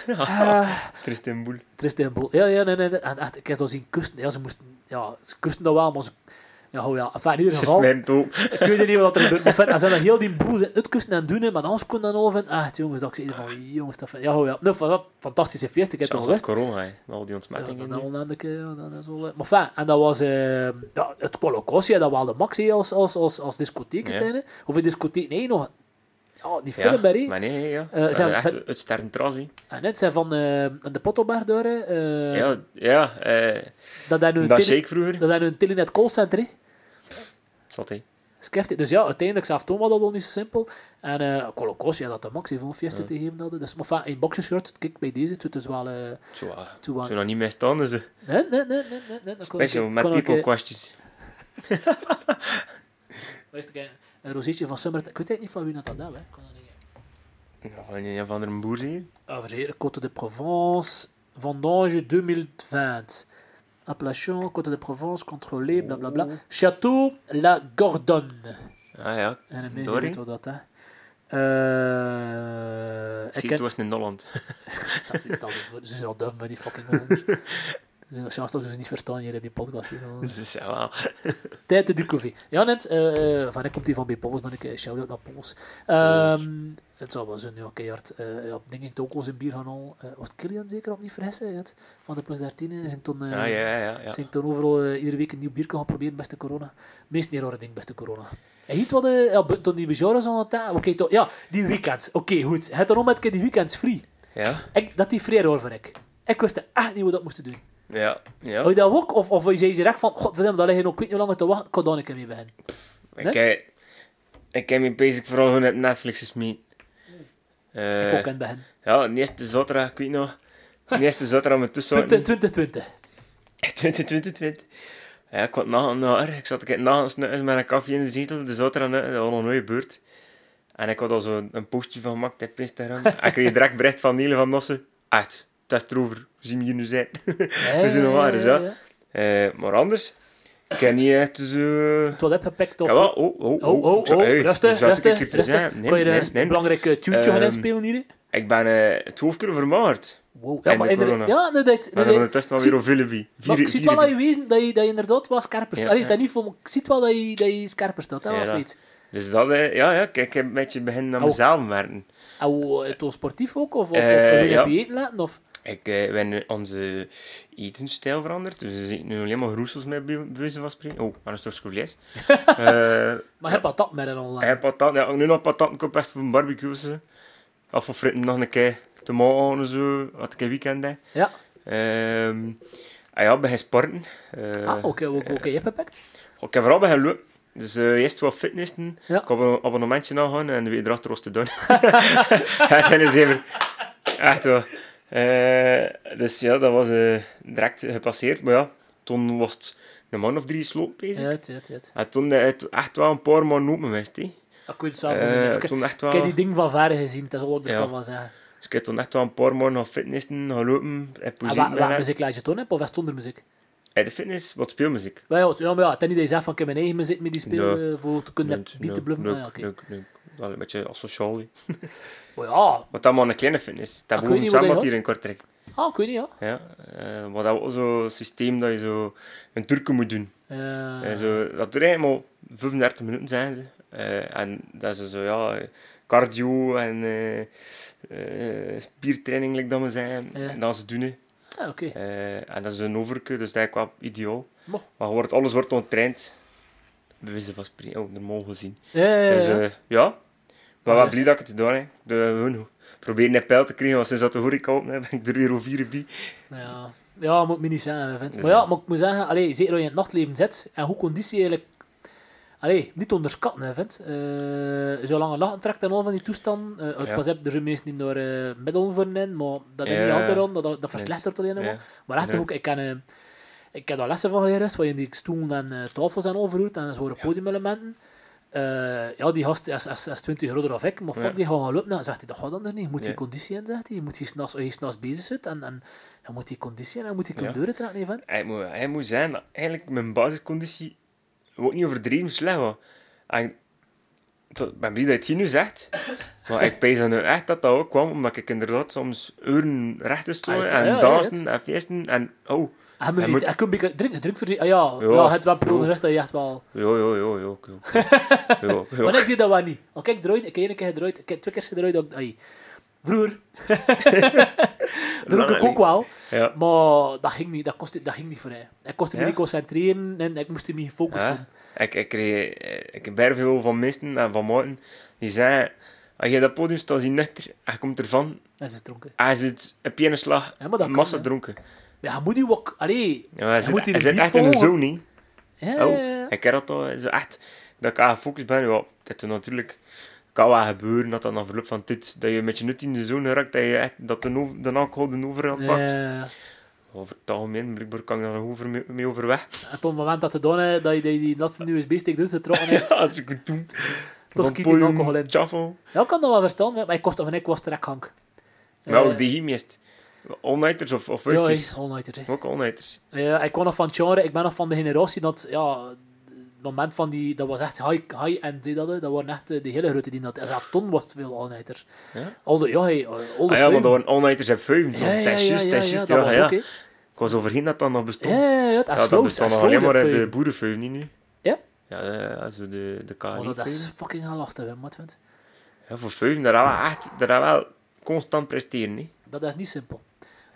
[SPEAKER 1] Ah, [LAUGHS]
[SPEAKER 2] Tristan Boel.
[SPEAKER 1] Tristan Boel. Ja, ja, nee, nee. nee. En echt, ik heb zo zien kusten. Ja, ze moesten, ja, ze kusten dat wel, maar ze, ja, oh ja, enfin, in ieder geval.
[SPEAKER 2] smijt ook.
[SPEAKER 1] Ik weet niet wat er gebeurt. Maar fijn, ze hebben heel die boel zitten uitkusten en doen, maar anders kon dan over. Echt, jongens, dat ik zei van, jongens, dat vind- ja, oh ja. Nou, dat fantastische feest, ik heb het al
[SPEAKER 2] met corona, hè. Al die
[SPEAKER 1] Ja,
[SPEAKER 2] ontsmettingen.
[SPEAKER 1] dat,
[SPEAKER 2] nu.
[SPEAKER 1] wel een keer, ja, dat is wel... Maar fijn, en dat was... eh ja, het Colocossie, dat wel de max hè, als, als, als, als discotheek
[SPEAKER 2] Ja.
[SPEAKER 1] een discotheek, nee, nog... Ja, die
[SPEAKER 2] Ja,
[SPEAKER 1] film hè.
[SPEAKER 2] maar nee, ja. Dat
[SPEAKER 1] zijn- van-
[SPEAKER 2] het sterrentras, hè.
[SPEAKER 1] En net zijn van eh, de Pottoberg door, eh,
[SPEAKER 2] Ja, ja.
[SPEAKER 1] dat hij nu een
[SPEAKER 2] Dat
[SPEAKER 1] tele-
[SPEAKER 2] vroeger.
[SPEAKER 1] dat hij nu een telenet callcenter, hè.
[SPEAKER 2] Zat, hè.
[SPEAKER 1] Skeft, dus ja, uiteindelijk zelf toen was dat al niet zo simpel. En Colocossie, ja, dat de max heeft om fiesta te geven hadden. Dus, maar fijn, een boxershort, kijk, bij deze, het is wel... eh
[SPEAKER 2] Zo, ah, nog niet meer staan, dus eh,
[SPEAKER 1] nee, nee, nee, nee, nee, nee.
[SPEAKER 2] special met
[SPEAKER 1] ik,
[SPEAKER 2] people
[SPEAKER 1] eh,
[SPEAKER 2] kwastjes. [LAUGHS]
[SPEAKER 1] Een rozeetje van Summer. Ik weet eigenlijk niet van wie dat dat is, hè. Ik kan dat niet.
[SPEAKER 2] Ja, van een van een boer zien.
[SPEAKER 1] Averseren, Côte de Provence, Vendange 2020. Appellation, Côte de Provence, contrôlé, blablabla. Château La Gordonne.
[SPEAKER 2] Ah ja,
[SPEAKER 1] En een weten wat dat is. Eh, ik
[SPEAKER 2] Zie, het was in Holland. [LAUGHS]
[SPEAKER 1] Stel, je voor, ze zijn al die fucking Hollanders. [LAUGHS] Zijn chance dat ze niet verstaan hier in die podcast. Hier.
[SPEAKER 2] Dus ja, wel. [LAUGHS]
[SPEAKER 1] Tijd te découvrir. Ja, net, eh van ik komt die van bij Pols, dan ik eh, shout-out naar Pols. Ehm, het zal wel zijn, ja, keihard. eh ja, denk ik ook in bier gaan al. eh, was het Kilian zeker, op niet vergissen? het, Van de Plus 13. Zijn toen, eh,
[SPEAKER 2] Ja, ja, ja. ja.
[SPEAKER 1] zijn toen overal eh, iedere week een nieuw bier gaan proberen, beste corona. Meest rare ding, beste corona. En hier wat de, ja, toen die zo'n tijd. Oké, toch, ja, die weekends. Oké, goed. Het dan ook met die weekends free.
[SPEAKER 2] Ja,
[SPEAKER 1] Ik, dat die vrij hoor van ik. Ik wist echt niet hoe dat moesten doen.
[SPEAKER 2] Ja, ja.
[SPEAKER 1] Hou je dat ook? Of, of zei je direct van, godverdomme, daar liggen nog niet hoe lang te wachten, ik kan daar een keer mee beginnen.
[SPEAKER 2] Ik, heb, ik heb me bezig vooral gewoon op Netflix gesmeed.
[SPEAKER 1] ik
[SPEAKER 2] Eh
[SPEAKER 1] ook in het begin.
[SPEAKER 2] ja, de eerste zaterdag, ik weet nog. De eerste zaterdag met tussen.
[SPEAKER 1] 20, 2020.
[SPEAKER 2] 2020. Ja, ik had na, na, ik zat ik na snuiters met een koffie in de zetel, de zaterdag, dat was nog nooit gebeurd. En ik had al zo een postje van gemaakt op Instagram. [LAUGHS] en ik kreeg direct bericht van Niele van Nossen. Echt, is erover. We zien hier nu zijn. [LAUGHS] We zijn nog waar, dus ja. Eh, maar anders, ik ken niet echt zo...
[SPEAKER 1] Het wat of...
[SPEAKER 2] Ja, oh, oh,
[SPEAKER 1] Oh, oh, oh,
[SPEAKER 2] hey,
[SPEAKER 1] rustig, rustig?
[SPEAKER 2] Nee,
[SPEAKER 1] kan je
[SPEAKER 2] nee,
[SPEAKER 1] een
[SPEAKER 2] nee.
[SPEAKER 1] belangrijk uh, tune gaan
[SPEAKER 2] Ehm,
[SPEAKER 1] inspelen hier?
[SPEAKER 2] Ik ben eh, het hoofdkeer vermaard.
[SPEAKER 1] Wow. Ja, maar
[SPEAKER 2] de
[SPEAKER 1] inderdaad... Ja, dat... Nee,
[SPEAKER 2] dan ondertussen wel weer op.
[SPEAKER 1] Maar ik zie wel aan je wezen dat je, dat je inderdaad wel scherper staat.
[SPEAKER 2] Ja,
[SPEAKER 1] Allee,
[SPEAKER 2] ja.
[SPEAKER 1] dat niet voor, maar ik zie wel dat je, dat je scherper staat. Dat
[SPEAKER 2] Ja,
[SPEAKER 1] was feit.
[SPEAKER 2] Dus dat, eh, ja, ja, kijk, ik heb een beetje beginnen aan
[SPEAKER 1] Oh.
[SPEAKER 2] mezelf werken.
[SPEAKER 1] En hoe, het was sportief ook? Of, of,
[SPEAKER 2] Eh,
[SPEAKER 1] of wil je je eten laten? Of?
[SPEAKER 2] Ik, eh, we hebben onze etensstijl veranderd. Dus we eten nu alleen maar groesels met bij bij wijze van spreken. Oh, aan een stukje vlees. Eh
[SPEAKER 1] Maar heb patat met een online.
[SPEAKER 2] en patat. Ja, nu nog patat. Ik heb echt voor een barbecue. zo. Of voor fritten nog een keer tomaten en zo. Wat ik een weekend heb.
[SPEAKER 1] Ja.
[SPEAKER 2] Ehm, Ah ja, begin sporten. Eh,
[SPEAKER 1] Ah, oké, oké. Je hebt beperkt?
[SPEAKER 2] Ik heb vooral beginnen lopen. Dus eh, eerst wat fitnessen.
[SPEAKER 1] Ja.
[SPEAKER 2] Ik heb een abonnementje aangegaan en weer erachter was te doen. [LAUGHS] en is even... Echt wel. Eh, dus ja, dat was eh, direct gepasseerd. Maar ja, toen was het een man of drie sloop bezig.
[SPEAKER 1] Ja, het, het, het.
[SPEAKER 2] En toen is het echt wel een paar maanden open geweest. hè.
[SPEAKER 1] Ja, ik weet het zelf
[SPEAKER 2] Eh,
[SPEAKER 1] niet. Ik- heb die ding van ver gezien, dat is al wat ik
[SPEAKER 2] Ja.
[SPEAKER 1] kan van zeggen.
[SPEAKER 2] Dus ik heb toen echt wel een paar maanden gaan fitnessen, gaan lopen. En
[SPEAKER 1] wat
[SPEAKER 2] gedaan.
[SPEAKER 1] muziek laat je toen op, of was het onder muziek?
[SPEAKER 2] En de fitness, wat speelmuziek.
[SPEAKER 1] Ja, ja, ja, maar ja, het is niet dat je zegt van ik heb mijn eigen muziek met die spelen eh, voor te kunnen
[SPEAKER 2] leuk,
[SPEAKER 1] bluffen.
[SPEAKER 2] Een beetje asociaal. [LAUGHS]
[SPEAKER 1] Maar ja,
[SPEAKER 2] Wat dan maar een kleine fitness. Dat
[SPEAKER 1] Ah, ik
[SPEAKER 2] boven het zwembad hier in Kortrijk.
[SPEAKER 1] ah, ik weet niet, ja.
[SPEAKER 2] Ja, eh, maar dat was zo'n systeem dat je zo een turken moet doen.
[SPEAKER 1] Eh,
[SPEAKER 2] En zo, dat duurt eigenlijk maar 35 minuten, zijn ze. Eh, en dat is zo, ja, cardio en eh, eh, spiertraining, like dat we.
[SPEAKER 1] Ja.
[SPEAKER 2] En dat ze doen.
[SPEAKER 1] ah, oké.
[SPEAKER 2] Eh, en dat is een overke, dus dat is wel ideaal.
[SPEAKER 1] Mo.
[SPEAKER 2] Maar wordt, alles wordt ontraind. Bewijzen van spreken, oh, normaal gezien.
[SPEAKER 1] Ja, ja, ja,
[SPEAKER 2] Dus
[SPEAKER 1] ja.
[SPEAKER 2] eh, ja, wel
[SPEAKER 1] is-
[SPEAKER 2] blij dat ik het gedaan heb. De, proberen een pijl te krijgen, want sinds dat de horeca open [LAUGHS] ben ik er weer over vier bij.
[SPEAKER 1] Ja, ja moet me niet zeggen.
[SPEAKER 2] Dus
[SPEAKER 1] Maar ja, maar ik moet zeggen, allee, zeker als je in het nachtleven zit en hoe conditie eigenlijk... Allee, niet onderschatten, hè, vent. Eh zolang je lachen trekt en al van die toestanden... eh
[SPEAKER 2] Ja.
[SPEAKER 1] Pas heb, er zijn mensen die daar eh middelen voor in, maar dat is
[SPEAKER 2] Ja,
[SPEAKER 1] niet altijd aan, dat, dat, verslechtert alleen maar.
[SPEAKER 2] Ja.
[SPEAKER 1] Maar echt ook, ik ken... ik heb daar lessen van geleerd, waar je die stoelen en eh, tafels zijn overhoed en zo podiumelementen. Eh, ja, die gast is, is, is 20 groter dan ik, maar fuck,
[SPEAKER 2] Ja.
[SPEAKER 1] die gaan lopen. Nou, zegt hij, dat gaat anders niet. Je moet die
[SPEAKER 2] Ja.
[SPEAKER 1] conditie in, zegt hij. Je moet die s'nachts, als je s'nachts bezig zit en, en je moet die conditie in en je moet die kunnen
[SPEAKER 2] Ja.
[SPEAKER 1] doortrekken, hè, vent.
[SPEAKER 2] Hij moet, hij moet zijn, eigenlijk mijn basisconditie wordt niet overdreven slecht was. En tot- ik ben blij dat je het hier nu zegt, [LAUGHS] maar ik pees dan nu echt dat dat ook kwam, omdat ik inderdaad soms uren recht te stonden
[SPEAKER 1] Ah,
[SPEAKER 2] en dansen en feesten en oh, Hij
[SPEAKER 1] je
[SPEAKER 2] moet-
[SPEAKER 1] moet... een beetje drink, drink voor die... Ah, ja, ja.
[SPEAKER 2] Ja.
[SPEAKER 1] het wel een periode geweest dat je echt wel...
[SPEAKER 2] jo, jo, jo, jo.
[SPEAKER 1] Maar ik deed dat wel niet. Al kijk, draait, ik heb één keer gedraaid, ik heb twee keer gedraaid. ook- Ai. Vroeger. [LAUGHS] dat ik ook wel.
[SPEAKER 2] Ja.
[SPEAKER 1] Maar dat ging niet, dat, kostte, dat ging niet voor mij. Ik kostte me
[SPEAKER 2] Ja?
[SPEAKER 1] niet concentreren en ik moest me gefocust doen.
[SPEAKER 2] Ja. Ik, ik, kreeg, ik heb veel van meesten en van maten die zeggen, als je dat podium staat, zie nuchter, en je komt ervan,
[SPEAKER 1] ze is dronken.
[SPEAKER 2] hij zit op één slag,
[SPEAKER 1] Ja, dat kan,
[SPEAKER 2] massa
[SPEAKER 1] hè. Ja, je moet die ook... Allee,
[SPEAKER 2] Ja, hij
[SPEAKER 1] je
[SPEAKER 2] zit,
[SPEAKER 1] moet die
[SPEAKER 2] hij
[SPEAKER 1] een
[SPEAKER 2] zit
[SPEAKER 1] beat
[SPEAKER 2] echt in de zone?
[SPEAKER 1] Ja,
[SPEAKER 2] Oh, ik heb dat al zo echt, dat ik aan gefocust ben. Ja, dat er natuurlijk kan wel gebeuren dat dat na verloop van dit, dat je met je nut in de zone raakt, dat je echt, dat de, over, de alcohol de overhand pakt.
[SPEAKER 1] ja.
[SPEAKER 2] Over het algemeen, blijkbaar kan ik daar nog over, mee, mee overweg.
[SPEAKER 1] En tot het moment dat hè, dat je die, [LAUGHS] die laatste USB-stick doet, getrokken is,
[SPEAKER 2] Ja, als ik het doe.
[SPEAKER 1] tot schiet die alcohol in.
[SPEAKER 2] Chaffel.
[SPEAKER 1] Ja, ik kan dat wel verstaan, maar ik kost van ik was direct hank.
[SPEAKER 2] Nou,
[SPEAKER 1] Eh,
[SPEAKER 2] die hier meest. All-nighters of, of
[SPEAKER 1] Ja, hey, all-nighters.
[SPEAKER 2] Ook all-nighters.
[SPEAKER 1] Ja, ik kwam nog van het genre, ik ben nog van de generatie dat, ja, het moment van die, dat was echt high, high die dat, dat waren echt eh, de hele grote die dat, en zelfs toen was veel all-nighters.
[SPEAKER 2] Ja?
[SPEAKER 1] Al de, ja, hey, al de
[SPEAKER 2] Ah ja,
[SPEAKER 1] vijven.
[SPEAKER 2] dat waren all-nighters en vijven.
[SPEAKER 1] ja,
[SPEAKER 2] Dat is juist,
[SPEAKER 1] ja,
[SPEAKER 2] dat
[SPEAKER 1] ja, dat
[SPEAKER 2] Ja. Ik was overheen dat dat nog bestond.
[SPEAKER 1] Ja, ja,
[SPEAKER 2] dat
[SPEAKER 1] het is
[SPEAKER 2] nog alleen maar
[SPEAKER 1] dat
[SPEAKER 2] de boerenveuven niet nu.
[SPEAKER 1] Ja?
[SPEAKER 2] Ja, zo de, de
[SPEAKER 1] Oh, dat is fucking lastig, hè, wat vind
[SPEAKER 2] Ja, voor vijven, daar hebben we echt daar hebben we wel constant presteren. Hè.
[SPEAKER 1] Dat is niet simpel.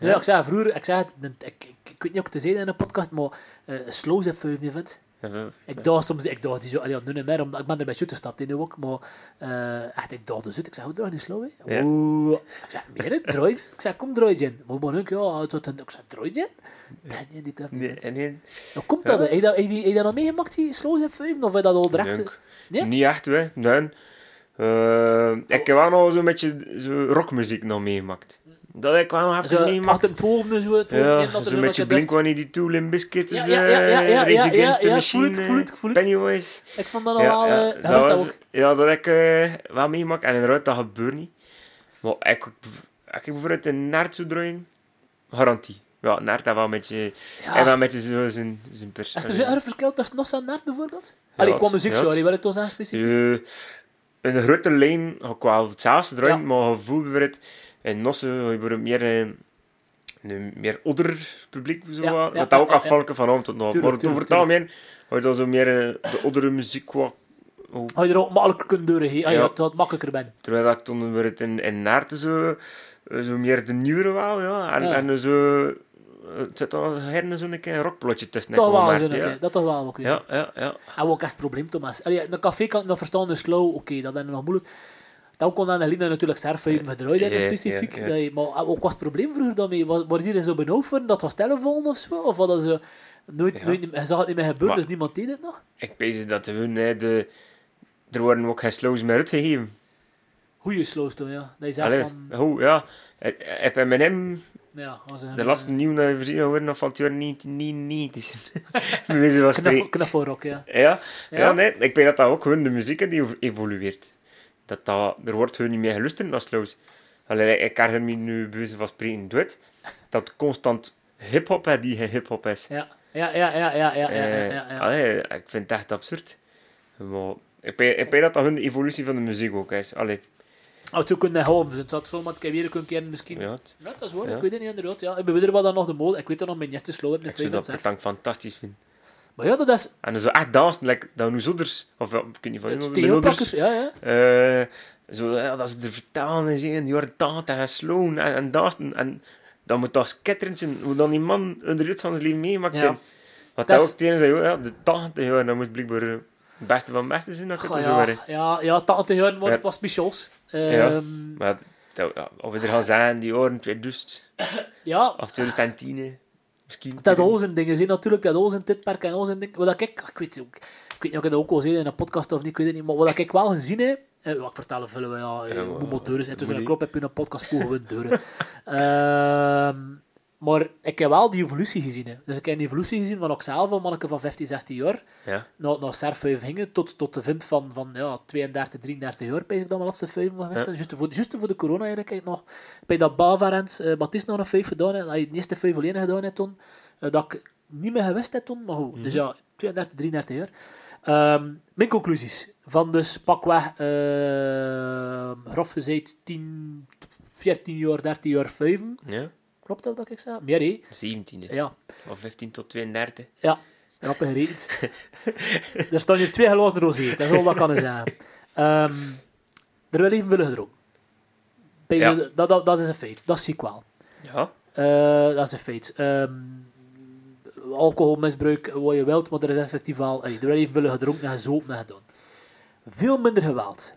[SPEAKER 2] Ja.
[SPEAKER 1] Ja, ik zei vroeger, ik zei het, ik, ik, ik weet niet of ik het te zeggen in een podcast, maar uh, slow zet vijf, vindt.
[SPEAKER 2] Ja,
[SPEAKER 1] Ik dacht soms, ik dacht die zo, allee, nu niet meer, omdat ik ben er bij Jutte gestapt in de ook, maar eh, echt, ik dacht dus uit, ik zei, hoe draai je slow?
[SPEAKER 2] Ja.
[SPEAKER 1] Oeh, ik zei, meer het, draai je? Ik zei, kom, draai je in. Maar ik, ja, wordt een- ik zei, draai je in? Nee, nee, dit heeft
[SPEAKER 2] Nee,
[SPEAKER 1] niet.
[SPEAKER 2] en nee,
[SPEAKER 1] Hoe komt dat? Heb je dat, heb je, heb dat nog meegemaakt, die slow vijf, of heb je dat al direct? Ja?
[SPEAKER 2] Niet echt, hè. Nee. Eh, ik heb wel nog zo'n beetje zo rockmuziek nog meegemaakt. Dat ik wel nog even meegemaakt.
[SPEAKER 1] achter het twaalfde, zo, het
[SPEAKER 2] Ja,
[SPEAKER 1] dat
[SPEAKER 2] zo'n
[SPEAKER 1] zo
[SPEAKER 2] beetje
[SPEAKER 1] wat je
[SPEAKER 2] Blink-182, Limp Bizkit,
[SPEAKER 1] Ja,
[SPEAKER 2] is,
[SPEAKER 1] ja, ja, ja,
[SPEAKER 2] eh,
[SPEAKER 1] ik voel het, ik voel het, ik voel het.
[SPEAKER 2] Pennywise.
[SPEAKER 1] Ik vond dat wel,
[SPEAKER 2] ja,
[SPEAKER 1] eh,
[SPEAKER 2] dat
[SPEAKER 1] dat ook.
[SPEAKER 2] Ja, dat ik eh, wel meegemaakt. En inderdaad, dat gebeurt niet. Maar ik, ik bijvoorbeeld een naert zou draaien, garantie. Ja, naert heeft wel een beetje,
[SPEAKER 1] Ja.
[SPEAKER 2] hij wel een beetje zo zijn, zijn pers.
[SPEAKER 1] Is er zo'n verschil tussen Nos en Naert bijvoorbeeld? Allee, qua
[SPEAKER 2] het-
[SPEAKER 1] muziek,
[SPEAKER 2] ja,
[SPEAKER 1] sorry,
[SPEAKER 2] het-
[SPEAKER 1] wil ik toch zeggen specifiek?
[SPEAKER 2] Eh, in de grote lijn ik wel hetzelfde draaien, maar je voelt bijvoorbeeld in Nossen heb je bijvoorbeeld meer eh, een meer ouder publiek. Zo,
[SPEAKER 1] Ja,
[SPEAKER 2] wat. dat
[SPEAKER 1] ja,
[SPEAKER 2] ook afvalken van avond tot avond.
[SPEAKER 1] Tuurlijk,
[SPEAKER 2] Maar het algemeen hoor je dan zo meer eh, de oudere muziek wat hoe-
[SPEAKER 1] Had je er ook makkelijker kunnen doorheen, ah, ja.
[SPEAKER 2] Ja.
[SPEAKER 1] dat makkelijker bent.
[SPEAKER 2] Terwijl dat ik toen weer het in, in Naarten zo, eh, zo meer de nieuwere wou, ja. En,
[SPEAKER 1] Ja.
[SPEAKER 2] en zo, het zit dan herne zo'n keer een rockplotje tussen.
[SPEAKER 1] Toch wel,
[SPEAKER 2] merk,
[SPEAKER 1] zo,
[SPEAKER 2] ja.
[SPEAKER 1] dat toch wel ook weer.
[SPEAKER 2] Ja, ja, ja.
[SPEAKER 1] En wat is het probleem, Thomas? Allee, in een café kan ik nog verstaan, is slow, oké, dat is nog moeilijk. Dan kon lijn natuurlijk surfen gedraaid hebben, specifiek. Dat je- maar ook was het probleem vroeger dan mee? Was, was iedereen zo benauwd voor dat was telefoon of zo? Of hadden ze nooit,
[SPEAKER 2] Ja.
[SPEAKER 1] nooit, je zag het niet meer gebeuren,
[SPEAKER 2] Maar-
[SPEAKER 1] dus niemand deed het nog?
[SPEAKER 2] Ik weet dat hun, hè, de, er worden ook geen slows meer uitgegeven.
[SPEAKER 1] Goeie slows toen, ja. Dat je zegt
[SPEAKER 2] Allee,
[SPEAKER 1] van...
[SPEAKER 2] hoe, ja. Heb M&M
[SPEAKER 1] Ja, was
[SPEAKER 2] de laatste nieuwe voorzien geworden nog van het jaar 1990. Bij wijze van
[SPEAKER 1] Knuffel,
[SPEAKER 2] spreken.
[SPEAKER 1] knuffelrock, ja.
[SPEAKER 2] Ja, ja.
[SPEAKER 1] Ja?
[SPEAKER 2] nee, ik weet dat dat ook gewoon de muziek is die ev- evolueert. Dat dat, er wordt gewoon niet meer geluisterd naar slows. Allee, ik herinner me nu wijze van spreken doet, dat constant hip-hop hè, die geen hip-hop is.
[SPEAKER 1] Ja, ja, ja, ja, ja, ja, ja, ja,
[SPEAKER 2] Eh,
[SPEAKER 1] ja, ja.
[SPEAKER 2] allee, ik vind het echt absurd. Maar ik weet, ik weet dat dat hun evolutie van de muziek ook is. Allee,
[SPEAKER 1] Oh, het zou kunnen houden. Het zou zomaar weer kunnen kennen misschien.
[SPEAKER 2] ja,
[SPEAKER 1] Ja,
[SPEAKER 2] het-
[SPEAKER 1] dat is waar.
[SPEAKER 2] Ja.
[SPEAKER 1] Ik weet het niet inderdaad. Ja. Ik ben weer wat dan nog de mode. Ik weet er nog mijn eerste slow heb
[SPEAKER 2] ik zou
[SPEAKER 1] vijf
[SPEAKER 2] dat pertank fantastisch vinden.
[SPEAKER 1] Maar ja, dat is...
[SPEAKER 2] En zo echt dansen, like, dat hun ouders, of ja, ik weet niet van ouders,
[SPEAKER 1] steelplakkers, ja, ja.
[SPEAKER 2] eh, zo, ja, dat ze er vertalen en zeggen, in 80 en slowen en, en dansen. En dat moet toch skitterend zijn, hoe dan die man een rit van zijn leven meemaakt.
[SPEAKER 1] Ja.
[SPEAKER 2] En Wat
[SPEAKER 1] Dat
[SPEAKER 2] ook tegen zei, ja, de 80 jaar, dat moest blijkbaar eh, het beste van het beste zijn, dat
[SPEAKER 1] Goh,
[SPEAKER 2] het zo
[SPEAKER 1] ja, ja, ja, 80 jaar, maar
[SPEAKER 2] Ja.
[SPEAKER 1] het was speciaals.
[SPEAKER 2] Ja.
[SPEAKER 1] Ehm,
[SPEAKER 2] Maar dat, ja, of we er gaan zijn, die jaren 2000
[SPEAKER 1] ja,
[SPEAKER 2] of 2010, hè. Misschien.
[SPEAKER 1] dat al zijn dingen zijn natuurlijk, dat al zijn tijdperk en al zijn dingen. Wat ik, ik weet, ook, ik weet niet of ik dat ook al zei in een podcast of niet, ik weet het niet, maar wat ik wel gezien heb, eh, wat ik vertel het vullen we, ja,
[SPEAKER 2] Ja,
[SPEAKER 1] ja
[SPEAKER 2] maar-
[SPEAKER 1] moet deuren zijn. Tussen een klop heb je een podcast pogen we deuren. [LAUGHS] Ehm, maar ik heb wel die evolutie gezien. Hè. Dus ik heb een evolutie gezien van ikzelf, een manneke van 15, 16 jaar,
[SPEAKER 2] Ja,
[SPEAKER 1] naar, naar surf gingen, tot, tot de vind van, van ja, 32, 33 jaar, ben ik dan mijn laatste vijf geweest.
[SPEAKER 2] Ja.
[SPEAKER 1] Juist voor, juist voor de corona eigenlijk nog. Bij dat Bavarens, uh, Baptiste nog een vijf gedaan, dat je de eerste vijf alleen gedaan hebt toen. eh, dat ik niet meer gewist heb toen, maar goed. Dus
[SPEAKER 2] Mhm.
[SPEAKER 1] ja, 32, 33 jaar. Ehm, mijn conclusies. Van dus pakweg, uh, grof gezegd, 10, 14 jaar, 13 jaar, 5.
[SPEAKER 2] ja.
[SPEAKER 1] Klopt dat wat ik zei? Meer, hè?
[SPEAKER 2] 17 is het.
[SPEAKER 1] Ja.
[SPEAKER 2] Of 15 tot 32.
[SPEAKER 1] Ja, grappig gereed. [LAUGHS] er staan hier twee glazen rosé, dat is al wat ik kan zeggen. Ehm er wil even willen gedronken.
[SPEAKER 2] Ja.
[SPEAKER 1] zo- dat, dat, dat is een feit, dat zie ik wel.
[SPEAKER 2] Ja.
[SPEAKER 1] Eh, dat is een feit. Ehm, alcoholmisbruik, wat je wilt, maar er is effectief wel... Hey, er wil even willen gedronken en gezopen en gedaan. Veel minder geweld.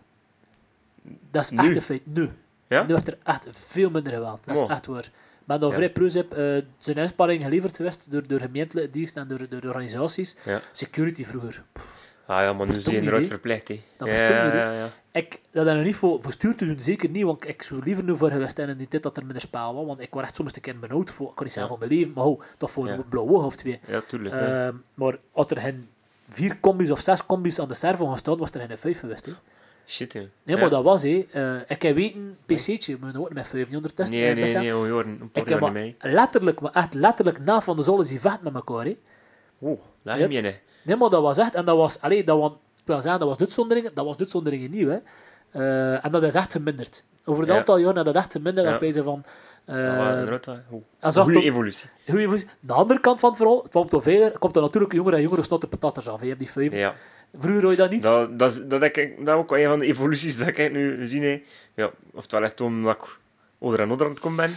[SPEAKER 1] Dat is
[SPEAKER 2] Nu?
[SPEAKER 1] echt een feit. Nu.
[SPEAKER 2] Ja?
[SPEAKER 1] Nu werd er echt veel minder geweld. Dat is
[SPEAKER 2] Oh.
[SPEAKER 1] echt waar. Maar dan
[SPEAKER 2] Ja.
[SPEAKER 1] vrij plus heb eh, zijn inspanning geleverd geweest door, door gemeentelijke diensten en door, door de organisaties. Security vroeger. Pff,
[SPEAKER 2] Ah ja, maar nu
[SPEAKER 1] niet,
[SPEAKER 2] eruit verplicht, hè.
[SPEAKER 1] Dat
[SPEAKER 2] ja,
[SPEAKER 1] bestond niet,
[SPEAKER 2] ja, ja.
[SPEAKER 1] Ik, dat nog niet voor, voor stuur te doen, zeker niet, want ik zou liever nu voor geweest zijn in die tijd dat er minder spel was, want ik was echt soms een keer benauwd voor, ik kan niet zeggen voor mijn leven, maar ho, toch voor een blauwe oog of twee.
[SPEAKER 2] Ja, tuurlijk.
[SPEAKER 1] Ehm, maar als er geen vier combis of zes combis aan de servo gaan staan, was er geen vijf geweest. Hè.
[SPEAKER 2] Shit, hè.
[SPEAKER 1] Nee, maar dat was, hè. Eh, ik heb weten, PC'tje, moeten ook met 500 testen.
[SPEAKER 2] Nee, nee, nee, we horen een paar jaar niet mee.
[SPEAKER 1] letterlijk, maar echt letterlijk na van de zollen die vecht met elkaar. Hè.
[SPEAKER 2] Oh, laat je.
[SPEAKER 1] Nee, maar dat was echt, en dat was, allee, dat was, ik wil zeggen, dat was uitzonderingen, dat was uitzonderingen nieuw, hè. Eh, en dat is echt geminderd. Over een
[SPEAKER 2] Ja.
[SPEAKER 1] aantal jaren is dat echt geminderd,
[SPEAKER 2] Ja.
[SPEAKER 1] van...
[SPEAKER 2] Was
[SPEAKER 1] eh
[SPEAKER 2] Goede
[SPEAKER 1] toch-
[SPEAKER 2] evolutie.
[SPEAKER 1] Evolutie. De andere kant van het verhaal, het komt verder, komt er natuurlijk jongere en jongere snotte patatters af. Je hebt die vijf.
[SPEAKER 2] Ja.
[SPEAKER 1] Vroeger hoor je dat niet.
[SPEAKER 2] Dat, dat, is, dat, ik, dat ook een van de evoluties dat ik nu zie. Hè. Ja, oftewel het omdat ik ouder en ouder aan het komen ben.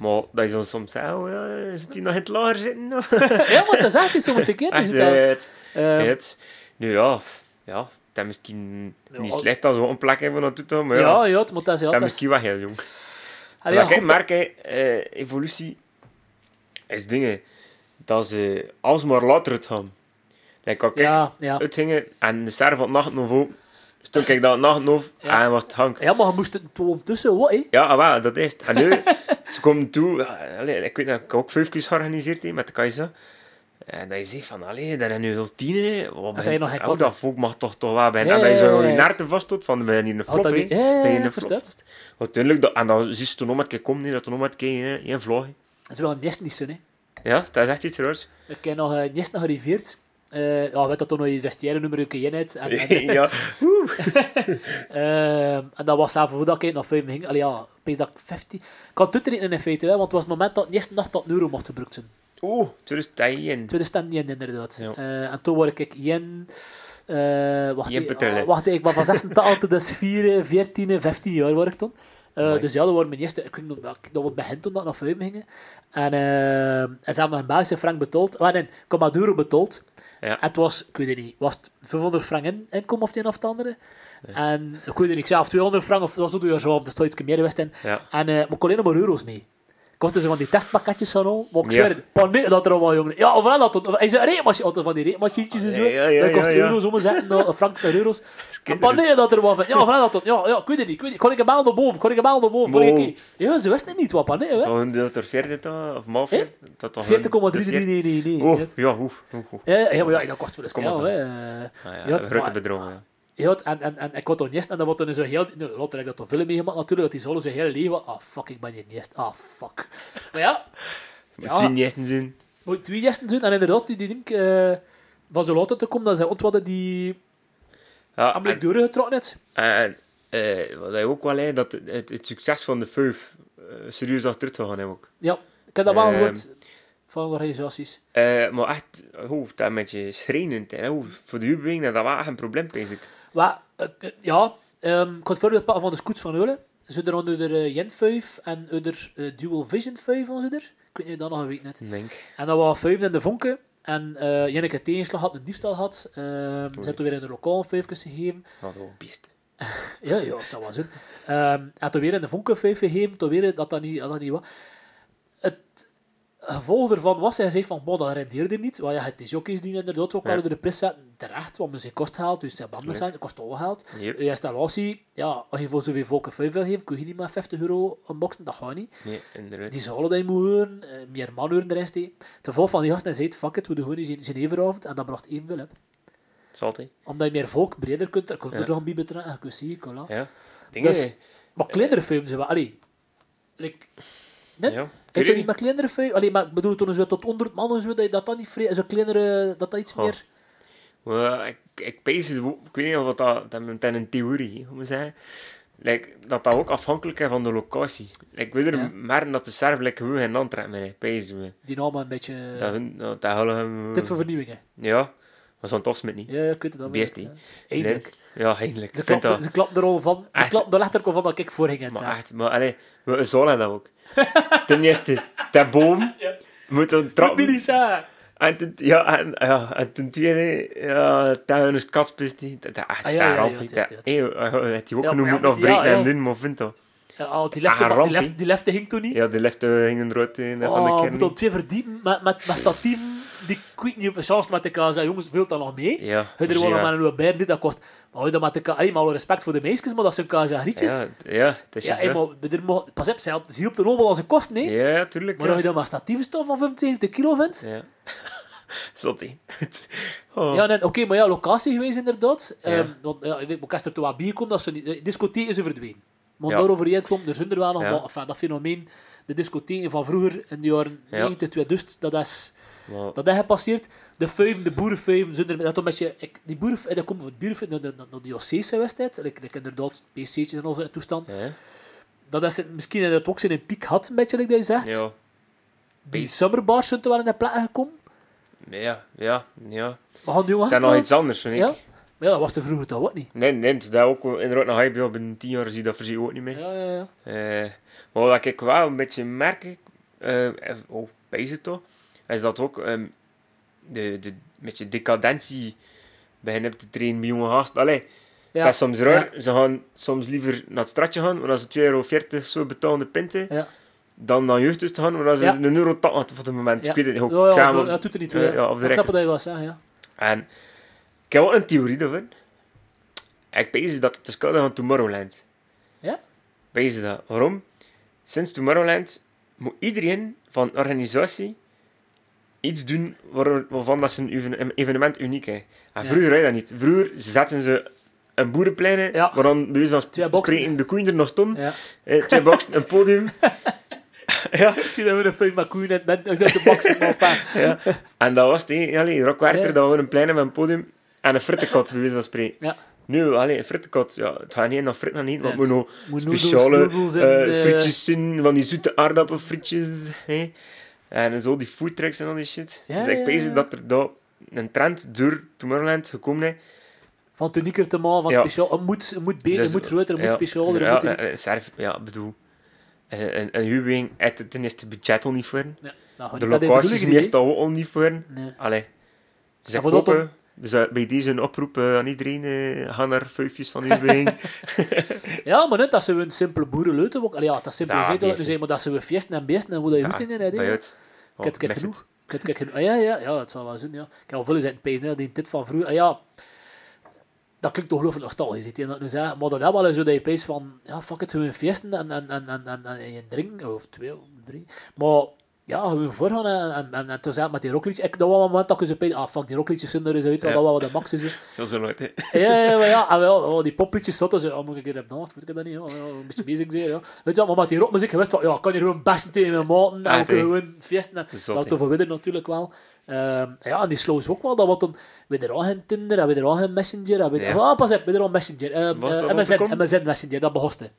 [SPEAKER 2] Maar dat is dan soms zeggen, oh ja, zit hij nog in het lager zitten? [LAUGHS]
[SPEAKER 1] ja, maar dat is [LAUGHS] echt niet zo een keer.
[SPEAKER 2] Echt,
[SPEAKER 1] dat,
[SPEAKER 2] het,
[SPEAKER 1] eh,
[SPEAKER 2] het. Nu ja, ja, dat is misschien
[SPEAKER 1] Ja,
[SPEAKER 2] niet slecht als we een plek hebben naartoe te gaan, maar ja,
[SPEAKER 1] ja, ja, het moet dat is... Ja,
[SPEAKER 2] dat is
[SPEAKER 1] is
[SPEAKER 2] misschien wel heel jong.
[SPEAKER 1] Allee,
[SPEAKER 2] Wat
[SPEAKER 1] ja,
[SPEAKER 2] ik merk, hè, eh, evolutie is dingen dat ze alsmaar later het gaan. Like, als ik
[SPEAKER 1] Ja, ja.
[SPEAKER 2] uitgingen en de server van nacht nog op, stond ik dat nacht nog
[SPEAKER 1] Ja.
[SPEAKER 2] en was het hangt.
[SPEAKER 1] ja, maar je moest het ondertussen wat, hè.
[SPEAKER 2] Ja, ah, wel, dat is het. En nu, [LAUGHS] ze komen toe, ja, allee, ik weet dat ik ook vijf keer georganiseerd heb met de Kaiser. En dat je zegt van, allee, dat is nu al tien. Wat
[SPEAKER 1] Dat je nog
[SPEAKER 2] oh, dat volk mag toch toch wel bij. En dat je zo nog je
[SPEAKER 1] ja.
[SPEAKER 2] naarten vasthoudt van, ben je hier een flop, hè. Ben je
[SPEAKER 1] ja,
[SPEAKER 2] een flop. Uiteindelijk, dat- en dan zie je toen keer komen, hè, dat er nog met keer één vlog.
[SPEAKER 1] Dat is wel een nest niet zo, hè.
[SPEAKER 2] Ja, dat is echt iets raars.
[SPEAKER 1] Ik heb nog een nest nog gearriveerd. Eh ja, weet dat toen nog je vestiaire nummer ook in hebt. En, en, [LAUGHS]
[SPEAKER 2] ja. [LAUGHS]
[SPEAKER 1] Ehm, en dat was zelf voordat ik nog vijf ging. Allee, ja, ik dat ik 15... Ik kan het uitrekenen in feite, hè, want het was het moment dat de eerste nacht dat een euro mocht gebruikt zijn.
[SPEAKER 2] Oeh, 2010.
[SPEAKER 1] Tweede stand niet inderdaad.
[SPEAKER 2] Ja.
[SPEAKER 1] Eh, en toen word ik jen... eh wacht,
[SPEAKER 2] Jen
[SPEAKER 1] ah, wacht, ik was van 86 tot 4, 14, 15 jaar word ik toen. Eh, dus ja, dat waren mijn eerste... Ik weet nog, dat dat was begin toen dat naar vijf gingen. En, en ze hebben nog een Belgische frank betaald. Ah, nee, euro betaald.
[SPEAKER 2] Ja.
[SPEAKER 1] En het was, ik weet het niet, was het 500 frank in, inkom of het een of het andere. En ik weet het niet, ik zelf 200 frank of was ook door zo, of toch iets meer geweest. in.
[SPEAKER 2] Ja.
[SPEAKER 1] En maar ik kon alleen nog maar euro's mee. Had dus van die testpakketjes van al, maar ik zweer het, paniek dat er allemaal jongen. Ja, overal dat, hij zei reetmachine, van die reetmachientjes en zo. Dat kost euro's omzetten, nou, frank naar euro's. [LAUGHS] En paniek dat er wat van, ja, overal dat, ja, ja, ik weet het niet, ik weet niet, kon ik een maal naar boven, kon ik een maal naar boven, kon ik, ja, ze wisten het niet, wat paniek, hè.
[SPEAKER 2] Toch dat er 40 toch, of mal 40? Dat toch
[SPEAKER 1] 40,3399.
[SPEAKER 2] Oh,
[SPEAKER 1] ja.
[SPEAKER 2] ja, hoe, hoe, hoe.
[SPEAKER 1] Ja, ja, maar ja, dat kost voor de. Eh,
[SPEAKER 2] Ah, ja,
[SPEAKER 1] je had-
[SPEAKER 2] Ja,
[SPEAKER 1] en, en, en ik niet en dan wordt dan zo heel... Nou, later heb ik dat toch veel meegemaakt natuurlijk, dat die zo zijn heel leven... Ah, fuck, ik ben hier niet Ah, fuck. Maar ja,
[SPEAKER 2] Met
[SPEAKER 1] Ja.
[SPEAKER 2] twee niesten zijn.
[SPEAKER 1] moet twee gasten doen. En inderdaad, die, die denk eh, van zo later te komen, dat zij ontwadden die
[SPEAKER 2] Ja,
[SPEAKER 1] amelijk
[SPEAKER 2] en,
[SPEAKER 1] doorgetrokken heeft.
[SPEAKER 2] en eh, wat hij ook wel zei, dat het, het succes van de vijf eh, serieus achteruit gegaan heeft ook.
[SPEAKER 1] Ja, ik heb dat wel gehoord van organisaties.
[SPEAKER 2] Eh, maar echt, oh, dat een beetje schrijnend. Hè. Oh, voor de huurbeweging dat was echt een probleem, denk ik.
[SPEAKER 1] Maar, eh, eh, ja, ehm, ik had voorbeeld pakken van de scoots van Eulen. Ze er onder de Yen 5 en onder uh, Dual Vision 5 van ze er. Ik weet niet of je dat nog weet net.
[SPEAKER 2] Denk.
[SPEAKER 1] En dat was vijf in de vonken. En uh, Jenneke tegenslag had, een diefstal had. Uh, ze hebben weer in de lokaal vijfjes gegeven.
[SPEAKER 2] Wat een beest.
[SPEAKER 1] ja, ja, het zou wel zijn. Um, en toen weer in de vonken vijf gegeven. Toen weer dat dat niet, dat dat niet was. Het gevolg ervan was, hij zei van, bon, dat rendeerde niet. Want ja, het is jockeys die inderdaad ook
[SPEAKER 2] Ja.
[SPEAKER 1] wel door de pres zetten. Terecht, want men zijn kost haalt. Dus zijn banden zijn, kost ook geld.
[SPEAKER 2] Yep.
[SPEAKER 1] Je installatie, ja, als je voor zoveel volken vijf wil geven, kun je niet maar 50 euro unboxen. Dat gaat niet.
[SPEAKER 2] Nee, inderdaad.
[SPEAKER 1] Die zouden dat moeten horen, uh, meer manuren erin steken. Ten gevolg van die gasten zei, fuck it, we doen gewoon zijn, zijn evenavond en dat bracht evenveel op.
[SPEAKER 2] Zal hij?
[SPEAKER 1] Omdat je meer volk breder kunt, er komt
[SPEAKER 2] Ja.
[SPEAKER 1] er nog een bij betrekken, je kunt zien, voilà.
[SPEAKER 2] Ja. Dingen,
[SPEAKER 1] Dus, maar kleinere films, wel, allee, like, net,
[SPEAKER 2] Ja. Weet
[SPEAKER 1] toch niet met kleinere films, allee, maar ik bedoel toen zo tot 100 man en zo, dat je dat dan niet vrij, zo kleinere, dat dat iets
[SPEAKER 2] Oh.
[SPEAKER 1] meer,
[SPEAKER 2] Maar ik, ik, pees ik weet niet of dat, dat met een theorie, hoe moet zeggen, like, dat dat ook afhankelijk is van de locatie. Ik weet er
[SPEAKER 1] Ja.
[SPEAKER 2] merken dat de server like, gewoon geen meer heeft, pees me.
[SPEAKER 1] die namen een beetje,
[SPEAKER 2] Dat hun, dat, dat
[SPEAKER 1] dit voor vernieuwingen.
[SPEAKER 2] Ja, maar zo'n tofsmit niet.
[SPEAKER 1] Ja, ik weet het al.
[SPEAKER 2] Beest.
[SPEAKER 1] Eindelijk.
[SPEAKER 2] Nee. Ja, eindelijk.
[SPEAKER 1] Ze
[SPEAKER 2] vind
[SPEAKER 1] klappen,
[SPEAKER 2] dat-
[SPEAKER 1] ze klappen er al van, ze klappen er letterlijk al van dat ik voor ging in het
[SPEAKER 2] Maar echt, maar allee, we zullen dat ook. Ten eerste, de boom [LAUGHS] moet een trap...
[SPEAKER 1] Moet niet zeggen.
[SPEAKER 2] En ten, ja, en, ja, en ten tweede, ja, tuin is katspist niet. Dat is echt
[SPEAKER 1] Ah, ja,
[SPEAKER 2] een ramp.
[SPEAKER 1] ja,
[SPEAKER 2] Dat- Het die ook genoeg moeten afbreken en doen, maar vindt dat.
[SPEAKER 1] Ja, die lefte,
[SPEAKER 2] Ah,
[SPEAKER 1] die, lefte, die lefte ging toen niet.
[SPEAKER 2] Ja, de lefte hingen eruit in van de
[SPEAKER 1] Oh, moet twee verdiepen met, met, met statieven. Die ik weet niet chance met elkaar zei, jongens, vult dat nog mee?
[SPEAKER 2] Ja,
[SPEAKER 1] Je er
[SPEAKER 2] ja.
[SPEAKER 1] nog maar een nieuwe bij, dit dat kost. Maar hoe dat met elkaar, hey, maar respect voor de meisjes, maar dat zijn elkaar zijn grietjes. Ja,
[SPEAKER 2] Ja, het is
[SPEAKER 1] ja hey,
[SPEAKER 2] zo.
[SPEAKER 1] maar er mag, pas op, ze hielp ook wel aan zijn kosten, nee?
[SPEAKER 2] Ja, tuurlijk.
[SPEAKER 1] Maar
[SPEAKER 2] ja.
[SPEAKER 1] als je dan maar statieven stof van 75 kilo vindt.
[SPEAKER 2] Ja. [LAUGHS] Zot, [LAUGHS] oh.
[SPEAKER 1] Ja, nee, oké, maar ja, locatie geweest inderdaad.
[SPEAKER 2] Ja.
[SPEAKER 1] Ehm, want ja, ik denk, er toch wat bij komt, dat ze niet, de discotheken zijn verdwenen. Maar
[SPEAKER 2] Ja.
[SPEAKER 1] daarover klom, er zijn er wel nog, maar enfin, dat fenomeen, de discotheken van vroeger, in de jaren
[SPEAKER 2] Ja.
[SPEAKER 1] 90, 2000, dat is... Dat is gepasseerd. De vijven, de boerenvijven, zijn er dat een beetje... Ik, die boeren, en dat komt van het burenvijf naar de, naar de diocese-wedstrijd. Like, like inderdaad, PC'tjes en al zo'n toestand.
[SPEAKER 2] ja.
[SPEAKER 1] Dat is het, misschien in het ook zijn een piek had, een beetje, like dat je zegt.
[SPEAKER 2] Ja.
[SPEAKER 1] Die summerbars zijn er wel in de plek gekomen.
[SPEAKER 2] Ja, ja, ja.
[SPEAKER 1] Maar gaan die jongens
[SPEAKER 2] Dat is nog iets anders, vind ik.
[SPEAKER 1] Ja? Maar ja, dat was te vroeger toch ook niet.
[SPEAKER 2] Nee, nee, dat ook inderdaad nog hype. Ja, binnen tien jaar zie je dat voorzien ook niet meer.
[SPEAKER 1] Ja, ja, ja.
[SPEAKER 2] Eh, maar wat ik wel een beetje merk, eh, oh, bij toch, is dat ook ehm, de, de beetje decadentie beginnen te trainen bij jonge gasten. Allee,
[SPEAKER 1] Ja,
[SPEAKER 2] dat is soms raar. Ze gaan soms liever naar het stratje gaan, want als ze 2,40 euro zo betaalde pinten,
[SPEAKER 1] Ja,
[SPEAKER 2] dan naar jeugd te gaan, want als ze een euro takken voor het moment.
[SPEAKER 1] ja.
[SPEAKER 2] Ik weet het niet.
[SPEAKER 1] Ja, dat, doet er niet toe.
[SPEAKER 2] eh,
[SPEAKER 1] ja.
[SPEAKER 2] de
[SPEAKER 1] ik snap wat je wil zeggen, ja.
[SPEAKER 2] En ik heb wel een theorie daarvan. Ik pees dat het de schade van Tomorrowland.
[SPEAKER 1] Ja?
[SPEAKER 2] Pees dat. Waarom? Sinds Tomorrowland moet iedereen van organisatie iets doen waar, waarvan dat even- een evenement uniek is. En vroeger had je dat niet. Vroeger zetten ze een boerenplein,
[SPEAKER 1] Ja.
[SPEAKER 2] waar dan bij wijze van
[SPEAKER 1] Twee boksen.
[SPEAKER 2] spreken de koeien er nog stonden.
[SPEAKER 1] ja.
[SPEAKER 2] Eh, Twee boxen, een podium. [LAUGHS] ja.
[SPEAKER 1] Ik zie dat we een film met koeien net net de enfin.
[SPEAKER 2] ja. En dat was het. Allee, rockwerker,
[SPEAKER 1] Ja.
[SPEAKER 2] dat we een plein hebben met een podium en een frittenkot, bij van spreken.
[SPEAKER 1] Ja.
[SPEAKER 2] Nu, allee, een frittenkot, ja, het gaat niet naar frit naar niet,
[SPEAKER 1] Ja,
[SPEAKER 2] moet nog speciale
[SPEAKER 1] noedels en,
[SPEAKER 2] eh,
[SPEAKER 1] eh,
[SPEAKER 2] frietjes zijn, van die zoete aardappelfrietjes. En zo die foodtrucks en al die shit.
[SPEAKER 1] Ja,
[SPEAKER 2] dus ik pees
[SPEAKER 1] ja.
[SPEAKER 2] dat er daar een trend door Tomorrowland gekomen is.
[SPEAKER 1] Van tunieker te maken, van speciaal. Het moet, het moet beter,
[SPEAKER 2] Dus,
[SPEAKER 1] het moet groter, het moet specialer.
[SPEAKER 2] Ja,
[SPEAKER 1] het moet
[SPEAKER 2] eh, eh, serf, ja, bedoel, eh, een, een het ten eerste budget al niet voor.
[SPEAKER 1] Ja, dat gaat
[SPEAKER 2] De.
[SPEAKER 1] Dat
[SPEAKER 2] locaties meestal ook al niet voor.
[SPEAKER 1] Nee.
[SPEAKER 2] Allee, Dus ik
[SPEAKER 1] dat
[SPEAKER 2] hoop, eh, dus eh, bij deze een oproep eh, aan iedereen, eh, ga naar vijfjes van wijn. [LAUGHS]
[SPEAKER 1] Ja, maar net dat ze een simpele boerenleuten ook. Allee, ja, dat is simpel
[SPEAKER 2] Ja,
[SPEAKER 1] gezegd, dat zijn, maar dat ze we feesten en beesten en hoe dat je hoeft in hè,
[SPEAKER 2] bij
[SPEAKER 1] hè.
[SPEAKER 2] uit.
[SPEAKER 1] Ik heb genoeg.
[SPEAKER 2] het.
[SPEAKER 1] Ik heb kijk genoeg. Ah, ja, ja, ja, het zal wel zijn, ja. Ik heb al veel in het pees, hè, die dit van vroeger. Ah, ja, dat klinkt ongelooflijk nostalgisch, weet je, dat nu zeg. Maar dat is wel eens zo dat je pees van, ja, fuck it, gewoon feesten en, en, en, en, en, en je drinken, of twee, of drie. Maar, ja, gewoon voorgaan en, en, en, en toen zei ik met die rockliedjes, ik, dat was een moment dat ik zo pees, ah, fuck, die rockliedjes zijn er eens uit,
[SPEAKER 2] Ja.
[SPEAKER 1] dat was wat de max is.
[SPEAKER 2] Zo [LAUGHS] zo nooit, hè.
[SPEAKER 1] Ja, ja, maar ja, en wel, oh, die popliedjes zotten ze, oh, moet ik een keer op dansen, moet ik dat niet, ja, een beetje bezig zijn, ja. Weet je wel, maar met die rockmuziek, wist van, ja, kan je gewoon best tegen mijn maten, en
[SPEAKER 2] Ah,
[SPEAKER 1] kunnen
[SPEAKER 2] nee.
[SPEAKER 1] gewoon feesten, en dat
[SPEAKER 2] hè.
[SPEAKER 1] over winnen natuurlijk wel. Ehm, ja, en die slows ook wel, dat wat dan, we er al geen Tinder, en we er al geen Messenger, en we ah, pas op, we er al Messenger, ehm,
[SPEAKER 2] Was
[SPEAKER 1] eh, MSN? MSN Messenger, dat begoste.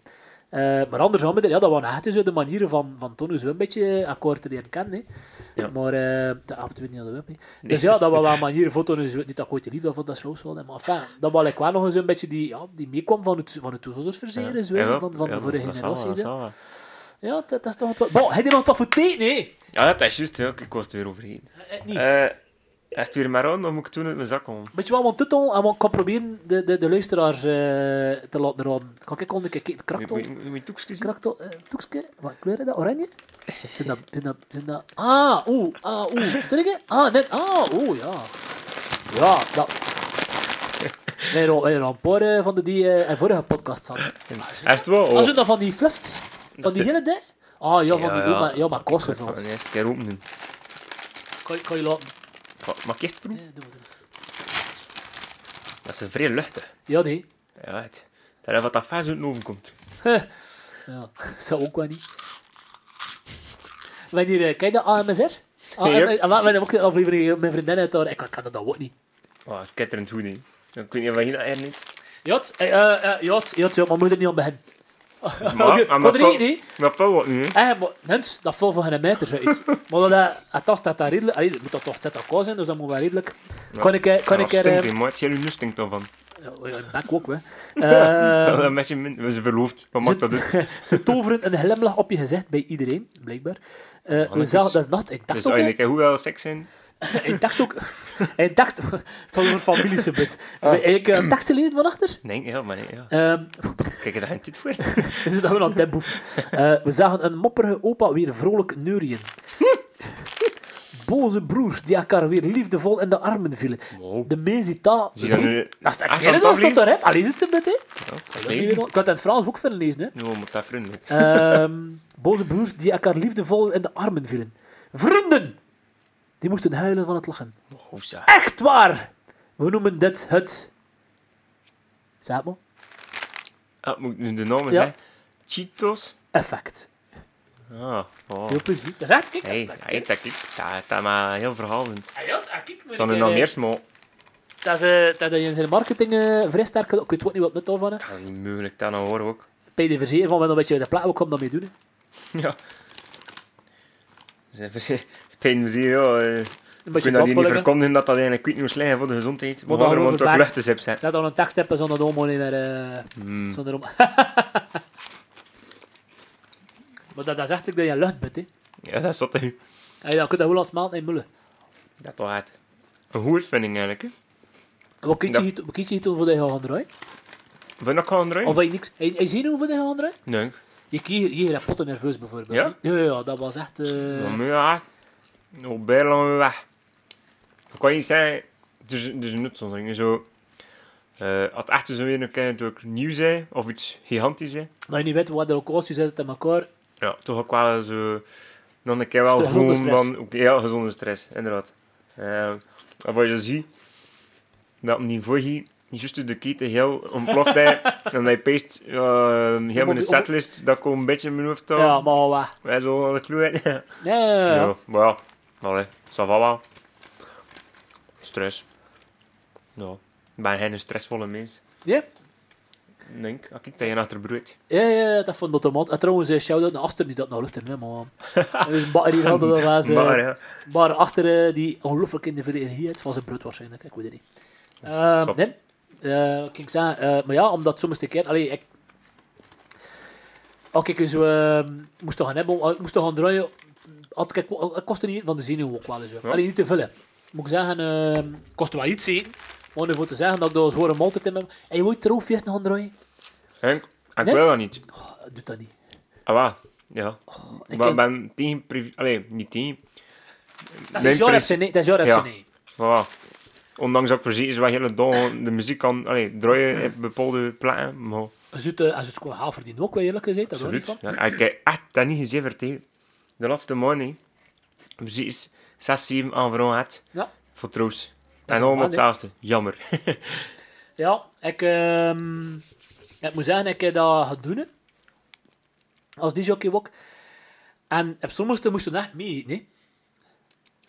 [SPEAKER 1] Eh maar anders dan, ja, dat waren echt zo de manieren van, van toen zo een beetje akkoord te leren kennen, hè.
[SPEAKER 2] Ja.
[SPEAKER 1] Maar, eh dat ah, weet niet aan de web, hè. Dus ja, dat was wel een manier, foto, dus, niet dat ik ooit de liefde van dat slows wilde, maar enfin, dat was wel nog eens een beetje die, ja, die meekwam van het, van het toezichtverzeren, zo,
[SPEAKER 2] Ja,
[SPEAKER 1] van, van de vorige
[SPEAKER 2] wel,
[SPEAKER 1] generatie.
[SPEAKER 2] zal wel.
[SPEAKER 1] Ja, dat, dat is toch wat... Bon, heb je nog wat voor teken, hè?
[SPEAKER 2] Ja, dat is juist. Ik was het weer overheen.
[SPEAKER 1] Eh, niet.
[SPEAKER 2] Is het weer maar aan, dan moet ik toen uit mijn zak komen.
[SPEAKER 1] Weet je wat, want dit al, en ik kan proberen de, de, de luisteraars eh, te laten raden. Kan ik onder kijken?
[SPEAKER 2] Moet
[SPEAKER 1] Kraktel?
[SPEAKER 2] moet- moet je toekjes zien?
[SPEAKER 1] Kraktel, eh, toekske? Wat kleur is dat? Oranje? Zijn dat, zijn dat, zijn dat... Ah, oeh, ah, oeh. Toen ik, ah, net, ah, oeh, ja. Ja, dat... Nee, er waren een paar van de die eh, in vorige podcast zat.
[SPEAKER 2] Is het wel?
[SPEAKER 1] Ah,
[SPEAKER 2] Oh.
[SPEAKER 1] zo dat van die fluffs? Van die hele dingen? Ah, ja, van die... Ja, maar, ja, maar
[SPEAKER 2] Ik
[SPEAKER 1] kosten
[SPEAKER 2] ga het eerste keer openen.
[SPEAKER 1] Kan, je- kan je laten...
[SPEAKER 2] Ga- Mag ik eerst proeven?
[SPEAKER 1] Nee, doe maar, doe maar.
[SPEAKER 2] Dat is vrij luchtig.
[SPEAKER 1] Ja, nee.
[SPEAKER 2] Ja, het. Dat is wat dat vers uit de oven komt.
[SPEAKER 1] Ja, zou ook wel niet. Wanneer, eh, kijk je dat AMSR? [LAUGHS] Ah,
[SPEAKER 2] Yep.
[SPEAKER 1] en- en- We hebben ook een aflevering met mijn vriendin uit daar. Ik kan dat ook niet.
[SPEAKER 2] Oh, skitterend goed, hè. Ik weet niet of je dat er niet.
[SPEAKER 1] Ja, het- eh, eh, eh, ja, ja, het- ja, maar moet er niet aan beginnen. Wat er
[SPEAKER 2] Paul-
[SPEAKER 1] niet,
[SPEAKER 2] hè?
[SPEAKER 1] Eh, Hens, dat valt van geen meter zoiets. [LAUGHS] maar dat, eh, het tas staat daar redelijk... Allee, het moet dat toch zet elkaar zijn, dus dat moet wel redelijk... Kan ik, eh, kan ik er...
[SPEAKER 2] maar het nu stinkt dan van.
[SPEAKER 1] Ja, in bek ook, hè. [LAUGHS]
[SPEAKER 2] Dat is een beetje min. We zijn verloofd. Wat maakt dat uit? [LAUGHS]
[SPEAKER 1] ze, toveren een glimlach op je gezicht bij iedereen, blijkbaar. Eh, we
[SPEAKER 2] dat
[SPEAKER 1] zagen
[SPEAKER 2] is-
[SPEAKER 1] dat is nacht
[SPEAKER 2] Dus
[SPEAKER 1] dacht ook, hè.
[SPEAKER 2] eigenlijk, hoe wel seks zijn? [LAUGHS]
[SPEAKER 1] Hij dacht ook... Hij dacht... Het was over familie zo bit. Eigenlijk een tekst gelezen van achter.
[SPEAKER 2] Nee, ja, maar nee, ja.
[SPEAKER 1] Ehm
[SPEAKER 2] Kijk, daar geen tijd voor. [LAUGHS]
[SPEAKER 1] we zitten gewoon aan het temboef. Eh, we zagen een mopperige opa weer vrolijk neurien. [LAUGHS] Boze broers die elkaar weer liefdevol in de armen vielen.
[SPEAKER 2] Wow.
[SPEAKER 1] De mezita...
[SPEAKER 2] Zie je dat nu-
[SPEAKER 1] Dat is
[SPEAKER 2] dat is
[SPEAKER 1] daar, hè? Allee, zit ze met, hè?
[SPEAKER 2] Ja,
[SPEAKER 1] Ik
[SPEAKER 2] lezen.
[SPEAKER 1] kan het in het Frans ook verder lezen, hè?
[SPEAKER 2] Nu moet dat vriendelijk.
[SPEAKER 1] Ehm, boze broers die elkaar liefdevol in de armen vielen. Vrienden! Die moesten huilen van het lachen.
[SPEAKER 2] Oh.
[SPEAKER 1] Echt waar! We noemen dit het... Zeg maar.
[SPEAKER 2] Ah, moet ik nu de namen
[SPEAKER 1] Ja.
[SPEAKER 2] zeggen? Cheetos?
[SPEAKER 1] Effect.
[SPEAKER 2] Ah, oh.
[SPEAKER 1] Veel plezier. Dat is echt, kijk, dat
[SPEAKER 2] Hey,
[SPEAKER 1] is echt.
[SPEAKER 2] hey, dat dat, dat maar heel verhalend.
[SPEAKER 1] Ah, ja, dat is
[SPEAKER 2] Van een nog
[SPEAKER 1] eh,
[SPEAKER 2] meer smal.
[SPEAKER 1] Dat is, dat hij in zijn marketing eh, vrij sterk. Ik weet ook niet wat het nut daarvan is.
[SPEAKER 2] Ja, niet mogelijk, dat nou we ook.
[SPEAKER 1] Bij de verzekering van, wel een beetje de plaat, wat kan dat mee doen? hè? [LAUGHS]
[SPEAKER 2] Ja. Me zeer, ja. eh, Ik vind dat hier niet verkondigen dat dat eigenlijk niet moest liggen voor de gezondheid.
[SPEAKER 1] Maar
[SPEAKER 2] er
[SPEAKER 1] dan
[SPEAKER 2] gewoon
[SPEAKER 1] over
[SPEAKER 2] toch op zetten.
[SPEAKER 1] Dat dan een tekst hebben zonder domo niet meer... eh,
[SPEAKER 2] Hmm.
[SPEAKER 1] Zonder om... [LAUGHS] maar dat, dat is echt dat je lucht bent, hè.
[SPEAKER 2] Ja, dat is dat. hè.
[SPEAKER 1] En dan kun je dat als maand in mullen.
[SPEAKER 2] Dat toch het. Een goede vinding eigenlijk. hè.
[SPEAKER 1] Wat kies
[SPEAKER 2] Dat-
[SPEAKER 1] je, je toen voor de gaan draaien?
[SPEAKER 2] Vind je dat gaan draaien?
[SPEAKER 1] Of weet je niks? Hij, hij ziet hoeveel de gaan draaien?
[SPEAKER 2] Nee.
[SPEAKER 1] Je kreeg hier een potten nerveus bijvoorbeeld.
[SPEAKER 2] Ja?
[SPEAKER 1] Ja, ja, dat was echt... eh,
[SPEAKER 2] Ja, maar ja, lang weg. Ik kan niet zeggen, het is, het is een uitzondering. Zo, eh als het echt zo weer een keer natuurlijk nieuw zijn, of iets gigantisch zijn,
[SPEAKER 1] Dat je niet weet wat de locatie zit in elkaar.
[SPEAKER 2] ja, toch ook wel zo, nog een keer wel gewoon
[SPEAKER 1] stress.
[SPEAKER 2] van, oké, ja, gezonde stress, inderdaad. Eh, en wat je ziet, dat voor je, niet juist de keten heel ontploft hij, [LAUGHS] en hij peest uh, heel met de setlist, dat komt een beetje in mijn hoofd.
[SPEAKER 1] Ja, maar wat?
[SPEAKER 2] Wij zo aan de kloe
[SPEAKER 1] Ja, ja, ja.
[SPEAKER 2] Ja, maar ja. Allee, ça va wel. Stress. Ja. Ik ben geen stressvolle mens.
[SPEAKER 1] Ja?
[SPEAKER 2] Ik denk, als ik dat je achter broeit.
[SPEAKER 1] Ja, ja, dat vond ik En trouwens, eh, shout-out naar Aster, die dat nou luistert, hè, maar... Er is een bakker hier altijd al was.
[SPEAKER 2] Maar ja.
[SPEAKER 1] Maar eh, die ongelooflijk in de vereniging is van zijn brood waarschijnlijk, ik weet het niet. Ehm,
[SPEAKER 2] Zot.
[SPEAKER 1] nee, eh, kan ik zeggen, eh, maar ja, omdat soms een keer, allee, ik, als ik zo eh, moest gaan hebben, als ik moest gaan draaien, had ik, ik kostte niet van de zenuw ook wel eens. Ja.
[SPEAKER 2] Ja.
[SPEAKER 1] Allee, niet te veel. hè. moet ik zeggen, eh kost wel iets eten. Maar om ervoor te zeggen dat ik daar zware maaltijd in heb. En je moet er ook feest gaan draaien?
[SPEAKER 2] Henk, ik
[SPEAKER 1] Nee?
[SPEAKER 2] wil dat niet.
[SPEAKER 1] Oh, doe dat niet.
[SPEAKER 2] Ah, waar? Ja.
[SPEAKER 1] ik
[SPEAKER 2] maar ik
[SPEAKER 1] ken-
[SPEAKER 2] ben tegen... privé- Allee, niet tegen.
[SPEAKER 1] Dat is jouw FC, nee. Dat is jouw
[SPEAKER 2] Ja.
[SPEAKER 1] Nee.
[SPEAKER 2] Voilà. Ondanks dat ik voorzien is wat hele de muziek kan allee, draaien [LAUGHS] op bepaalde plekken. Maar
[SPEAKER 1] Als het, eh, als het gewoon haal verdient ook, wel eerlijk gezegd. Dat hoor niet
[SPEAKER 2] absoluut.
[SPEAKER 1] van.
[SPEAKER 2] Ja, ik heb echt dat niet gezien verteld. De laatste muziek is 6, 7 aanvragen had
[SPEAKER 1] Ja.
[SPEAKER 2] voor troost. En allemaal hetzelfde. Jammer. [LAUGHS]
[SPEAKER 1] Ja, ik, ehm, ik moet zeggen, ik heb dat gaan doen. Als DJ ook. En op sommige moesten echt mee hè.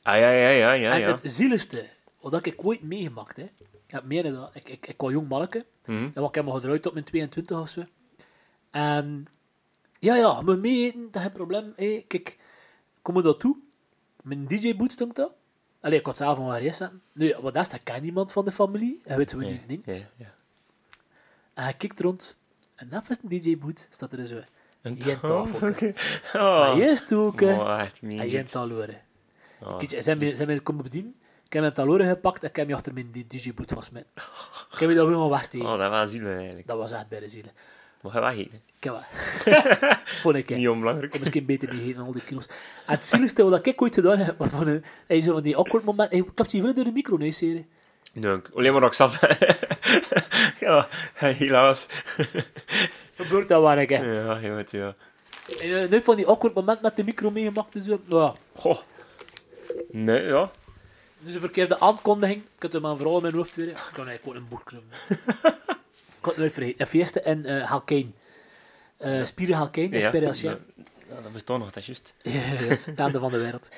[SPEAKER 2] ah ja, ja, ja, ja.
[SPEAKER 1] en
[SPEAKER 2] ja.
[SPEAKER 1] het zieligste, wat ik ooit meegemaakt hè. Ik heb meer dan dat. Ik, ik, ik was jong manneke.
[SPEAKER 2] Mhm.
[SPEAKER 1] En wat ik heb me gedraaid op mijn 22 of zo. En ja, ja, je moet mee eten, dat is geen probleem. Hey, kijk, kom er dat toe. Mijn DJ-boot stond daar. Allee, ik had zelf van waar zetten. Nu, wat is dat? Ken niemand van de familie. En weet we niet
[SPEAKER 2] ja, ja.
[SPEAKER 1] En hij kijkt rond. En is een DJ-boot, staat er zo.
[SPEAKER 2] Een
[SPEAKER 1] tafel. [LAUGHS] Maar
[SPEAKER 2] Oh,
[SPEAKER 1] je stoken.
[SPEAKER 2] echt
[SPEAKER 1] En
[SPEAKER 2] niet.
[SPEAKER 1] geen taloren.
[SPEAKER 2] Oh.
[SPEAKER 1] Kijk, ze ze hebben komen bedienen. Ik heb mijn taloren gepakt en ik heb me achter mijn DJ-boot gesmet. Ik heb me dat gewoon wegsteken.
[SPEAKER 2] Oh, dat was zielig eigenlijk.
[SPEAKER 1] Dat was echt bij de zielen.
[SPEAKER 2] Maar ga wegeten.
[SPEAKER 1] Ik heb wel. [LAUGHS] Vond ik.
[SPEAKER 2] Niet onbelangrijk.
[SPEAKER 1] Ik misschien beter niet eten, al die kilo's. En het zieligste wat ik ooit gedaan heb, waarvan een, hij zo van die awkward moment, hij klapt je wel door de micro, nee, serie.
[SPEAKER 2] Nee, alleen maar ik zat. [LAUGHS] ja, helaas.
[SPEAKER 1] Gebeurt dat waar ik, hè.
[SPEAKER 2] Ja, je weet ja.
[SPEAKER 1] En uh, nu van die awkward moment met de micro meegemaakt, dus ja.
[SPEAKER 2] Goh. Nee, ja.
[SPEAKER 1] Dus een verkeerde aankondiging. Ik had hem aan vrouw in mijn hoofd weer. Ik kan eigenlijk gewoon een boek schrijven. [LAUGHS] ik had het nooit vergeten. Een fiesta en uh, Halkijn. Uh, Spieren Halkijn,
[SPEAKER 2] ja. Ja, dat bestaat nog, dat is juist. [LAUGHS]
[SPEAKER 1] het einde van de wereld.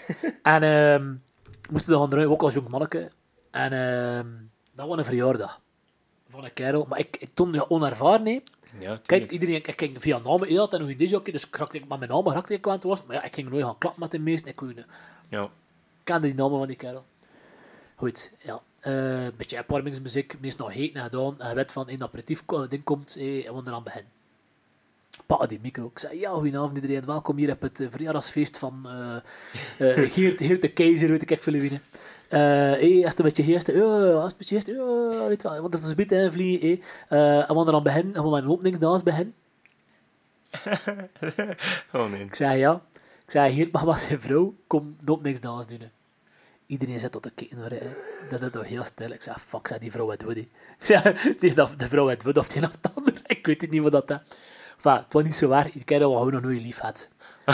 [SPEAKER 1] En uh, moesten dan draaien, ook als jong manneke. En uh, dat was een verjaardag van een kerel. Maar ik, ik toen ja, onervaren, nee.
[SPEAKER 2] Ja,
[SPEAKER 1] Kijk, iedereen, ik ging via namen, heel had nog een disjockey, dus ik raakte ik met mijn namen raakte ik aan het was. Maar ja, ik ging nooit gaan klappen met de meesten. Ik kon,
[SPEAKER 2] ja.
[SPEAKER 1] kende die namen van die kerel. Goed, ja. Uh, een beetje opwarmingsmuziek, meestal nog heet en gedaan. En je weet van, in een aperitief ding komt, eh, en we eraan beginnen. Pakken die micro. Ik zei, ja, goedenavond iedereen, welkom hier op het verjaardagsfeest van uh, uh, [LAUGHS] Geert, Geert de Keizer, weet ik veel wie. Uh, hey, is het een beetje geest? Is het een beetje geest? Weet wel, want dat is een beetje invliegen. Hey. Uh, en we eraan beginnen, en we een openingsdans beginnen. [LAUGHS]
[SPEAKER 2] oh nee.
[SPEAKER 1] Ik zei, ja. Ik zei, Geert mag maar zijn vrouw, kom de openingsdans doen. Iedereen zit tot te kijken. Dat is toch heel stil. Ik zei, fuck, zei die vrouw het woody. [LAUGHS] Ik zei, die, de vrouw het woody of die of het ander. [LAUGHS] Ik weet het niet wat dat is. Enfin, het was niet zo waar. Ik ken dat gewoon nog nooit lief had. [LAUGHS]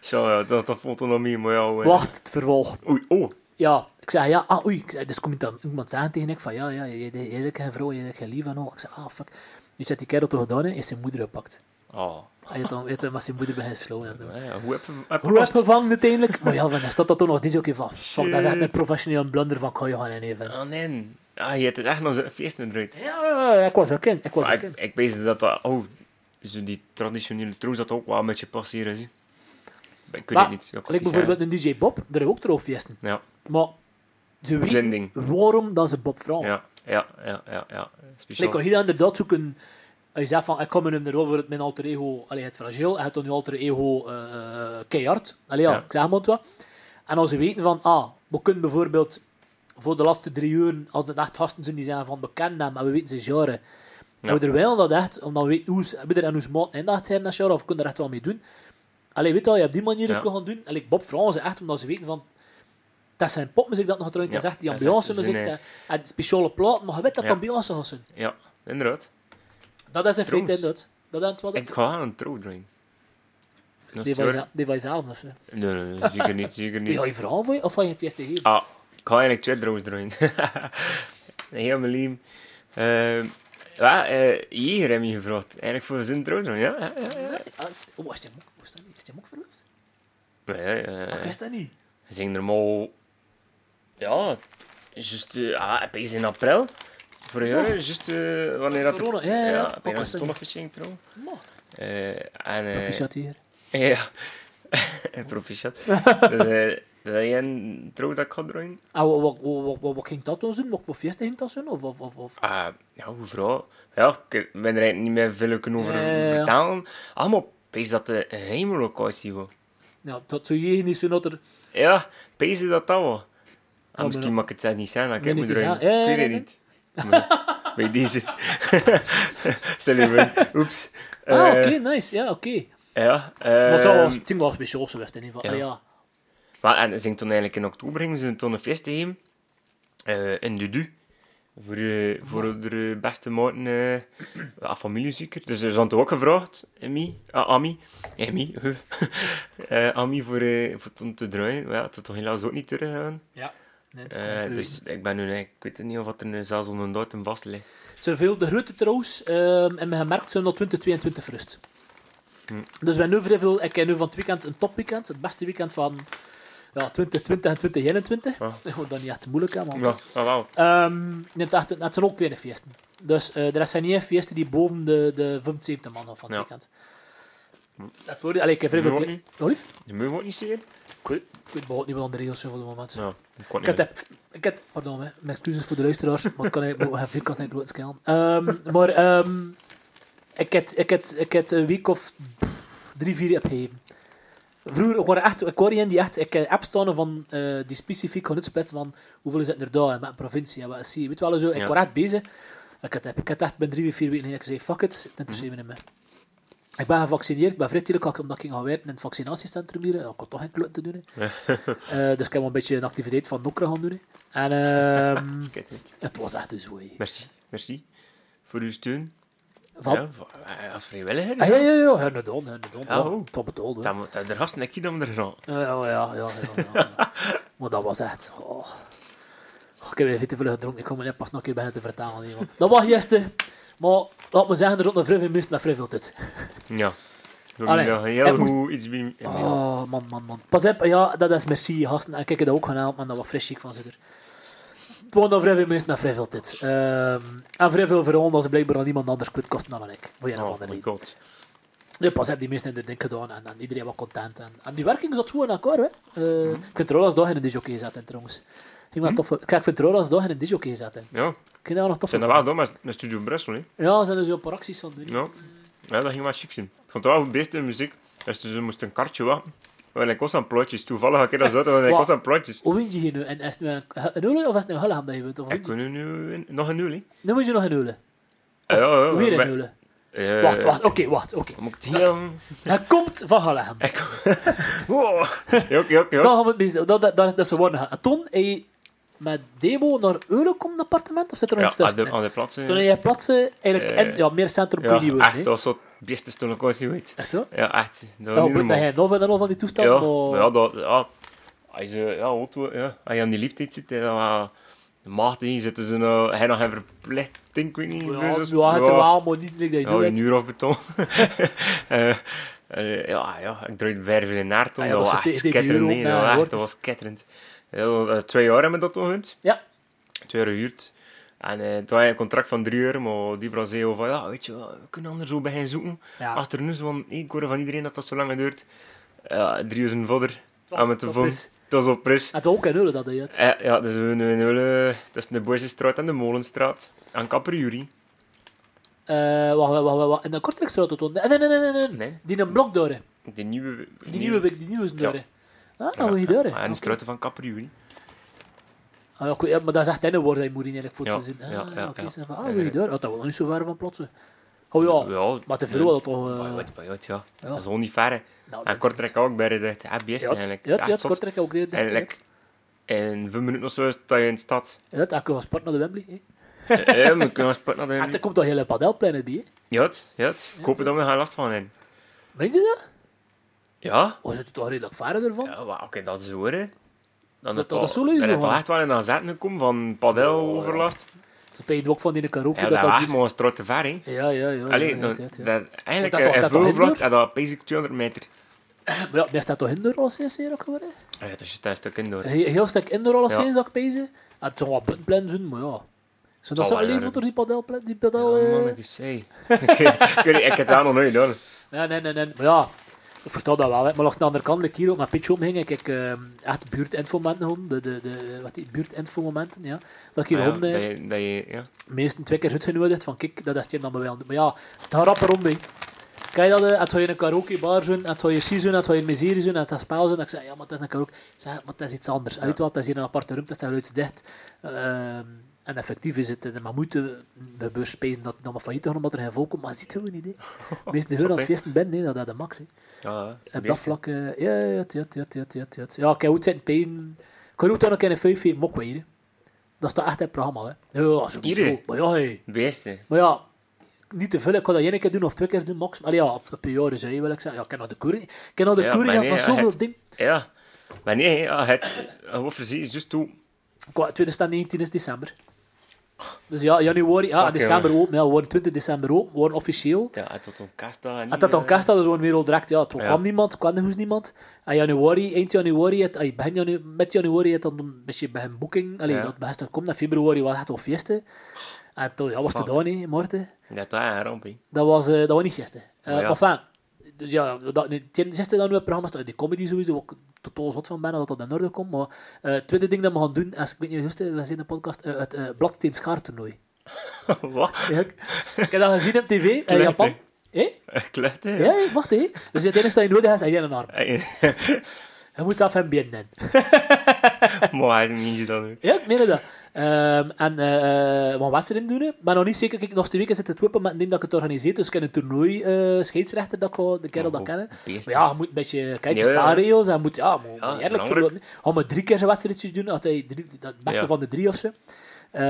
[SPEAKER 2] Zo, ja, dat, dat meer maar jou.
[SPEAKER 1] Wacht, het vervolg.
[SPEAKER 2] Oei, oh.
[SPEAKER 1] Ja, ik zei, ja, ah, oei. Ik zei, dus komt dan iemand zeggen tegen ik van, ja, ja, je hebt geen vrouw, je hebt geen lief en al. Ik zei, ah, fuck. Dus dat die kerel toch gedaan heeft, is zijn moeder gepakt.
[SPEAKER 2] Oh.
[SPEAKER 1] Hij dan, heeft dan met zijn moeder beginnen slaan. En
[SPEAKER 2] ja, ja, hoe heb je heb
[SPEAKER 1] Hoe heb gevangen uiteindelijk? Maar ja, van, staat dat toen nog niet zo van, fuck, dat is echt een professioneel blunder van, je gaan in event.
[SPEAKER 2] Oh nee. Ah, je hebt het echt nog een feest eruit.
[SPEAKER 1] Ja, ja, ik was ook in. Ik was ook
[SPEAKER 2] ik,
[SPEAKER 1] in.
[SPEAKER 2] ik weet dat dat... Oh, die traditionele troos dat ook wel een beetje passeren. Zie. Ik weet
[SPEAKER 1] Maar,
[SPEAKER 2] het niet. Ja, ik
[SPEAKER 1] Like bijvoorbeeld een DJ Bob, daar heb ik ook trouwfeesten.
[SPEAKER 2] zeggen.
[SPEAKER 1] Maar ze weten waarom dat ze Bob vragen.
[SPEAKER 2] Ja, ja, ja, ja, ja. Speciaal.
[SPEAKER 1] Like, als je dan inderdaad zoeken... Je zegt van, ik kom met hem erover mijn alter ego... Allee, het fragiel, en het dan je alter ego uh, keihard. Allee, ja,
[SPEAKER 2] Ja.
[SPEAKER 1] ik zeg maar wat. En als ze weten van, ah, we kunnen bijvoorbeeld voor de laatste drie uur, als het echt gasten zijn die zijn van bekend naam, en we weten ze jaren, en we er wel dat echt, omdat we weten hoe ze, hebben er en hoe maat in dat jaar, of we kunnen er echt wel mee doen. Allee, weet je wel, je op die manier
[SPEAKER 2] Ja.
[SPEAKER 1] kunnen gaan doen. Allee, Bob ze echt, omdat ze weten van, dat zijn popmuziek dat nog trouwens, dat is
[SPEAKER 2] Ja,
[SPEAKER 1] echt die
[SPEAKER 2] dat echt
[SPEAKER 1] ambiance muziek, dat- en speciale plaat, maar je weet dat
[SPEAKER 2] Ja.
[SPEAKER 1] ambiance gaat zijn.
[SPEAKER 2] Ja, inderdaad.
[SPEAKER 1] Dat is
[SPEAKER 2] Trouwens,
[SPEAKER 1] inderdaad. Dat is wat
[SPEAKER 2] Ik ga aan een trouw draaien.
[SPEAKER 1] Die
[SPEAKER 2] is
[SPEAKER 1] van jezelf- of zo.
[SPEAKER 2] Nee, nee, nee, zeker niet, zeker
[SPEAKER 1] Wie ga [LAUGHS] je
[SPEAKER 2] niet.
[SPEAKER 1] vragen voor je, of ga je een fiesta geven?
[SPEAKER 2] Ah, ik ga eigenlijk twee trouws draaien. [LAUGHS] Heel mijn lief. Uh, ja, uh, hier heb je gevraagd. Eigenlijk voor zin trouw draaien, ja? ja, ja, ja.
[SPEAKER 1] Ah, is- Oh, was die mok, niet? Is die mok verloofd?
[SPEAKER 2] Nee, ja,
[SPEAKER 1] Ach, ik wist dat niet.
[SPEAKER 2] Ze zingen er maar... Ja, juist... Uh, ah, in april. Voor jou, juist uh, wanneer dat...
[SPEAKER 1] Corona, ja, ja, ja.
[SPEAKER 2] Bijna
[SPEAKER 1] was dat niet.
[SPEAKER 2] zonnevisering trouw.
[SPEAKER 1] Maar,
[SPEAKER 2] Uh, en... Uh,
[SPEAKER 1] Proficiat hier.
[SPEAKER 2] Ja. [LAUGHS] Proficiat. [LAUGHS] dus, uh, wil je een trouw dat ik ga draaien?
[SPEAKER 1] Ah, wat, wat, wat, wat, wat ging dat dan zijn? Wat voor fiesta ging dat zijn? Of, of, of, of?
[SPEAKER 2] Ah, ja, hoe vrouw? Ja, ik ben er eigenlijk niet meer veel kunnen over vertellen. Allemaal opeens dat de hemellocatie was.
[SPEAKER 1] Ja, dat zou je niet zo dat er...
[SPEAKER 2] Ja, pees dat dat wel? Ah, misschien
[SPEAKER 1] dan-
[SPEAKER 2] mag ik het zelf niet zijn, ik
[SPEAKER 1] niet
[SPEAKER 2] me.
[SPEAKER 1] Ja,
[SPEAKER 2] Ik weet het niet. Maar Bij deze. [LAUGHS] Stel je voor. Oeps.
[SPEAKER 1] Ah,
[SPEAKER 2] Eh,
[SPEAKER 1] oké, nice. Ja, oké.
[SPEAKER 2] Ja.
[SPEAKER 1] Maar dat was,
[SPEAKER 2] ehm,
[SPEAKER 1] het ding was speciaal geweest in ieder geval.
[SPEAKER 2] ja.
[SPEAKER 1] Ja. ja.
[SPEAKER 2] Maar, en ze ging toen eigenlijk in oktober gingen ze toen een feest geven. eh in Dudu. Voor, eh, voor de beste maten, eh ja, familie zeker. Dus ze hadden toen ook gevraagd, Amy, ah, Ami, Amy, [LAUGHS] eh Ami voor, eh, voor toen te draaien. Maar ja, het is toch helaas ook niet teruggegaan.
[SPEAKER 1] ja. Net,
[SPEAKER 2] Eh,
[SPEAKER 1] net
[SPEAKER 2] dus ik ben nu, ik weet niet of er nu zelfs een datum vast ligt.
[SPEAKER 1] Zoveel de grote trouwens. ehm, en we gemerkt zijn dat 2022 rust.
[SPEAKER 2] Hm.
[SPEAKER 1] Dus we hebben nu vrij veel. Ik heb nu van het weekend een topweekend. Het beste weekend van ja, 2020 en 2021.
[SPEAKER 2] Ja.
[SPEAKER 1] Ik vond dat niet echt moeilijk, hè, man.
[SPEAKER 2] Ja, ah, wel.
[SPEAKER 1] Ehm, net echt, het zijn ook kleine feesten. Dus eh er zijn niet feesten die boven de, de 75 man gaan van het
[SPEAKER 2] Ja.
[SPEAKER 1] weekend. Dat voordeel, allee, ik heb vrij veel. Oh?
[SPEAKER 2] Je moet ook niet zien.
[SPEAKER 1] Ik weet, ik bijvoorbeeld niet wat aan de regels zijn voor het moment.
[SPEAKER 2] Ja, ik kon
[SPEAKER 1] Ik heb, ik heb, pardon, hè, mijn excuses voor de luisteraars, maar het kan eigenlijk vierkant in groot scalen. Ehm, maar ehm, ik heb, ik, heb, ik heb een week of drie, vier opgegeven. Vroeger, ik waren echt, ik in die echt, ik heb apps van eh, die specifiek gaan van hoeveel is het er daar, met een provincie en wat is die, weet je wel zo. Ik
[SPEAKER 2] Ja.
[SPEAKER 1] was echt bezig. Ik had, ik had echt bij drie, vier weken geleden gezegd, fuck it, het interesseert me niet meer. Ik ben gevaccineerd, ben vrij omdat ik ging gaan werken in het vaccinatiecentrum hier. Ik had toch geen kloot te doen. [LAUGHS] Eh, dus ik heb een beetje een activiteit van Nokra gaan doen. En [LAUGHS] ehm, het was echt dus hè.
[SPEAKER 2] Merci, merci voor uw steun.
[SPEAKER 1] Van,
[SPEAKER 2] Ja, eh, als vrijwilliger.
[SPEAKER 1] Ah, ja, ja, ja, inderdaad.
[SPEAKER 2] Ja,
[SPEAKER 1] Ja,
[SPEAKER 2] oh.
[SPEAKER 1] het was betaald, hè.
[SPEAKER 2] Dan moet er gasten een keer dan er gaan.
[SPEAKER 1] Ja, ja, ja, ja, [LAUGHS] maar dat was echt... Oh. Oh, ik heb weer te veel gedronken, ik kom me net pas nog een keer beginnen te vertalen. Dat was gisteren, maar laat me zeggen, er zat een vrij veel mist met vrij veel tijd.
[SPEAKER 2] Ja.
[SPEAKER 1] Allee, ik
[SPEAKER 2] heel
[SPEAKER 1] moest-
[SPEAKER 2] goed iets bij...
[SPEAKER 1] Oh, man, man, man. Pas op, ja, dat is merci, gasten. En ik heb dat ook gedaan, maar dat was fris chic van ze er. Het waren dan vrij veel mensen met vrij veel tijd. Ehm, en vrij veel verhaal dat ze blijkbaar aan iemand anders kwijt kosten dan ik. Voor een of
[SPEAKER 2] Oh
[SPEAKER 1] andere
[SPEAKER 2] my
[SPEAKER 1] reden.
[SPEAKER 2] god.
[SPEAKER 1] Ja, pas heb die mensen in de ding gedaan en, en iedereen was content. En, en die werking zat goed in elkaar, hè. Eh, Ik vind het raar als dag in disjockey gezet in, trouwens. Ging wel tof. Kijk, ik het raar als dag in een disjockey gezet in.
[SPEAKER 2] Ja,
[SPEAKER 1] Ik vind dat wel nog tof.
[SPEAKER 2] zijn dat wel dom met, met Studio Brussel, hè.
[SPEAKER 1] Ja, ze zijn er zo een paar acties van doen. hè.
[SPEAKER 2] Ja. ja, dat ging wel chic zijn. Ik vond het wel het beste in muziek. Dus ze moesten een kartje wachten. Maar ik was aan plotjes. Toevallig had ik dat zo, want ik was aan plotjes.
[SPEAKER 1] Hoe win je hier nu? En is het nu een, een Hulen of is het nu een Hulleham dat je wilt? Of
[SPEAKER 2] Ik kon nu nog een nul, hè.
[SPEAKER 1] Nu moet je nog een Hulen.
[SPEAKER 2] Ja, ja,
[SPEAKER 1] Weer
[SPEAKER 2] maar-
[SPEAKER 1] een Hulen.
[SPEAKER 2] eh,
[SPEAKER 1] Wacht, wacht, oké, wacht, oké.
[SPEAKER 2] Het
[SPEAKER 1] is-
[SPEAKER 2] hier...
[SPEAKER 1] Hij komt van Hulleham.
[SPEAKER 2] Ik... [LAUGHS] Wow. Jok, jok,
[SPEAKER 1] Dat
[SPEAKER 2] jok.
[SPEAKER 1] gaan we niet dat, dat, dat, dat is gewoon gaan. En toen hij met demo naar Eulen komt, appartement, of zit er nog
[SPEAKER 2] Ja,
[SPEAKER 1] iets
[SPEAKER 2] aan
[SPEAKER 1] tussen?
[SPEAKER 2] de, aan de plaatsen.
[SPEAKER 1] Toen hij plaatsen, eigenlijk,
[SPEAKER 2] Eh,
[SPEAKER 1] in, ja, meer centrum kun
[SPEAKER 2] Ja,
[SPEAKER 1] je niet
[SPEAKER 2] echt, dat het beste toen ik was.
[SPEAKER 1] Is het zo?
[SPEAKER 2] Ja, echt. Dat
[SPEAKER 1] Ja,
[SPEAKER 2] niet
[SPEAKER 1] dat hij nog en nog van die toestand,
[SPEAKER 2] Ja,
[SPEAKER 1] maar...
[SPEAKER 2] ja, dat, ja. Als je, ja, auto, ja, als je aan die leeftijd zit, dan wel macht in, zitten ze nou, hij nog een verplichting, ik weet niet.
[SPEAKER 1] Ja,
[SPEAKER 2] dus
[SPEAKER 1] ja, het wel, maar niet dat je
[SPEAKER 2] ja,
[SPEAKER 1] doet.
[SPEAKER 2] een uur of beton. [LAUGHS] Eh, eh, ja, ja, ik draaide bij veel naar toen.
[SPEAKER 1] Ah ja,
[SPEAKER 2] dat was echt nee, dat was echt- Ja, eh, twee jaar hebben we dat gehad.
[SPEAKER 1] Ja,
[SPEAKER 2] Twee jaar gehuurd. En eh, toen had je een contract van drie uur, maar die Brazil van, ja, weet je we kunnen anders zo beginnen zoeken.
[SPEAKER 1] Ja.
[SPEAKER 2] Achter nu, want ik hoorde van iedereen dat dat zo lang duurt. Ja, drie uur vodder. Aan met de
[SPEAKER 1] op
[SPEAKER 2] vond. Dat is op prijs.
[SPEAKER 1] het was ook in Eulen dat hij het.
[SPEAKER 2] Eh, ja, dus we nu in dat is de Boisjestraat en de Molenstraat. Aan Kapperjury.
[SPEAKER 1] Eh, wacht, wacht, wacht. In de Kortrijkstraat toen. Nee, nee, nee, nee, nee. Die een blok door, hè.
[SPEAKER 2] Die nieuwe...
[SPEAKER 1] Die nieuwe, die nieuwe is door,
[SPEAKER 2] Ja.
[SPEAKER 1] Ah, hoe je door, hè.
[SPEAKER 2] En de
[SPEAKER 1] Oké.
[SPEAKER 2] straten van.
[SPEAKER 1] Ah, ja, ja, maar dat is echt de woord dat je moet in eigenlijk voor
[SPEAKER 2] Ja,
[SPEAKER 1] te zien. Ah,
[SPEAKER 2] ja, ja,
[SPEAKER 1] oké,
[SPEAKER 2] ja.
[SPEAKER 1] zeg van,
[SPEAKER 2] Ja,
[SPEAKER 1] ah, hoe je
[SPEAKER 2] ja.
[SPEAKER 1] door. Oh, dat was nog niet zo ver van plotsen. Oh ja,
[SPEAKER 2] Ja,
[SPEAKER 1] maar te veel dat toch... Eh,
[SPEAKER 2] wat, maar wat, ja.
[SPEAKER 1] ja.
[SPEAKER 2] Dat is gewoon niet ver,
[SPEAKER 1] nou,
[SPEAKER 2] En Kortrijk ook bij de de best
[SPEAKER 1] Ja, het- ja, ja. Kortrijk ook. dit-
[SPEAKER 2] Eigenlijk. In vijf minuten of zo sta je in de stad.
[SPEAKER 1] Ja, dat kan gewoon sport naar de Wembley. hè.
[SPEAKER 2] Eh, Ja, we kunnen sport naar
[SPEAKER 1] En
[SPEAKER 2] de...
[SPEAKER 1] er komt toch hele padelplein bij, hè.
[SPEAKER 2] Ja, het, ja, het. Ik hoop dat we gaan last van hebben.
[SPEAKER 1] Weet je dat?
[SPEAKER 2] Ja?
[SPEAKER 1] Oh, zit het toch redelijk ver ervan?
[SPEAKER 2] Ja, oké, dat is hoor, hè. Dan
[SPEAKER 1] Dat-
[SPEAKER 2] het
[SPEAKER 1] dat
[SPEAKER 2] al-
[SPEAKER 1] is zo zo, man.
[SPEAKER 2] echt wel in aan zetten gekomen van padeloverlast.
[SPEAKER 1] Ze pijden ook van die karaoke.
[SPEAKER 2] Ja,
[SPEAKER 1] dat
[SPEAKER 2] dat
[SPEAKER 1] dat
[SPEAKER 2] was maar een te ver, hè.
[SPEAKER 1] Ja, ja, ja.
[SPEAKER 2] Allee,
[SPEAKER 1] ja,
[SPEAKER 2] dat, dat, eigenlijk
[SPEAKER 1] dat dat
[SPEAKER 2] en dat basic 200 meter. [COUGHS]
[SPEAKER 1] Maar ja, daar staat toch indoor al sinds hier ook geworden?
[SPEAKER 2] Ah, ja, dat is een stuk indoor.
[SPEAKER 1] Een heel stuk indoor al sinds dat ik pezen. En het zou wat buitenplein zijn, maar ja. Zo dat
[SPEAKER 2] wel,
[SPEAKER 1] alleen voor die padelplein, die padel...
[SPEAKER 2] Ja,
[SPEAKER 1] eh,
[SPEAKER 2] hey. ik, [LAUGHS] ik, niet, ik heb het aan nog nooit gedaan.
[SPEAKER 1] Nee, nee, nee, nee. Maar ja, ik versta dat wel. Hè. Maar langs de andere kant, hier ook met Pitch omhing, ik heb eh, echt buurtinfomomenten gehad. De, de, de, wat die buurtinfomomenten, ja. Dat ik hier
[SPEAKER 2] Ah, ja, dat je, dat je, ja.
[SPEAKER 1] meestal twee keer uitgenodigd van kijk, dat is het dan maar wel. Maar ja, het gaat rapper om, hè. Kijk dat, uh, het je een karaoke bar zijn, het je season, het je een miserie zijn, het spel zijn. Ik zei, ja, maar het is een karaoke. Ik zei, maar het is iets anders. Ja. Weet wat, het is hier een aparte ruimte, het is geluid dicht. Uh, en effectief is het, maar moeten de beurs dat het nog maar failliet is omdat er geen volk komt, maar dat ziet gewoon niet. Hè. [LAUGHS] De meeste geur aan het feesten ben, nee, dat is de max. Hè.
[SPEAKER 2] Ja,
[SPEAKER 1] Op dat vlak, uh, ja, ja, ja, ja, ja, ja, ja. Ja, ik heb goed zitten pezen. Ik kan ook dan nog een 5 geven, ook weer. Dat staat echt het programma, hè. Ja, sowieso. Maar ja, hey.
[SPEAKER 2] Beste.
[SPEAKER 1] Maar ja, niet te veel. Ik kan dat één keer doen of twee keer doen, max. Maar ja, of per jaar zou je wil ik zeggen. Ja, ik ken nog de koering. Ik ken nog de
[SPEAKER 2] Ja,
[SPEAKER 1] koering van
[SPEAKER 2] ja,
[SPEAKER 1] zoveel
[SPEAKER 2] het-
[SPEAKER 1] dingen.
[SPEAKER 2] Ja. Maar nee, ja, het... Over zie je juist toe...
[SPEAKER 1] Qua 2019 is december. Dus ja, januari, ja, en
[SPEAKER 2] Fuck,
[SPEAKER 1] december open. Ja, we worden 20 december open. We worden officieel.
[SPEAKER 2] Ja, het tot daar.
[SPEAKER 1] En dat dan kast hadden, gewoon weer al direct. Ja, het
[SPEAKER 2] Ja.
[SPEAKER 1] kwam niemand, kwam er hoes niemand. En januari, eind januari, het, ay, begin janu met januari, het dan een beetje begin boeking. Allee,
[SPEAKER 2] Ja.
[SPEAKER 1] dat begint te komen. En februari was het al fieste. En toen ja, was het daar niet, Maarten.
[SPEAKER 2] Ja, dat is een ramp, hè.
[SPEAKER 1] Dat was, eh, dat was niet gisteren. Uh,
[SPEAKER 2] Maar ja.
[SPEAKER 1] Enfin, dus ja, dat, nu, ten eerste dan nu het die comedy sowieso, waar ik totaal zot van ben dat dat in orde komt. Maar eh, het tweede ding dat we gaan doen, als ik weet niet of je dat is in de podcast, eh, het uh, Bladsteen Schaartoernooi. [LAUGHS]
[SPEAKER 2] Wat?
[SPEAKER 1] Ja, ik, ik heb dat gezien op tv in Japan. Hé?
[SPEAKER 2] Klecht, hè?
[SPEAKER 1] Ja, wacht hé. Dus het enige dat je nodig hebt, is een arm. Je moet zelf hem binnen. [LAUGHS] [LAUGHS]
[SPEAKER 2] Maar hij niet je dan ook.
[SPEAKER 1] Ja, ik meen dat. Ehm, en eh wat wedstrijden doen, hè. maar nog niet zeker. Kijk, nog twee weken zit het wippen met een ding dat ik het organiseer. Dus ik heb een toernooi eh scheidsrechter dat ik de kerel dat kennen. Maar ja, je moet een beetje kijken,
[SPEAKER 2] Ja, ja.
[SPEAKER 1] spaarregels. En moet, ja, moet,
[SPEAKER 2] Ja,
[SPEAKER 1] moet eerlijk Gaan we drie keer zijn wedstrijdjes doen. Als hij drie, dat beste
[SPEAKER 2] Ja.
[SPEAKER 1] van de drie of zo. Eh,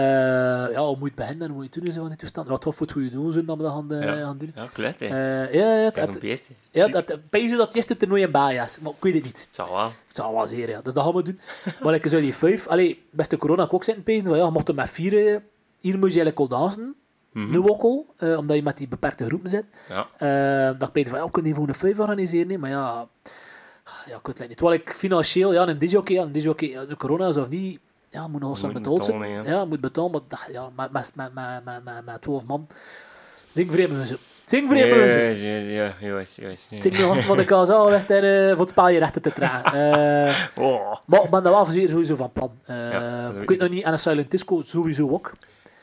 [SPEAKER 1] ja, hoe moet je beginnen en hoe moet je doen zo van die toestand. Ja, toch voor het goede doel zijn dat we dat gaan, eh,
[SPEAKER 2] Ja.
[SPEAKER 1] gaan doen.
[SPEAKER 2] Ja, klecht, hè.
[SPEAKER 1] Eh, ja, ja, het, het, ja,
[SPEAKER 2] Ziek.
[SPEAKER 1] dat, het eerste toernooi in Baja is. Maar ik weet het niet.
[SPEAKER 2] Het zal wel.
[SPEAKER 1] Het zou wel zeer, ja. Dus dat gaan we doen. [LAUGHS] Maar ik zou die vijf... Allee, beste corona ook zitten pezen. Van, ja, je mocht er met vier... Hier moet je eigenlijk al dansen.
[SPEAKER 2] Mhm.
[SPEAKER 1] Nu ook al. omdat je met die beperkte groepen zit.
[SPEAKER 2] Ja.
[SPEAKER 1] Dat ik weet van, ja, we kunnen gewoon een vijf organiseren. nee, Maar ja... Ja, ik weet het niet. Terwijl ik financieel... Ja, een disjockey... Ja, een de corona is of niet... Ja, moet nog
[SPEAKER 2] Moet
[SPEAKER 1] betaald zijn.
[SPEAKER 2] betalen, ja.
[SPEAKER 1] Moet betalen. Maar dat- ja, met, met, met, met, met, met, met 12 man... Zing vreemd ze. Zing vreemd ze.
[SPEAKER 2] Ja, ja, ja, juist, juist.
[SPEAKER 1] Zing de gast van de KSA geweest [LAUGHS] en eh, voor het speljerechten te dragen. [LAUGHS] Eh,
[SPEAKER 2] Oh.
[SPEAKER 1] maar ik ben daar wel sowieso van plan. Eh,
[SPEAKER 2] Ja,
[SPEAKER 1] ik
[SPEAKER 2] weet
[SPEAKER 1] nog niet, en een Silent Disco sowieso ook.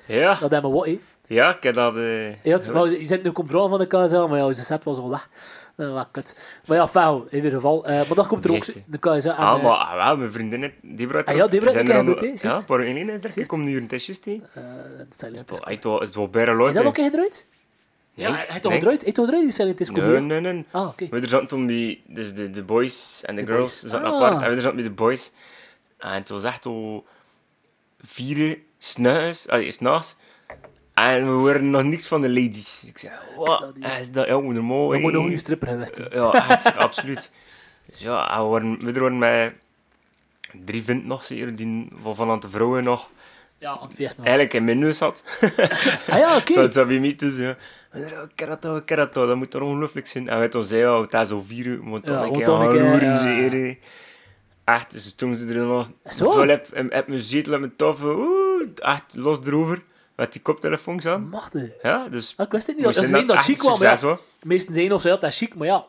[SPEAKER 2] Ja,
[SPEAKER 1] Dat hebben we wat.
[SPEAKER 2] Ja, ik heb dat... eh,
[SPEAKER 1] Ja, het, maar je zit nu komt vooral van de KSA, maar ja, zijn set was al weg. Uh, wat kut. Maar ja, fauw, in ieder geval. Eh, maar dat komt er ook, de. En,
[SPEAKER 2] Ah,
[SPEAKER 1] eh,
[SPEAKER 2] maar ah, wel, mijn vriendin, Debra...
[SPEAKER 1] Ah, ja, die goed, hè,
[SPEAKER 2] Ja, voor een is er. Ik kom nu een testjes tegen.
[SPEAKER 1] eh, Het Disco.
[SPEAKER 2] is wel- het is wel bijna
[SPEAKER 1] Heb
[SPEAKER 2] leuk,
[SPEAKER 1] je dat ook ingedraaid? Ja, hij heeft toch gedraaid? Hij heeft toch gedraaid, die?
[SPEAKER 2] Nee, nee, nee.
[SPEAKER 1] Ah, oké.
[SPEAKER 2] We er zaten toen bij, dus de, de boys en de, girls zaten
[SPEAKER 1] Ah.
[SPEAKER 2] apart. En we er zaten bij de boys. En het was echt al vier s'nachts, allee, s'nachts. En we hoorden nog niks van de ladies. Ik zei, wat
[SPEAKER 1] niet.
[SPEAKER 2] is dat? Ja, normaal.
[SPEAKER 1] Dat moet nog een stripper geweest.
[SPEAKER 2] Ja, echt, [LAUGHS] absoluut. Dus ja, we waren, we waren met drie vrienden nog zeker, die van de vrouwen nog
[SPEAKER 1] Ja, aan het feest nog.
[SPEAKER 2] eigenlijk in mijn neus had. [LAUGHS]
[SPEAKER 1] Ah ja, oké.
[SPEAKER 2] Dat zou bij mij dus, ja. We Kerato, Kerato, dat moet toch ongelooflijk zijn. En wij toen zeiden, oh, het is al vier uur, moet
[SPEAKER 1] Ja,
[SPEAKER 2] toch een keer gaan zeker, hè. Echt, dus toen ze er nog
[SPEAKER 1] Zo?
[SPEAKER 2] vol heb, heb, heb mijn zetel en mijn tafel, oeh, echt los erover, met die koptelefoons aan.
[SPEAKER 1] Machtig.
[SPEAKER 2] Ja, dus...
[SPEAKER 1] Ah, ik wist het niet. Dat één dat
[SPEAKER 2] echt
[SPEAKER 1] chic kwam. Ja. De meesten zijn nog zo, ja, dat is chic, maar ja.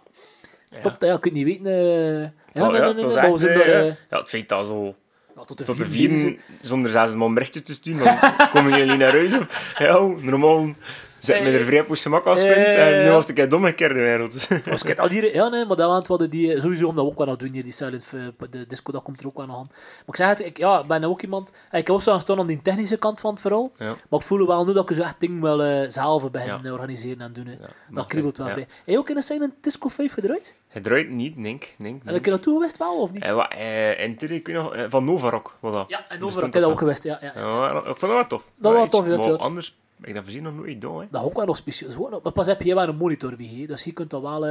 [SPEAKER 1] Stop, ja. ik kan niet weten. eh ja,
[SPEAKER 2] Oh,
[SPEAKER 1] nee, nee,
[SPEAKER 2] het
[SPEAKER 1] nee, nee,
[SPEAKER 2] echt,
[SPEAKER 1] zijn
[SPEAKER 2] eh,
[SPEAKER 1] eh,
[SPEAKER 2] ja, het feit dat zo
[SPEAKER 1] ja, tot de
[SPEAKER 2] tot de
[SPEAKER 1] vier
[SPEAKER 2] zonder zelfs een berichtje te sturen, dan [LAUGHS] komen jullie naar huis. Ja, normaal zit me er vrij op gemak als
[SPEAKER 1] Eh,
[SPEAKER 2] vindt, en nu
[SPEAKER 1] ja.
[SPEAKER 2] was ik een domgekeerde wereld. [LAUGHS]
[SPEAKER 1] Als ik het al hier, ja, nee, maar dat hadden die, sowieso omdat we ook wel nog doen hier, die silent, eh, de disco, dat komt er ook wel nog aan. Maar ik zeg het, ik, ja, ik ben ook iemand, ik heb ook zo aan staan aan die technische kant van het verhaal,
[SPEAKER 2] Ja.
[SPEAKER 1] maar ik voel wel nu dat ik zo echt dingen wel eh, zelf begin
[SPEAKER 2] Ja.
[SPEAKER 1] organiseren en doen.
[SPEAKER 2] mag
[SPEAKER 1] dat kriebelt wel vrij. Heb je ook in een silent disco 5 gedraaid?
[SPEAKER 2] Het draait niet, denk ik. Denk,
[SPEAKER 1] En ik heb dat geweest wel, of niet?
[SPEAKER 2] Eh, wat, eh, in Tilly, ik weet nog, eh, van Nova Rock, was dat.
[SPEAKER 1] Ja, en ik heb dat ook geweest, ja. ja.
[SPEAKER 2] Ja, ik vond dat wel tof.
[SPEAKER 1] was wel
[SPEAKER 2] iets,
[SPEAKER 1] tof, ja, ja.
[SPEAKER 2] Anders, ik heb dat voorzien nog nooit gedaan, hè.
[SPEAKER 1] Dat ook wel nog speciaal. Maar pas heb je wel een monitor bij, hè. dus je kunt dat wel...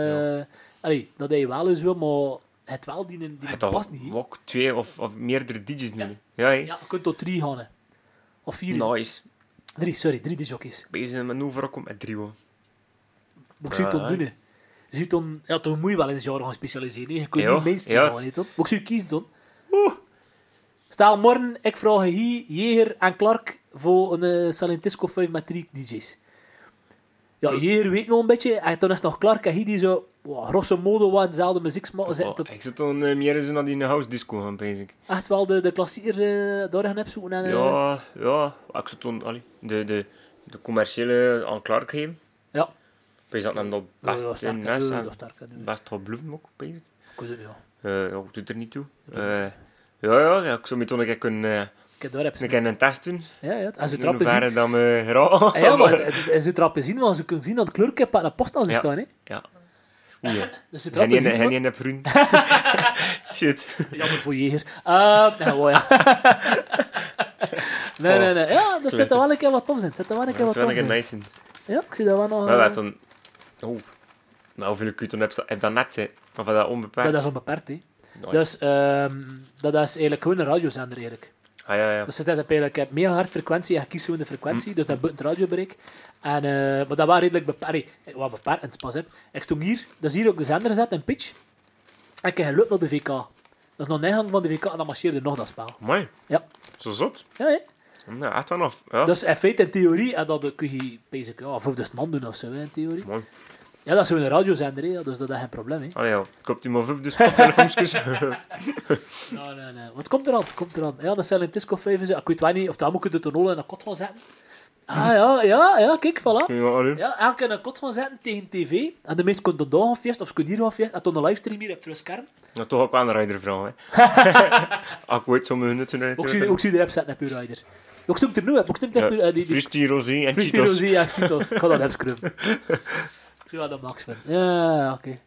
[SPEAKER 1] allee, dat heb je wel eens wel, maar het wel die, die
[SPEAKER 2] Het
[SPEAKER 1] past niet.
[SPEAKER 2] ook twee of, of meerdere DJ's nemen. Ja, hè.
[SPEAKER 1] Ja, je kunt tot drie gaan. hè. Of vier. is-
[SPEAKER 2] Nice.
[SPEAKER 1] Drie, sorry, drie disjockeys.
[SPEAKER 2] Bezig met Nova Rock met drie, hoor.
[SPEAKER 1] Zou je
[SPEAKER 2] Ja,
[SPEAKER 1] doen? hè? Je dan, ja, moet je wel in het genre gaan specialiseren. hè. Je kunt
[SPEAKER 2] Ja,
[SPEAKER 1] niet mainstream
[SPEAKER 2] ja,
[SPEAKER 1] gaan,
[SPEAKER 2] het-
[SPEAKER 1] hè, toch? Wat zou je kiezen dan? Stel morgen, ik vraag hier Jeger en Clark voor een uh, Salentisco 5 met DJ's. Ja, Jeger weet nog een beetje. En dan is nog Clark en hij die zo wow, grosso modo wat dezelfde zet.
[SPEAKER 2] Oh, ik zit dan eh, meer zo naar die house disco gaan, bezig.
[SPEAKER 1] Echt wel de, de klassiekers uh, daar gaan opzoeken. En, uh,
[SPEAKER 2] Ja, ja. Ik zit dan, allee, de, de, de commerciële aan Clark geven.
[SPEAKER 1] ja.
[SPEAKER 2] Ik dat hem dat best
[SPEAKER 1] sterk,
[SPEAKER 2] in
[SPEAKER 1] Ja,
[SPEAKER 2] en
[SPEAKER 1] sterk, hè, nu.
[SPEAKER 2] best bluffen ook, bezig.
[SPEAKER 1] Ik weet het niet, ja.
[SPEAKER 2] Eh, ja, doet er niet toe. Eh, ja, ja, ja, ik zou me toch een keer kunnen, eh,
[SPEAKER 1] Ik daar heb
[SPEAKER 2] een
[SPEAKER 1] ze.
[SPEAKER 2] keer een test doen.
[SPEAKER 1] Ja, ja. En ze
[SPEAKER 2] In
[SPEAKER 1] trappen zien.
[SPEAKER 2] dat raar.
[SPEAKER 1] Ah, Ja, maar [LAUGHS] en ze trappen zien, want ze kunnen zien dat het kleurkip aan de post als ze
[SPEAKER 2] Ja.
[SPEAKER 1] staan, hè.
[SPEAKER 2] Ja. Ja. [LAUGHS]
[SPEAKER 1] Dus ze trappen zien.
[SPEAKER 2] geen
[SPEAKER 1] maar-
[SPEAKER 2] ene bruin. Shit.
[SPEAKER 1] Jammer voor jegers. Uh, nou, oh, ja. [LAUGHS] nee, nee, nee. Ja, dat zit er wel een keer wat tof in. Zit er wel een keer
[SPEAKER 2] Dat
[SPEAKER 1] wat
[SPEAKER 2] is wel
[SPEAKER 1] tof
[SPEAKER 2] een
[SPEAKER 1] in.
[SPEAKER 2] keer nice. in.
[SPEAKER 1] Ja, ik zie dat wel nog.
[SPEAKER 2] Maar
[SPEAKER 1] eh,
[SPEAKER 2] dat dan... Oh. Maar hoeveel kuuten heb je dat net? Of dat onbeperkt?
[SPEAKER 1] dat is onbeperkt, hè. Dus ehm, dat is eigenlijk gewoon een radiozender, eigenlijk.
[SPEAKER 2] Ah, ja, ja.
[SPEAKER 1] Dus ze zetten eigenlijk een mega hard frequentie en je kiest gewoon de frequentie, dus dat buiten het radiobereik. En, eh, maar dat was redelijk beperkt. Wat beperkt, pas op. Ik stond hier, dus hier ook de zender gezet in pitch. En ik heb gelukt naar de VK. Dat is nog neergang van de VK en dan marcheerde nog dat spel.
[SPEAKER 2] Mooi.
[SPEAKER 1] Ja.
[SPEAKER 2] Zo zot.
[SPEAKER 1] Ja, hè.
[SPEAKER 2] Ja, echt wel nog. Ja.
[SPEAKER 1] Dus in feite, in theorie, en dat kun je basic, ja, voor de man doen of zo, in theorie.
[SPEAKER 2] Mooi.
[SPEAKER 1] Ja, dat is zo'n radiozender, hè, dus dat is geen probleem. Hè.
[SPEAKER 2] Allee, ja. Koopt u maar vijf dus telefoonsjes. [LAUGHS]
[SPEAKER 1] Nee, nee, nee. Wat komt er aan? Komt er aan? Ja, dat zijn in Tisco 5 is. Ik weet wel niet of daar moet ik de tonol in een kot gaan zetten. Ah ja, ja, ja, kijk, voilà.
[SPEAKER 2] Ja.
[SPEAKER 1] Ja, elke in een kot gaan zetten tegen tv. En de meesten kunnen dan gaan feest of ze kunnen hier gaan feest. En toen een livestream hier op het scherm.
[SPEAKER 2] Ja, toch ook wel een rider vragen, hè. [LAUGHS] Ah, ik weet sommige minuten uit.
[SPEAKER 1] Ook zie ook zie je erop zetten je rider. Ook zoek er nu. Ook zoek er die,
[SPEAKER 2] Fristi, Rosé en Cheetos.
[SPEAKER 1] Rosé en Cheetos. Ik ga dat scrubben. [LAUGHS] Ik zie wat dat Max vindt. Ja, oké.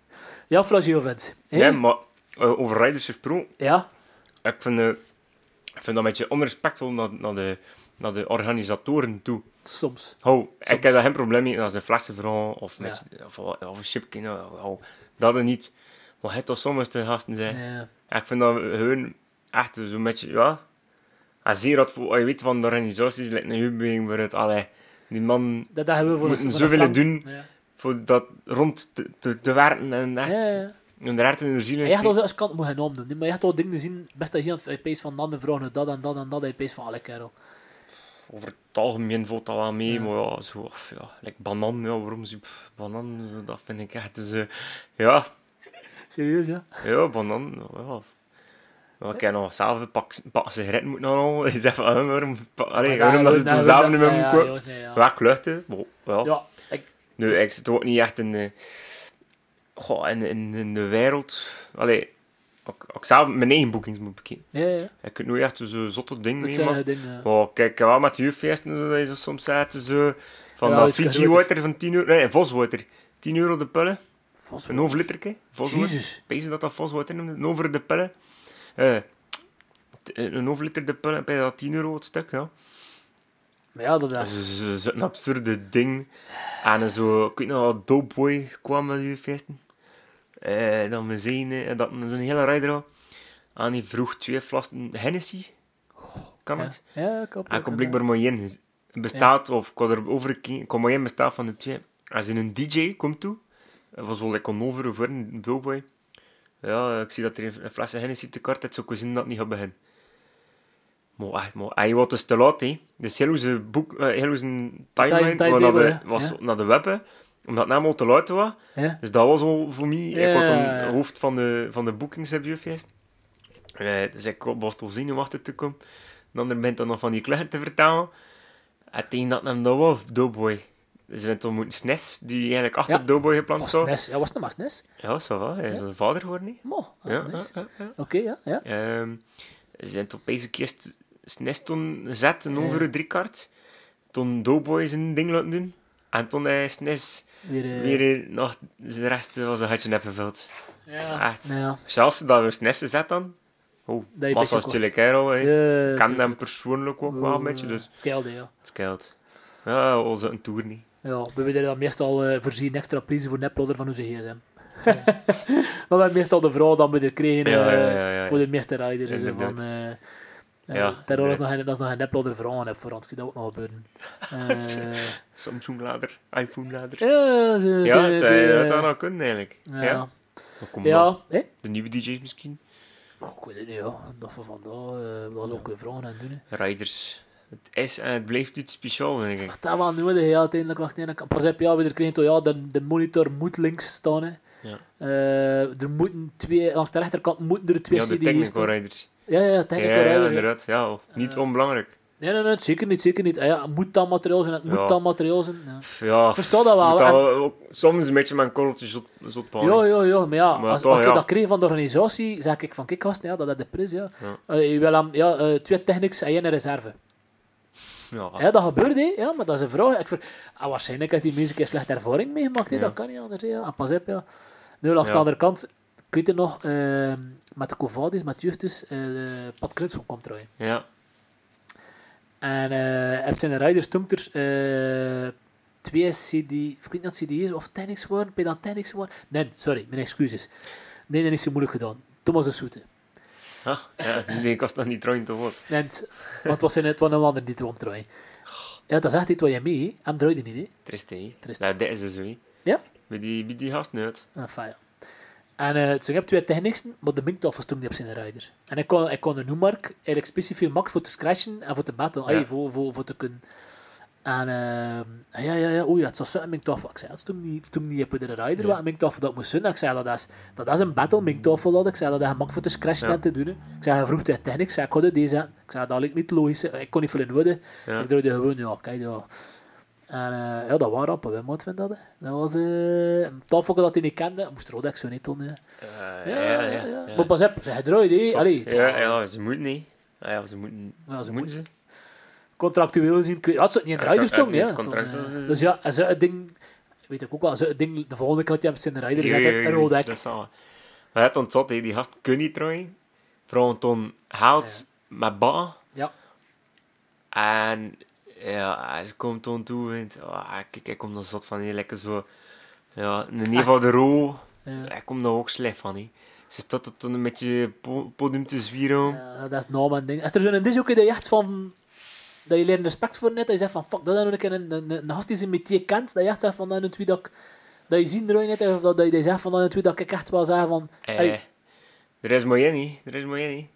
[SPEAKER 1] Ja, Fragile Vince. Hé?
[SPEAKER 2] Ja, maar eh, over riders gesproken.
[SPEAKER 1] Ja?
[SPEAKER 2] Ik vind, eh, ik vind dat een beetje onrespectvol naar, naar, de, naar de organisatoren toe.
[SPEAKER 1] Soms.
[SPEAKER 2] Hou, ik heb daar geen probleem mee als de flessen vragen of, met, of, of een chipje. Nou, hou, dat er niet. Maar het toch soms de gasten zijn.
[SPEAKER 1] Nee.
[SPEAKER 2] Ja, ik vind dat hun echt zo'n beetje, ja. Als je, dat, voor- je weet van de organisaties, lijkt een waar het, allee, die man
[SPEAKER 1] Dat hebben we voor
[SPEAKER 2] moeten
[SPEAKER 1] een- voor
[SPEAKER 2] zoveel doen
[SPEAKER 1] Ja.
[SPEAKER 2] Voor dat rond te, te, te werken en echt,
[SPEAKER 1] Ja, ja.
[SPEAKER 2] en de hart in de ziel
[SPEAKER 1] En
[SPEAKER 2] in
[SPEAKER 1] je hebt als kant moet gaan omdoen. Maar je hebt al dingen zien, best dat je aan het pees van dan vragen dat en dat en dat. Pees van alle kerel.
[SPEAKER 2] Over het algemeen valt dat wel mee, maar ja, zo, of, ja, like banan, ja, waarom ze, banan, dat vind ik echt, dus, eh, ja,
[SPEAKER 1] Serieus, ja?
[SPEAKER 2] ja, banan, ja. Ja, ik heb nog zelf een pak, een pak sigaretten moeten halen. [LAUGHS] Je zegt van, waarom, allee,
[SPEAKER 1] Maar
[SPEAKER 2] waarom dat ze het zelf niet meer moeten kopen.
[SPEAKER 1] ja.
[SPEAKER 2] Kluchten, maar, ja.
[SPEAKER 1] Ik,
[SPEAKER 2] Nu, ik zit ook niet echt in de, goh, in, in, in de wereld. Allee, ook, ook zelf mijn eigen boekings moet bekijken.
[SPEAKER 1] ja, ja.
[SPEAKER 2] Ik kan nooit echt zo'n zotte ding mee,
[SPEAKER 1] eh, dingen.
[SPEAKER 2] Maar kijk, ik wel met de jeugdfeesten dat je soms zaten zo, van
[SPEAKER 1] Ja,
[SPEAKER 2] dat
[SPEAKER 1] iets
[SPEAKER 2] Fiji
[SPEAKER 1] groter.
[SPEAKER 2] water van 10 euro, nee, Voswater. 10 euro de pillen,
[SPEAKER 1] Vast
[SPEAKER 2] een Voswater.
[SPEAKER 1] Jezus.
[SPEAKER 2] Weet je dat dat Voswater noemde? Een over de pillen. Eh, t- een half liter de pillen, bij dat 10 euro het stuk, ja.
[SPEAKER 1] Maar ja, dat
[SPEAKER 2] Dat
[SPEAKER 1] is...
[SPEAKER 2] zo- zo'n absurde ding. En zo, ik weet nog wel, Doughboy kwam met die feesten. Eh, dan we zijn, en dat zo'n hele rijder. En die vroeg twee flassen Hennessy. Kan
[SPEAKER 1] Ja,
[SPEAKER 2] het?
[SPEAKER 1] ja ik hoop
[SPEAKER 2] En kon
[SPEAKER 1] ja.
[SPEAKER 2] blijkbaar één. Bestaat, of ik kon er over kon maar één bestaat van de twee. Als een DJ komt toe, was wel lekker over voor een Doughboy. Ja, ik zie dat er een een fles Hennessy te kort is, zou ik zien dat niet gaat beginnen. Maar echt, maar hij was dus te laat, hè. Dus heel zijn boek, eh, heel zijn timeline
[SPEAKER 1] time-
[SPEAKER 2] was naar de, was
[SPEAKER 1] ja.
[SPEAKER 2] naar de web, hè. omdat het helemaal te laat was.
[SPEAKER 1] Ja?
[SPEAKER 2] Dus dat was al voor mij.
[SPEAKER 1] Ja,
[SPEAKER 2] ik was dan
[SPEAKER 1] ja, ja.
[SPEAKER 2] hoofd van de, van de boekings feest. Eh, dus ik was toch zenuwachtig te komen. Dan bent dan nog van die kluchten te vertellen. En tegen dat hem dat was, Doughboy. Dus we hebben toen moeten SNES, die eigenlijk achter
[SPEAKER 1] Ja.
[SPEAKER 2] Doughboy gepland
[SPEAKER 1] Was
[SPEAKER 2] stond.
[SPEAKER 1] Nes. Ja, was het nog maar Nes?
[SPEAKER 2] Ja, zo wel. Hij is een vader geworden, niet?
[SPEAKER 1] Mo, ah,
[SPEAKER 2] Ja,
[SPEAKER 1] nice.
[SPEAKER 2] ja, ja, ja.
[SPEAKER 1] Oké, ja, ja.
[SPEAKER 2] Ehm, ze zijn op deze kist SNES toen gezet, een over de drie kaart. Toen Doughboy zijn ding laten doen. En toen hij SNES
[SPEAKER 1] Weer, eh,
[SPEAKER 2] weer eh, nog de rest was een gatje net gevuld.
[SPEAKER 1] ja.
[SPEAKER 2] Echt.
[SPEAKER 1] Ja.
[SPEAKER 2] Zelfs dat we SNES gezet dan. Oh,
[SPEAKER 1] Dat
[SPEAKER 2] kerel. hè.
[SPEAKER 1] Ja,
[SPEAKER 2] Ik ken hem persoonlijk ook wel een beetje, dus
[SPEAKER 1] Het scheelde, ja.
[SPEAKER 2] het scheelt. Ja, onze een tour niet.
[SPEAKER 1] Ja, we willen dan meestal eh, voorzien extra prijzen voor neplodder van onze gsm. dat is [LAUGHS] meestal de vrouw dan we er kregen
[SPEAKER 2] Ja,
[SPEAKER 1] eh,
[SPEAKER 2] ja, ja, ja.
[SPEAKER 1] voor de meeste riders. Van,
[SPEAKER 2] Ja,
[SPEAKER 1] daardoor is
[SPEAKER 2] inderdaad.
[SPEAKER 1] nog, een- dat is nog een vrouw heb voor ons. Ik dat ook nog gebeuren. [LAUGHS] Eh,
[SPEAKER 2] Samsung lader, iPhone lader.
[SPEAKER 1] ja, ze-
[SPEAKER 2] Ja,
[SPEAKER 1] de-
[SPEAKER 2] het
[SPEAKER 1] de-
[SPEAKER 2] zou dat zou nou kunnen eigenlijk.
[SPEAKER 1] Ja.
[SPEAKER 2] Ja.
[SPEAKER 1] Ja, hè?
[SPEAKER 2] De nieuwe DJ's misschien.
[SPEAKER 1] Oh, ik weet het niet, ja. Dat van vandaag, eh, dat was ook een vragen aan het doen. Hè.
[SPEAKER 2] Riders. Het is en het blijft iets speciaals, denk ik.
[SPEAKER 1] Dat wel nodig, ja, uiteindelijk was het niet. de Pas heb ja, we er kregen toch, ja, de, de monitor moet links staan. Hè.
[SPEAKER 2] Ja,
[SPEAKER 1] Eh, er moeten twee, langs de rechterkant moeten er twee
[SPEAKER 2] ja de
[SPEAKER 1] CD's
[SPEAKER 2] technical
[SPEAKER 1] staan.
[SPEAKER 2] riders.
[SPEAKER 1] Ja, ja, technical
[SPEAKER 2] ja,
[SPEAKER 1] ja.
[SPEAKER 2] inderdaad. Ja, niet onbelangrijk.
[SPEAKER 1] Nee, nee, nee, zeker niet, zeker niet. Ah ja, het moet dan materiaal zijn, het moet
[SPEAKER 2] Ja.
[SPEAKER 1] dan materiaal zijn. Ja.
[SPEAKER 2] Ja,
[SPEAKER 1] Versta dat wel. En-
[SPEAKER 2] dat ook soms een beetje mijn korreltje zot, zot
[SPEAKER 1] Ja, ja, ja, maar ja,
[SPEAKER 2] Maar
[SPEAKER 1] als,
[SPEAKER 2] toch,
[SPEAKER 1] als ik dat kreeg van de organisatie, zeg ik van, kijk ja, dat is de prijs, ja. Eh, je wil hem, ja, eh, twee technics en één reserve.
[SPEAKER 2] Ja,
[SPEAKER 1] Ja, dat gebeurt, hè. Ja, maar dat is een vraag. Ik ver... ah, waarschijnlijk heeft die mensen een slechte ervaring meegemaakt, hè.
[SPEAKER 2] Ja.
[SPEAKER 1] Dat kan niet anders, hè. Ja. En pas op, ja. Nu, langs
[SPEAKER 2] Ja.
[SPEAKER 1] de andere kant, ik weet het nog, eh, met de Covadis, met eh de Pat Knutson komt eruit.
[SPEAKER 2] ja.
[SPEAKER 1] En eh heb zijn riders toen er eh, twee CD, ik weet niet of CD's of Tenix waren, bij dat Tenix waren. Nee, sorry, mijn excuses. Nee, dat is zo moeilijk gedaan. Thomas de Soete.
[SPEAKER 2] Ah, ja, [LAUGHS] nee, ik was nog niet trouwens te woord.
[SPEAKER 1] Nee, want het was, in, het was een ander die te omdraaien. Ja, dat is echt iets wat je mee. Hem draaide niet, hè.
[SPEAKER 2] Trist, hè.
[SPEAKER 1] Trist.
[SPEAKER 2] Ja, dit is het zo, hè.
[SPEAKER 1] Ja?
[SPEAKER 2] Bij die, bij die gasten uit.
[SPEAKER 1] Enfin, ja. En eh dus ik heb twee technieksten, maar de minktafel stond niet op zijn rider. En ik kon, ik kon de Noemark eigenlijk specifiek max voor te scratchen en voor te battlen,
[SPEAKER 2] Ja.
[SPEAKER 1] voor, voor, voor te kunnen. En eh, ja, ja, ja, oei, het was zo'n minktafel. Ik zei, het stond niet, het niet op de rider
[SPEAKER 2] Ja.
[SPEAKER 1] wat een minktafel dat moest zijn. Ik zei, dat is, dat is een battle minktafel dat. Ik zei, dat is makkelijk voor te scratchen
[SPEAKER 2] Ja.
[SPEAKER 1] en te doen. hè. Ik zei, hij vroeg de techniek, ik zei, ik ga deze zetten. Ik zei, dat lijkt niet logisch. Ik kon niet veel in worden. Ik draaide gewoon, ja, kijk, ja. En eh, ja, dat was rampen, hè, moet vind dat. hè. Dat was eh, een tafel dat hij niet kende. Moest Rodex zo niet doen. hè.
[SPEAKER 2] Eh,
[SPEAKER 1] Ja, ja, ja. Maar pas op, ze gedraaid. Allee,
[SPEAKER 2] ja, ja, ze moeten niet. Ah, ja, ze moeten,
[SPEAKER 1] Ja, ze
[SPEAKER 2] moeten ze.
[SPEAKER 1] contractueel gezien, ik weet, had ze het niet in de
[SPEAKER 2] Ja,
[SPEAKER 1] tong,
[SPEAKER 2] niet
[SPEAKER 1] ja. Toen, eh,
[SPEAKER 2] is-
[SPEAKER 1] Dus ja, als ze het ding, weet ik ook wel, ze het ding de volgende keer dat je hem in de rider
[SPEAKER 2] Ja,
[SPEAKER 1] zetten,
[SPEAKER 2] ja, ja,
[SPEAKER 1] Rodex.
[SPEAKER 2] Dat is al. Maar het ontzot, hè, die gast kun niet trouwen. Vooral toen haalt met ba.
[SPEAKER 1] Ja.
[SPEAKER 2] En ja, ze komt toen toe en oh, kijk, ik kom er zot van, hè, lekker zo. Ja, in ieder geval de rol,
[SPEAKER 1] Ja.
[SPEAKER 2] ik kom daar ook slecht van. Hè. Ze staat er toen een beetje po- podium te zwieren.
[SPEAKER 1] Ja, dat is nou mijn ding. Is er zo'n disc ook dat je echt van... Dat je leert respect voor net, dat je zegt van, fuck, dat is nou een keer een, een, een gast die zijn métier kent, dat je echt zegt van, dat een tweet dat ik... Dat je ziet eruit net, of dat, dat je zegt van, dat een tweet dat ik echt wel zeg van...
[SPEAKER 2] Eh,
[SPEAKER 1] hey,
[SPEAKER 2] er is mooi in, er is mooi in.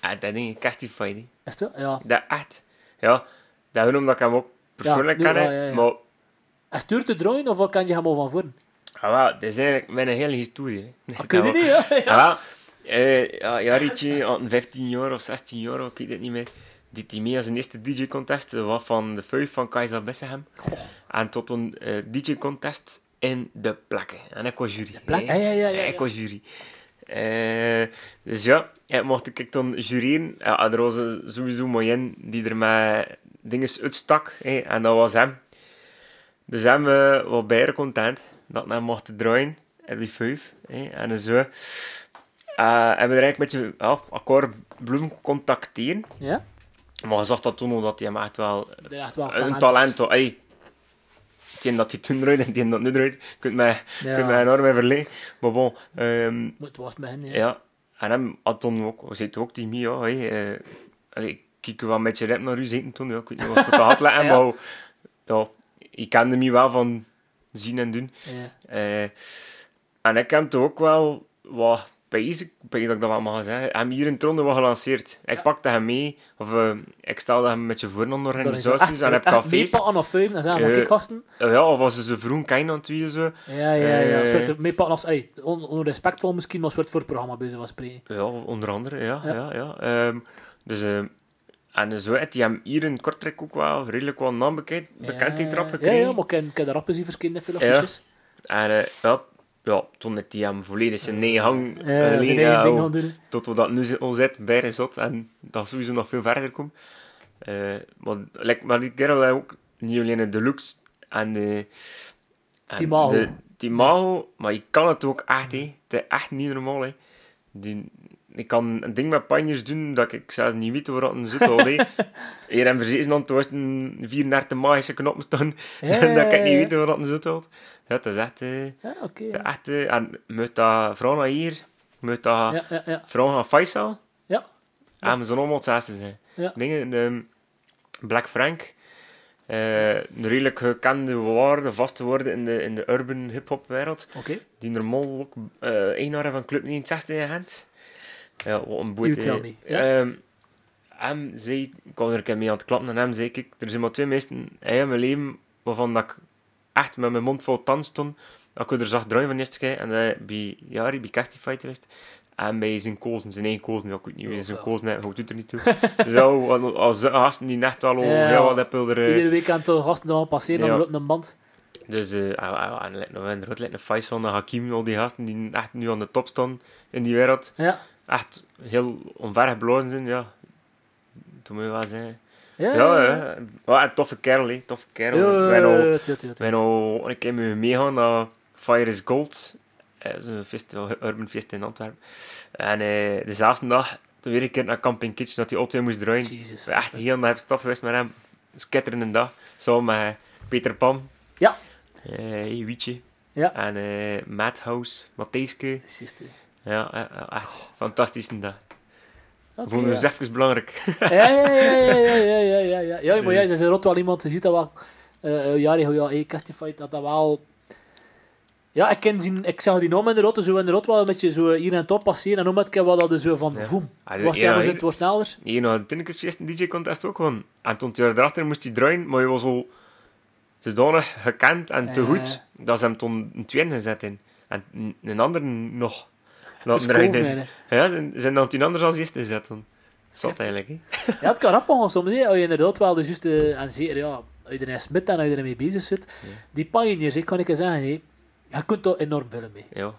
[SPEAKER 2] Ah, dat ding hè.
[SPEAKER 1] is het wel? Ja.
[SPEAKER 2] Dat echt. Ja, dat gewoon omdat ik hem ook persoonlijk ken.
[SPEAKER 1] ja, ja.
[SPEAKER 2] Maar
[SPEAKER 1] het duur te draaien, of wat kan je hem al van voren?
[SPEAKER 2] Ah, wel, dat is eigenlijk mijn hele historie. hè.
[SPEAKER 1] Dat [LAUGHS] kun je niet, hè?
[SPEAKER 2] Ah, wel, eh, ja, Jarietje, [LAUGHS] had een 15 jaar of 16 jaar, ik weet het niet meer. Die hij mee als een eerste DJ-contest, dat was van de vijf van Kaiser Bessehem. En tot een eh, DJ-contest in de plakken. En ik was jury.
[SPEAKER 1] plak-
[SPEAKER 2] hè.
[SPEAKER 1] ja, ja, ja, ja,
[SPEAKER 2] Ik
[SPEAKER 1] ja.
[SPEAKER 2] was jury. Eh, dus ja, ja, mocht ik dan jureren. Ja, er was eh, sowieso mooi die er met dingen uitstak. hè, en dat was hem. Dus hem uh, was bijna content dat hij mocht draaien in die vijf. hè, en zo. eh hebben we er eigenlijk met je akkoord blijven contacteren.
[SPEAKER 1] Ja?
[SPEAKER 2] Maar je zag dat toen al dat hij hem echt wel
[SPEAKER 1] echt
[SPEAKER 2] een talent had. Ey, hetgeen dat hij toen draait en hetgeen dat nu draait, kunt mij,
[SPEAKER 1] Ja.
[SPEAKER 2] kunt mij enorm mee verleggen. Maar bon, ehm,
[SPEAKER 1] Het was het begin, ja.
[SPEAKER 2] ja. En hem had toen ook, zitten ook tegen mij, ja, hey, eh, allee, kijk wel een beetje rap naar u zitten toen, ja, ik weet niet wat ik had laten,
[SPEAKER 1] Ja.
[SPEAKER 2] maar ja, ik kende me wel van zien en doen.
[SPEAKER 1] Ja.
[SPEAKER 2] Eh, en ik toen ook wel wat bezig, ik weet dat ik dat wel mag zeggen, hem hier in Tronde wat gelanceerd. Ik pakte hem mee, of eh, ik stelde hem met je voor
[SPEAKER 1] Dat is
[SPEAKER 2] organisaties en heb cafés.
[SPEAKER 1] meepakken of vijf en zeggen van,
[SPEAKER 2] Eh,
[SPEAKER 1] kijk gasten.
[SPEAKER 2] Eh, ja, of als ze zo vroeg kennen aan het wie zo.
[SPEAKER 1] Ja, ja, ja. Soort meepakken als, on, onrespectvol misschien, maar een soort voor het programma bezig was spreken.
[SPEAKER 2] Ja, onder andere, ja.
[SPEAKER 1] Ja.
[SPEAKER 2] ja. ja, Ehm, dus, ehm, en zo heeft hij hem hier in Kortrijk ook wel redelijk wel naam bekend, bekendheid erop
[SPEAKER 1] Ja,
[SPEAKER 2] gekregen.
[SPEAKER 1] ja, maar ik ken, de rappen zien verschillende affiches.
[SPEAKER 2] En eh, ja, ja, toen heeft hij hem volledig zijn eigen hang
[SPEAKER 1] Ja, zijn
[SPEAKER 2] liggen
[SPEAKER 1] eigen ding
[SPEAKER 2] houden,
[SPEAKER 1] gaan doen.
[SPEAKER 2] tot we dat nu al zit, bij is zot en dat sowieso nog veel verder komt. Eh, maar, like, maar die kerel heeft ook niet alleen de deluxe en de... en
[SPEAKER 1] Timago.
[SPEAKER 2] De, Timago, maar je kan het ook echt, hè. Het is echt niet normaal, hè. Die, ik kan een ding met panjes doen dat ik zelfs niet weet waar dat een zit al. [LAUGHS] Hier en verzezen was het een 34 magische knoppen staan,
[SPEAKER 1] Ja, [LAUGHS]
[SPEAKER 2] dat ik niet weet waar dat een zit al. Ja, het is echt... eh,
[SPEAKER 1] Ja, oké.
[SPEAKER 2] het echt eh, en moet dat naar hier, moet dat
[SPEAKER 1] Ja, ja,
[SPEAKER 2] Faisal,
[SPEAKER 1] Ja,
[SPEAKER 2] en we zijn allemaal hetzelfde zijn.
[SPEAKER 1] Ja.
[SPEAKER 2] Dingen, de Black Frank, eh, een redelijk gekende woorden, vaste woorden in de, in de urban hip-hop wereld,
[SPEAKER 1] oké.
[SPEAKER 2] die normaal ook eh eigenaar van Club 69 in Gent. Ja, wat een boete.
[SPEAKER 1] You tell me, ja.
[SPEAKER 2] Ehm, hem zei, ik kwam er een keer mee aan het klappen en hem zei ik, er zijn maar twee meesten in mijn leven waarvan dat ik echt met mijn mond vol tand stond, dat ik er zag draaien van de eerste keer en dat bij Jari, bij Castify geweest. En bij zijn kozen, zijn één kozen, ja, ik weet niet wie
[SPEAKER 1] Ja,
[SPEAKER 2] zijn kozen heeft, maar het doet er niet toe. [LAUGHS] Zo, als- als gasten die echt wel al
[SPEAKER 1] Ja.
[SPEAKER 2] heel wat hebben er... eh,
[SPEAKER 1] Iedere week aan de gasten gaan passeren
[SPEAKER 2] Ja.
[SPEAKER 1] aan de lopende band.
[SPEAKER 2] Dus, ah, en nog een een Faisal, een Hakim, al die gasten die echt nu aan de top staan in die wereld.
[SPEAKER 1] Ja.
[SPEAKER 2] Echt heel onvergeblazen zijn, ja. Dat moet je wel zeggen.
[SPEAKER 1] Ja,
[SPEAKER 2] Ja,
[SPEAKER 1] ja.
[SPEAKER 2] ja. ja. een toffe kerel, hè. Toffe kerel.
[SPEAKER 1] Ja,
[SPEAKER 2] zijn
[SPEAKER 1] tuurlijk.
[SPEAKER 2] al een keer mee meegaan naar Fire is Gold. Eh, Dat is een festival, urban feest in Antwerpen. En eh, de zesde dag, toen weer een keer naar Camping Kitchen, dat die auto moest draaien.
[SPEAKER 1] Jezus.
[SPEAKER 2] We echt heel naar stap geweest met hem. Skitterende dag. Samen met Peter Pan.
[SPEAKER 1] Ja.
[SPEAKER 2] Eh Wietje.
[SPEAKER 1] Ja.
[SPEAKER 2] En eh Madhouse, Matthijske.
[SPEAKER 1] Juist.
[SPEAKER 2] Ja, echt fantastisch dag.
[SPEAKER 1] Okay,
[SPEAKER 2] Vonden we
[SPEAKER 1] ja.
[SPEAKER 2] Dus even belangrijk.
[SPEAKER 1] Ja, ja, ja, ja, ja, ja, ja, ja. ja. ja maar jij is rot wel iemand, je ziet dat wel, uh, ja, hoe hey Castify, dat dat wel... Ja, ik, ken zien, ik zag die naam in de rotte, zo in de rot wel een beetje zo hier en top passeren, en dan met ik wel dat dus zo van, voem,
[SPEAKER 2] ah, ja,
[SPEAKER 1] was
[SPEAKER 2] hij
[SPEAKER 1] het was sneller.
[SPEAKER 2] Nee, nou, het feest een DJ-contest ook, want en toen hij erachter moest hij draaien, maar je was al zodanig gekend en te goed, dat ze hem toen een tweede gezet in. En een ander nog
[SPEAKER 1] hè.
[SPEAKER 2] Ja, zijn, zijn dan tien anders als eerste gezet. dan. Zat eigenlijk.
[SPEAKER 1] Ja, het kan rap gaan soms. Als je inderdaad wel de juiste, en zeker, ja, als je erin smit en als je ermee bezig zit, die pioneers, ik kan ik je zeggen, hè, je kunt er enorm veel mee.
[SPEAKER 2] Ja.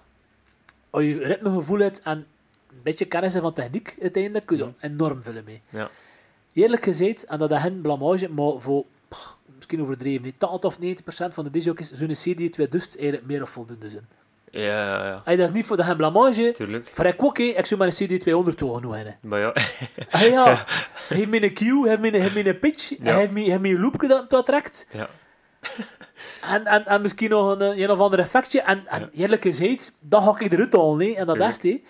[SPEAKER 1] Als je ritmegevoel hebt en een beetje kennis van techniek, uiteindelijk kun je er enorm veel mee.
[SPEAKER 2] Ja.
[SPEAKER 1] Eerlijk gezegd, en dat is geen blamage, maar voor pff, misschien overdreven, nee, 80 of 90% van de disjockeys zo'n CD 2000 eigenlijk meer of voldoende zijn.
[SPEAKER 2] Ja, ja,
[SPEAKER 1] dat is niet voor de geen blamage,
[SPEAKER 2] Tuurlijk.
[SPEAKER 1] voor ik ook, ik zou maar een CD 200 toch genoeg hebben.
[SPEAKER 2] Maar ja.
[SPEAKER 1] Ah ja, [LAUGHS] heeft me een cue, heeft een, heeft een pitch,
[SPEAKER 2] Ja.
[SPEAKER 1] heeft heeft me een loopje dat dat trekt,
[SPEAKER 2] ja.
[SPEAKER 1] en, en, en misschien nog een, een of ander effectje, en, en eerlijk gezegd, dat ga ik eruit halen, hè, en dat is het, hè.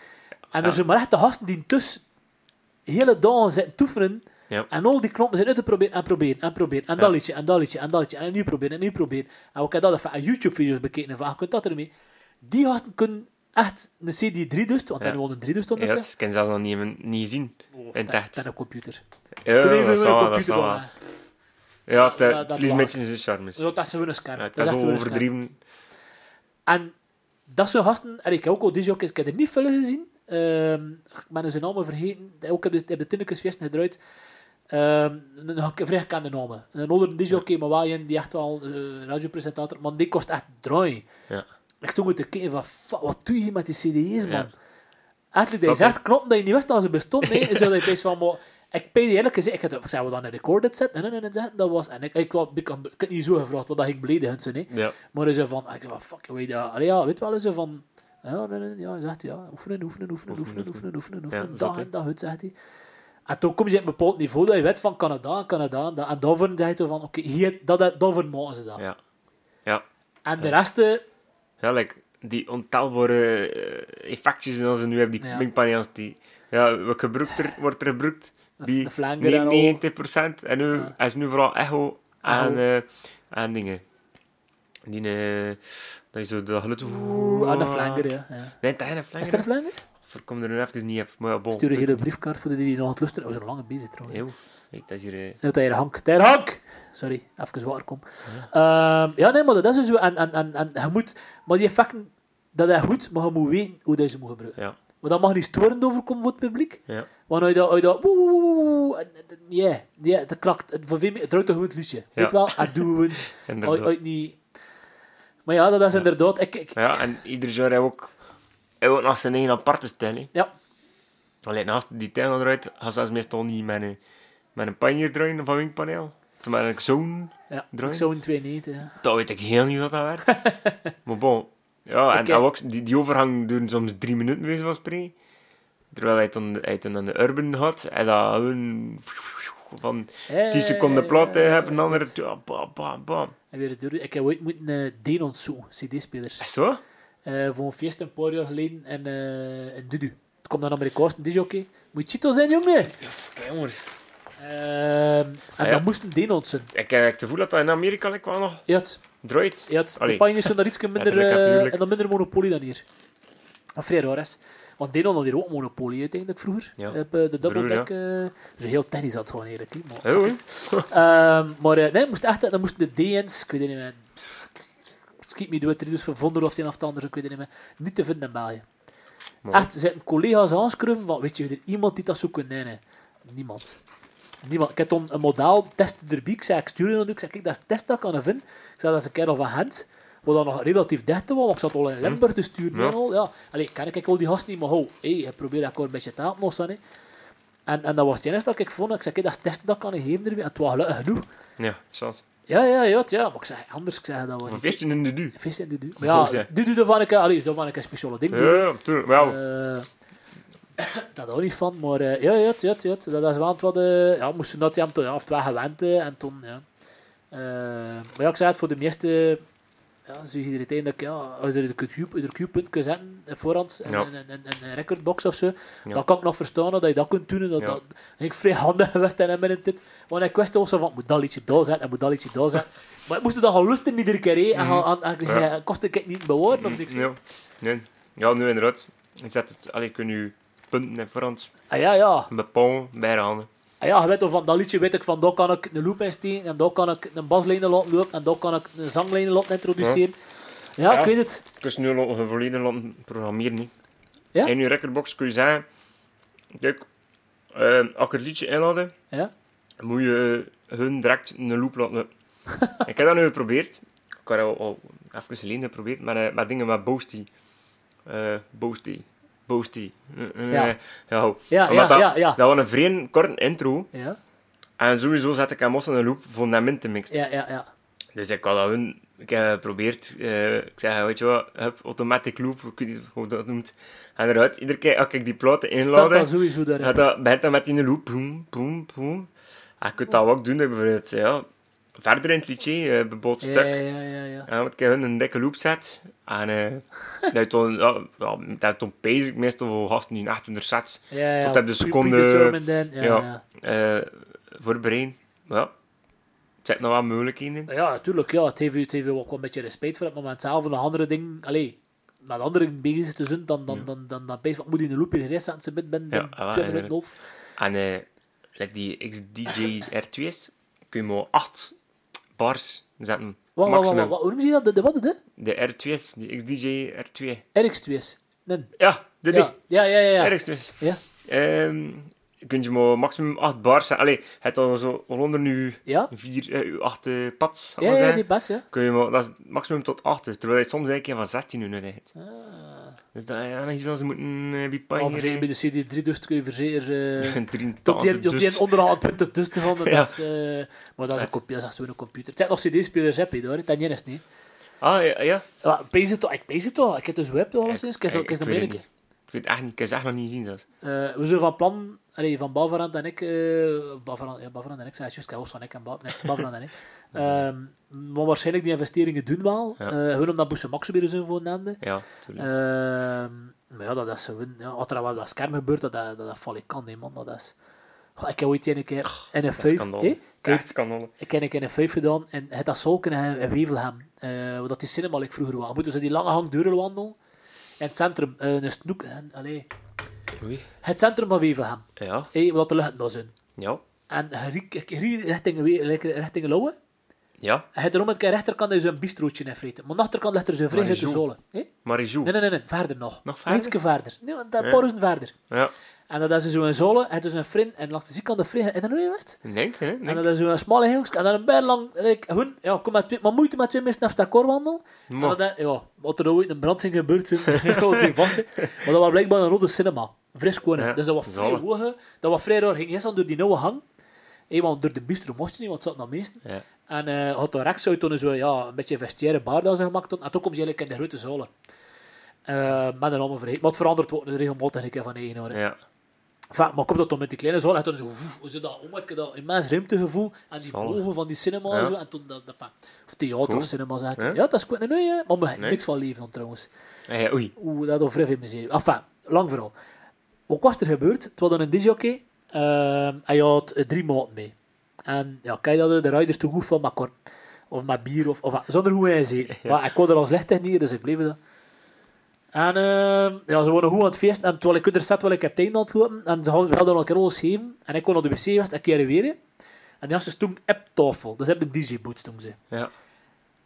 [SPEAKER 1] En er zijn maar echt de gasten die tussen hele dagen zitten toefenen,
[SPEAKER 2] Ja.
[SPEAKER 1] en al die knoppen zijn uit te proberen en proberen en proberen. En dat liedje, en dat liedje, en dat liedje. En nu proberen, en nu proberen. En ik heb dat even aan YouTube-video's bekeken. Van, je kunt dat ermee. Die gasten kunnen echt een CD3 dus, want
[SPEAKER 2] Ja.
[SPEAKER 1] dan gewoon een 3 dus
[SPEAKER 2] Ja,
[SPEAKER 1] ondertussen.
[SPEAKER 2] dat kan je zelfs nog niet, even- niet zien. In het echt.
[SPEAKER 1] En een computer.
[SPEAKER 2] Ja,
[SPEAKER 1] Kun je even
[SPEAKER 2] dat
[SPEAKER 1] met
[SPEAKER 2] zal,
[SPEAKER 1] een
[SPEAKER 2] dat
[SPEAKER 1] computer doen.
[SPEAKER 2] Ja, het
[SPEAKER 1] Ja,
[SPEAKER 2] eh,
[SPEAKER 1] dat
[SPEAKER 2] verlies een beetje zijn charmes.
[SPEAKER 1] Dat is een scherm.
[SPEAKER 2] Ja,
[SPEAKER 1] dat
[SPEAKER 2] is
[SPEAKER 1] is
[SPEAKER 2] overdreven.
[SPEAKER 1] En dat zijn gasten, en ik heb ook al disjockeys, ik heb er niet veel gezien. Ehm ik ben zijn namen vergeten. Ook heb de, heb de Tinnekesfeesten gedraaid. Ehm een, vrij gekende namen. Een andere disjockey, maar wel een die echt wel eh radiopresentator, maar die kost echt draai.
[SPEAKER 2] Ja.
[SPEAKER 1] Ik stond te kijken van, "Fuck, wat doe je hier met die cd's, man?
[SPEAKER 2] Ja.
[SPEAKER 1] Eigenlijk,
[SPEAKER 2] Zat
[SPEAKER 1] hij zegt knoppen dat je niet wist dat ze bestonden. Nee, zo dat je best van, maar ik ben eerlijk gezegd, ik, had, ik zei, we dan een recorded set, en, en, en, en, dat was, en ik, ik, ik, ik, ik niet zo gevraagd, want dat ging beledigend zijn.
[SPEAKER 2] Ja.
[SPEAKER 1] Maar hij zei van, ik zei van, fuck, weet je, allee, ja, weet wel, hij zei van, ja, ja, hij zegt, ja, oefenen, oefenen, oefenen, oefenen, oefenen, oefenen, oefenen, dag en dag uit, zegt hij. En toen kom je op een bepaald niveau dat je weet van Canada, Canada, en, dat- en daarvoor zeg je van, oké, hier, dat, dat, daarvoor maken ze dat.
[SPEAKER 2] Ja. Ja.
[SPEAKER 1] En de rest, eh,
[SPEAKER 2] Ja, like, die ontelbare eh, effectjes en als ze nu hebben, die
[SPEAKER 1] Ja.
[SPEAKER 2] die... Ja, wat gebruikt er, wordt er gebruikt? Die
[SPEAKER 1] de flanger en al.
[SPEAKER 2] 90% en nu
[SPEAKER 1] Ja.
[SPEAKER 2] is nu vooral echo aan, eh aan dingen. Die, eh, dat je zo de geluid...
[SPEAKER 1] Oeh, aan de flanger, ja. ja.
[SPEAKER 2] Nee, dat is een flanger.
[SPEAKER 1] Is er een flanger?
[SPEAKER 2] Kom er nu even niet op. Maar ja, bon.
[SPEAKER 1] Stuur een hele briefkaart voor de die nog aan het luisteren. We zijn lang bezig trouwens.
[SPEAKER 2] Eeuw. Kijk, dat is hier... eh,
[SPEAKER 1] Ja, Tijger Hank. Tijger Hank! Sorry, even water kom. Ja. ja, nee, maar dat is dus zo. En, en, en, en je moet... Maar die effecten, dat is goed, maar je moet weten hoe dat je ze moet gebruiken.
[SPEAKER 2] Ja.
[SPEAKER 1] Maar dat mag niet storend overkomen voor het publiek.
[SPEAKER 2] Ja.
[SPEAKER 1] Want als je dat... Als je dat woe, nee, nee, het krakt. Het, voor veel meer- het drukt toch gewoon het liedje. Weet wel? Het [LAUGHS] doen.
[SPEAKER 2] Inderdaad.
[SPEAKER 1] Als als je niet... Maar ja, dat is inderdaad... Ik, ik,
[SPEAKER 2] Ja, en ieder heeft ook, heeft ook nog zijn eigen aparte stijl. hè.
[SPEAKER 1] ja,
[SPEAKER 2] Alleen naast die tuin eruit, gaat zelfs meestal niet met een, met een panje draaien van wingpaneel. Of met een zoon.
[SPEAKER 1] ja.
[SPEAKER 2] Draai.
[SPEAKER 1] ik zou een 290, ja.
[SPEAKER 2] Dat weet ik heel niet wat dat werkt. [LAUGHS] maar bon. Ja, en dat
[SPEAKER 1] eh,
[SPEAKER 2] ook, die, die overgang duurt soms drie minuten, wezen van spreken. Terwijl hij toen, hij toen aan de urban had, en dat gewoon van 10 seconden plat
[SPEAKER 1] Eh,
[SPEAKER 2] hebben, en dan
[SPEAKER 1] dit.
[SPEAKER 2] andere... Bam, bam, bam.
[SPEAKER 1] En weer door. Ik heb ooit moeten uh, Denon zoeken, CD-spelers.
[SPEAKER 2] Is zo?
[SPEAKER 1] Eh, voor een feest een paar jaar geleden in, eh in Dudu. Het komt dan Amerikaanse disjockey. Moet Chito zijn, jongen?
[SPEAKER 2] Kijk, hoor.
[SPEAKER 1] Ehm, en
[SPEAKER 2] ja.
[SPEAKER 1] dan moesten Denon zijn.
[SPEAKER 2] Ik heb het gevoel dat dat in Amerika like, wel nog
[SPEAKER 1] Ja, het,
[SPEAKER 2] draait.
[SPEAKER 1] ja, het, de pijnen zijn daar iets [LAUGHS] minder,
[SPEAKER 2] Letterlijk en
[SPEAKER 1] dan minder monopolie dan hier. Wat vrij raar is. Want Denon had hier ook monopolie uiteindelijk vroeger.
[SPEAKER 2] Ja.
[SPEAKER 1] Op de dubbeldeck. eh dus heel tennis had gewoon eigenlijk. Maar,
[SPEAKER 2] Oh.
[SPEAKER 1] Ehm, maar nee, moest echt, dan moesten de DN's, ik weet niet meer. Schiet me het dus voor vonden of een of het ander, ik weet het niet meer. Niet te vinden in België.
[SPEAKER 2] Maar-
[SPEAKER 1] Echt, zitten collega's aanschrijven van, weet je, er iemand die dat zo kan nemen? Niemand. Niemand. Ik heb toen een model testen erbij. Ik zei, ik stuur je dat. Ik zei, kijk, dat is het test dat ik kan vinden. Ik zei, dat is een kerel van Gent. Wat dan nog relatief dicht was, want ik zat al in Limburg te sturen.
[SPEAKER 2] Ja.
[SPEAKER 1] al. Ja. Allee, kan ik al die gasten niet, maar ho, hey, ik probeer dat gewoon een beetje te helpen. hè. En, en dat was het enige dat ik vond. Ik zei, kijk, dat is testen dat ik kan geven. En het was gelukkig genoeg.
[SPEAKER 2] Ja, chance.
[SPEAKER 1] Ja, ja, ja, ja. Maar ik zei, anders, ik zei dat wel
[SPEAKER 2] Een
[SPEAKER 1] niet.
[SPEAKER 2] feestje in de du.
[SPEAKER 1] Vis in de du. Maar ja, die doe daarvan een, allee, daarvan een speciale ding.
[SPEAKER 2] Ja,
[SPEAKER 1] doen.
[SPEAKER 2] ja, tuurlijk. Wel,
[SPEAKER 1] Eh, dat ook niet van, maar eh, ja, ja, ja, ja, dat is wel wat, eh ja, moesten dat ja, of het wel gewend en toen, ja. Maar ja, ik zei het voor de meeste, ja, zo iedereen dat ik, ja, als je er de Q-punt kunt zetten op voorhand, en
[SPEAKER 2] Ja.
[SPEAKER 1] een, een, recordbox of zo,
[SPEAKER 2] Ja.
[SPEAKER 1] dan kan ik nog verstaan dat je dat kunt doen. en Dat,
[SPEAKER 2] Ja.
[SPEAKER 1] dat ik vrij handig [LAUGHS] geweest in een dit. Want ik wist ook zo van, ik moet dat liedje daar zetten, en moet dat liedje daar zetten. [LAUGHS] maar ik moest dat gaan lusten iedere keer, en, en, en, kostte ik niet bewoorden of niks.
[SPEAKER 2] Ja, nee. ja, nu inderdaad. Je zet het, allee, kun je punten in voorhand
[SPEAKER 1] Ah, ja, ja.
[SPEAKER 2] bepalen bij de handen.
[SPEAKER 1] Ah ja, je weet van dat liedje weet ik van, daar kan ik een loop in steken, en daar kan ik een baslijn laten lopen, en daar kan ik een zanglijn laten introduceren. Ja,
[SPEAKER 2] Ja.
[SPEAKER 1] ik weet het.
[SPEAKER 2] Dus nu je volledig laten programmeren. Niet.
[SPEAKER 1] Ja?
[SPEAKER 2] In je recordbox kun je zeggen... Kijk, eh, als ik het liedje inladen,
[SPEAKER 1] Ja?
[SPEAKER 2] moet je hun direct een loop laten lopen. [LAUGHS] ik heb dat nu geprobeerd. Ik heb al, al even geleden geprobeerd met, eh, met dingen met Boasty. Eh Boasty. Boasty. Eh, eh,
[SPEAKER 1] Ja.
[SPEAKER 2] ja.
[SPEAKER 1] Ja,
[SPEAKER 2] Omdat
[SPEAKER 1] ja,
[SPEAKER 2] dat,
[SPEAKER 1] ja,
[SPEAKER 2] dat was een vreemd korte intro.
[SPEAKER 1] Ja,
[SPEAKER 2] En sowieso zet ik hem los in een loop in te mixen.
[SPEAKER 1] ja, ja. ja.
[SPEAKER 2] Dus ik had dat hun, ik heb geprobeerd, eh, ik zeg, weet je wat, hup, automatic loop, ik weet niet hoe dat noemt. En eruit, iedere keer als ik die platen
[SPEAKER 1] Start
[SPEAKER 2] inladen,
[SPEAKER 1] dat sowieso daarin.
[SPEAKER 2] gaat dat, begint dat met die loop, boem, boem, boem. En je kunt dat ook doen, bijvoorbeeld, ja, verder in het liedje, eh, een bepaald
[SPEAKER 1] Ja,
[SPEAKER 2] stuk.
[SPEAKER 1] ja, ja, ja. ja.
[SPEAKER 2] Dan ik hun een dikke loop zet. En eh [LAUGHS] dat toen, ja, toen pees ik meestal voor gasten die echt onder sets
[SPEAKER 1] Ja, ja.
[SPEAKER 2] Tot heb de seconde-.
[SPEAKER 1] Ja,
[SPEAKER 2] Ja. eh voorbereiden. Ja, het zit nog wel mogelijkheden in.
[SPEAKER 1] Ja, natuurlijk. Ja, het heeft, het heeft ook wel een beetje respect voor het moment zelf en andere dingen. Allee, met andere bezig te zijn, dan, dan, dan, dan, dan, wat moet je in de loop in de rest binnen
[SPEAKER 2] Ja,
[SPEAKER 1] binnen
[SPEAKER 2] ah,
[SPEAKER 1] twee
[SPEAKER 2] ja,
[SPEAKER 1] minuten of.
[SPEAKER 2] En eh die XDJ R2's kun je maar 8 bars zetten.
[SPEAKER 1] Wat, wat, wat, wat, hoe noem je dat? De, de, wat, de?
[SPEAKER 2] De R2's, die XDJ R2.
[SPEAKER 1] RX2's. Nee.
[SPEAKER 2] Ja, de
[SPEAKER 1] Ja, ja, ja, ja. ja.
[SPEAKER 2] RX2's.
[SPEAKER 1] ja.
[SPEAKER 2] Ehm kun je maar maximum 8 bars zetten. Allee, het al zo onder nu
[SPEAKER 1] Ja?
[SPEAKER 2] 4, eh, 8 eh, pads. zal
[SPEAKER 1] Ja, ja, die pads, ja.
[SPEAKER 2] Kun je maar, dat is maximum tot 8. Terwijl je soms eigenlijk van 16 uur.
[SPEAKER 1] Ah.
[SPEAKER 2] Dus dat, ja, dan zou ze moeten uh, bij
[SPEAKER 1] Al verzekerd bij de CD3, dus kun je verzekeren... eh, [LAUGHS] Tot die, tot die onderhand 20 dus te vonden, dat is, eh, maar dat is, een computer, dat is zo'n computer. Het zijn nog CD-spelers, heb je daar, dat niet is niet.
[SPEAKER 2] Ah, ja, ja.
[SPEAKER 1] Ja, ik pees het toch, ik pees het toch, ik heb dus web toch alleszins, ik heb
[SPEAKER 2] Ik-
[SPEAKER 1] ik heb
[SPEAKER 2] ik
[SPEAKER 1] nog
[SPEAKER 2] Ik weet echt niet. Ik heb het echt nog niet zien zelfs.
[SPEAKER 1] Eh, we zijn van plan, allee, van Bavarand en ik, eh Bavarand, ja, Bavarand en ik, zei het juist, ik heb van ik en Ba- nee, Bavarand en ik, [LAUGHS] Ehm, maar waarschijnlijk die investeringen doen wel,
[SPEAKER 2] Ja.
[SPEAKER 1] Eh, gewoon omdat Boese Max weer zijn voor een
[SPEAKER 2] Ja, tuurlijk.
[SPEAKER 1] Ehm, maar ja, dat is zo. Ja, wat er wel dat scherm gebeurt, dat, dat, dat val ik kan, nee, man. Dat is... Goh, ik heb ooit een keer in een
[SPEAKER 2] Dat
[SPEAKER 1] vijf...
[SPEAKER 2] Echt
[SPEAKER 1] ik heb een keer een vijf gedaan en het dat Solken en in Wevelgem. eh wat dat die cinema like vroeger was. Moeten ze die lange hangdeuren wandelen. In het centrum, eh, een snoek... en allee,
[SPEAKER 2] Oei.
[SPEAKER 1] het centrum van Wevelgem.
[SPEAKER 2] Ja,
[SPEAKER 1] Hé, wat de lucht daar zijn.
[SPEAKER 2] ja,
[SPEAKER 1] En je richting, richting Lauwe.
[SPEAKER 2] Ja.
[SPEAKER 1] En je hebt erom aan de rechterkant is een bistrootje in feite. Maar aan de achterkant ligt er zo'n vrij grote
[SPEAKER 2] zo.
[SPEAKER 1] zolen. Hé?
[SPEAKER 2] Marijou.
[SPEAKER 1] Nee, nee, nee, nee, verder nog.
[SPEAKER 2] Nog verder?
[SPEAKER 1] Ietske verder. Nee,
[SPEAKER 2] Ja.
[SPEAKER 1] paar duizend verder.
[SPEAKER 2] Ja.
[SPEAKER 1] En dat is zo'n zolen, en dus een vriend, en langs de zijkant een vriend, en dan hoe je wist?
[SPEAKER 2] Denk, hè.
[SPEAKER 1] En dat is zo'n smalle hengels, en dan een bijna lang, hun, ja, kom met twee, maar moeite met twee mensen naar de wandelen. En
[SPEAKER 2] Maar-
[SPEAKER 1] dan, ja, wat er ooit een brand ging gebeurd zijn, [LAUGHS] houdt hij vast. Maar dat was blijkbaar een rode cinema, fris.
[SPEAKER 2] Ja,
[SPEAKER 1] dus dat was vrij hoog, dat was vrij raar, ging eerst dan door die nieuwe hang, Hé, want door de bistro mocht je niet, want het zat nog meesten.
[SPEAKER 2] Ja.
[SPEAKER 1] En eh had daar rechts uit toen zo, ja, een beetje vestiaire bar dat ze gemaakt hadden. En toen kom je eigenlijk in de grote zalen. Eh met een allemaal vergeten. Maar het verandert ook regelmatig een keer van één hoor.
[SPEAKER 2] Ja.
[SPEAKER 1] Enfin, maar komt dat dan met die kleine zaal, en toen zo, woef, zo dat om, ik dat immens ruimtegevoel en die bogen van die cinema en
[SPEAKER 2] Ja.
[SPEAKER 1] zo, en toen dat, dat of theater
[SPEAKER 2] Cool.
[SPEAKER 1] of cinema zeg ik.
[SPEAKER 2] Ja.
[SPEAKER 1] Ja, dat is goed, nee, nee, maar we hebben
[SPEAKER 2] Nee.
[SPEAKER 1] niks van leven dan trouwens.
[SPEAKER 2] Ja, oei.
[SPEAKER 1] Oeh, dat is vrij veel miserie. Enfin, lang verhaal. Wat was er gebeurd? Het was dan een disjockey, en je had eh, drie maten mee. En ja, kijk dat de riders toen goed van met kort, of met bier, of, of zonder hoe hij zei. Maar ik kon er als licht niet, dus ik bleef er. En ehm, ja, ze waren goed aan het feesten. En terwijl ik er zat, terwijl ik heb het lopen. En ze hadden nog een keer alles geven. En ik kon naar de wc geweest, een keer weer. En die had toen op tafel. Dus heb de DJ-boot toen ze.
[SPEAKER 2] Ja.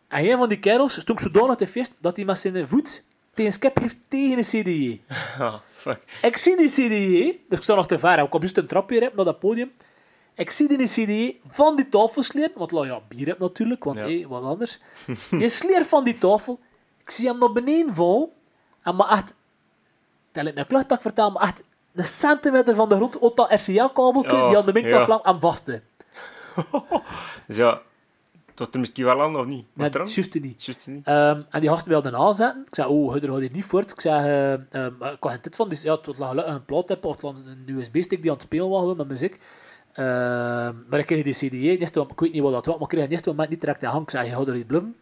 [SPEAKER 1] En een van die kerels stond zodanig te feest dat hij met zijn voet tegen Skip heeft tegen een CDJ.
[SPEAKER 2] Ah, fuck.
[SPEAKER 1] Ik zie die CDJ, dus ik sta nog te ver, hè. ik kom juist een trapje naar dat podium. Ik zie die CDJ van die tafel sleren, want ja, bier heb natuurlijk, want
[SPEAKER 2] Ja.
[SPEAKER 1] hé, wat anders. [LAUGHS] Je sleert van die tafel, ik zie hem naar beneden vallen, en maar echt, tel ik een ik vertel, maar echt een centimeter van de grond, op dat RCA-kabel
[SPEAKER 2] Ja,
[SPEAKER 1] die aan de minktafel
[SPEAKER 2] ja.
[SPEAKER 1] lang aan vastte.
[SPEAKER 2] Dus [LAUGHS] ja, het was er misschien wel aan, of niet? Was
[SPEAKER 1] Nee,
[SPEAKER 2] er
[SPEAKER 1] juist niet.
[SPEAKER 2] Juist niet.
[SPEAKER 1] Ehm, en die gasten wilden aanzetten. Ik zei, oh, hij gaat hier niet voort. Ik zei, eh, ehm, ik had dit van, die, ja, het lag gelukkig een plaat hebben, of een USB-stick die aan het spelen was met muziek. Ehm, maar ik kreeg die CD, moment- ik weet niet wat dat was, maar ik kreeg in het eerste moment niet direct de hang. Ik zei, je gaat er niet bluffen.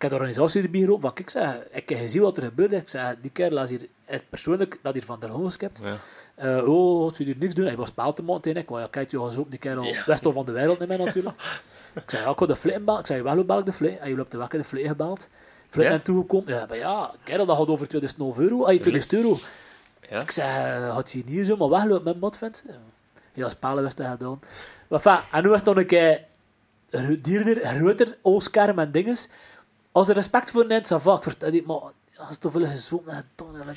[SPEAKER 1] Ik heb de organisatie erbij geroepen, van, ik zei, ik heb gezien wat er gebeurde. Ik zei, die kerel is hier echt persoonlijk dat hier van der Hongen skipt.
[SPEAKER 2] Ja.
[SPEAKER 1] Eh, oh, had je hier niks doen? Hij was spel te maken tegen ik. Ja, kijk, je was op die kerel
[SPEAKER 2] Ja.
[SPEAKER 1] wel van de wereld niet meer natuurlijk. [LAUGHS] ik zei, ja, ik had de bellen. Ik zei, wel, bel ik de flit? En loopt de wekker de flit gebeld. Flit
[SPEAKER 2] Ja.
[SPEAKER 1] naar toegekomen. Ja, maar ja, kerel, dat gaat over 2000 euro. Ah, 2000 euro.
[SPEAKER 2] Ja.
[SPEAKER 1] Ik zei, had je niet zo maar weglopen met mat vindt? Ja, spelen was dat gedaan. Maar enfin, en nu was het nog een keer dierder, groter, Oscar en dinges. Als er respect voor neemt, ça va, ik versta dit, maar als het te veel gezwopen en gedaan,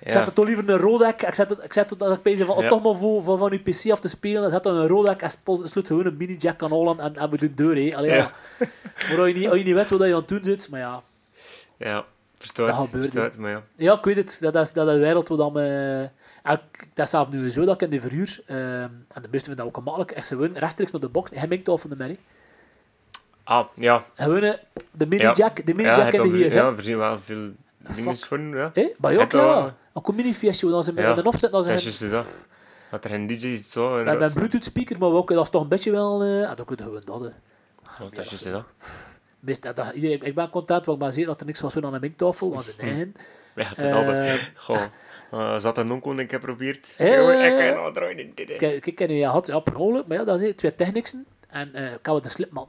[SPEAKER 1] ik zet het toch liever een Rodek. Ik zet het, ik zet het dat ik bezig van, oh,
[SPEAKER 2] Ja.
[SPEAKER 1] toch maar voor, voor van je PC af te spelen. Dan zet dan een Rodek en sluit gewoon een mini-jack aan Holland en, en we doen deur, hè. Allee, ja.
[SPEAKER 2] Ja.
[SPEAKER 1] Maar als je, niet, als je niet weet wat je aan het doen zit, maar ja.
[SPEAKER 2] Ja, verstoord.
[SPEAKER 1] Dat gebeurt,
[SPEAKER 2] verstoord, maar ja.
[SPEAKER 1] Ja, ik weet het. Dat is, dat is een wereld waar dan ik- Dat is zelf nu zo dat ik in de verhuur... ehm, en de meesten vinden dat ook gemakkelijk. Echt gewoon rechtstreeks naar de box. Hij mengt al van de merrie.
[SPEAKER 2] Ah, ja.
[SPEAKER 1] Gewoon eh, de mini-jack, de mini-jack
[SPEAKER 2] ja,
[SPEAKER 1] in de gsm.
[SPEAKER 2] Ja, we zien wel veel dingen
[SPEAKER 1] fuck.
[SPEAKER 2] voor, ja.
[SPEAKER 1] Hé,
[SPEAKER 2] Het wel,
[SPEAKER 1] ja. Een communiefeestje, waar ze met
[SPEAKER 2] Ja.
[SPEAKER 1] in de opzet... Dan
[SPEAKER 2] Dat is
[SPEAKER 1] zeggen,
[SPEAKER 2] juist dat. Dat er geen DJ's zo... en
[SPEAKER 1] met,
[SPEAKER 2] dat-
[SPEAKER 1] met bluetooth speaker, maar ook, dat is toch een beetje wel... eh ah, dan kun je gewoon dat, hè.
[SPEAKER 2] Ja, dat is dat.
[SPEAKER 1] Dat, dat- iedereen- ik ben content, want ik ben zeer dat er niks was aan de minktafel. was een [LAUGHS] eigen.
[SPEAKER 2] Ja, dat
[SPEAKER 1] Eh,
[SPEAKER 2] altijd. Goh. Uh, zat een onko een keer geprobeerd.
[SPEAKER 1] Eh.
[SPEAKER 2] Ik kan draaien.
[SPEAKER 1] Kijk, en je had ja, per ongeluk, maar ja, dat is het. Twee technicsen. En eh ik had de slipman.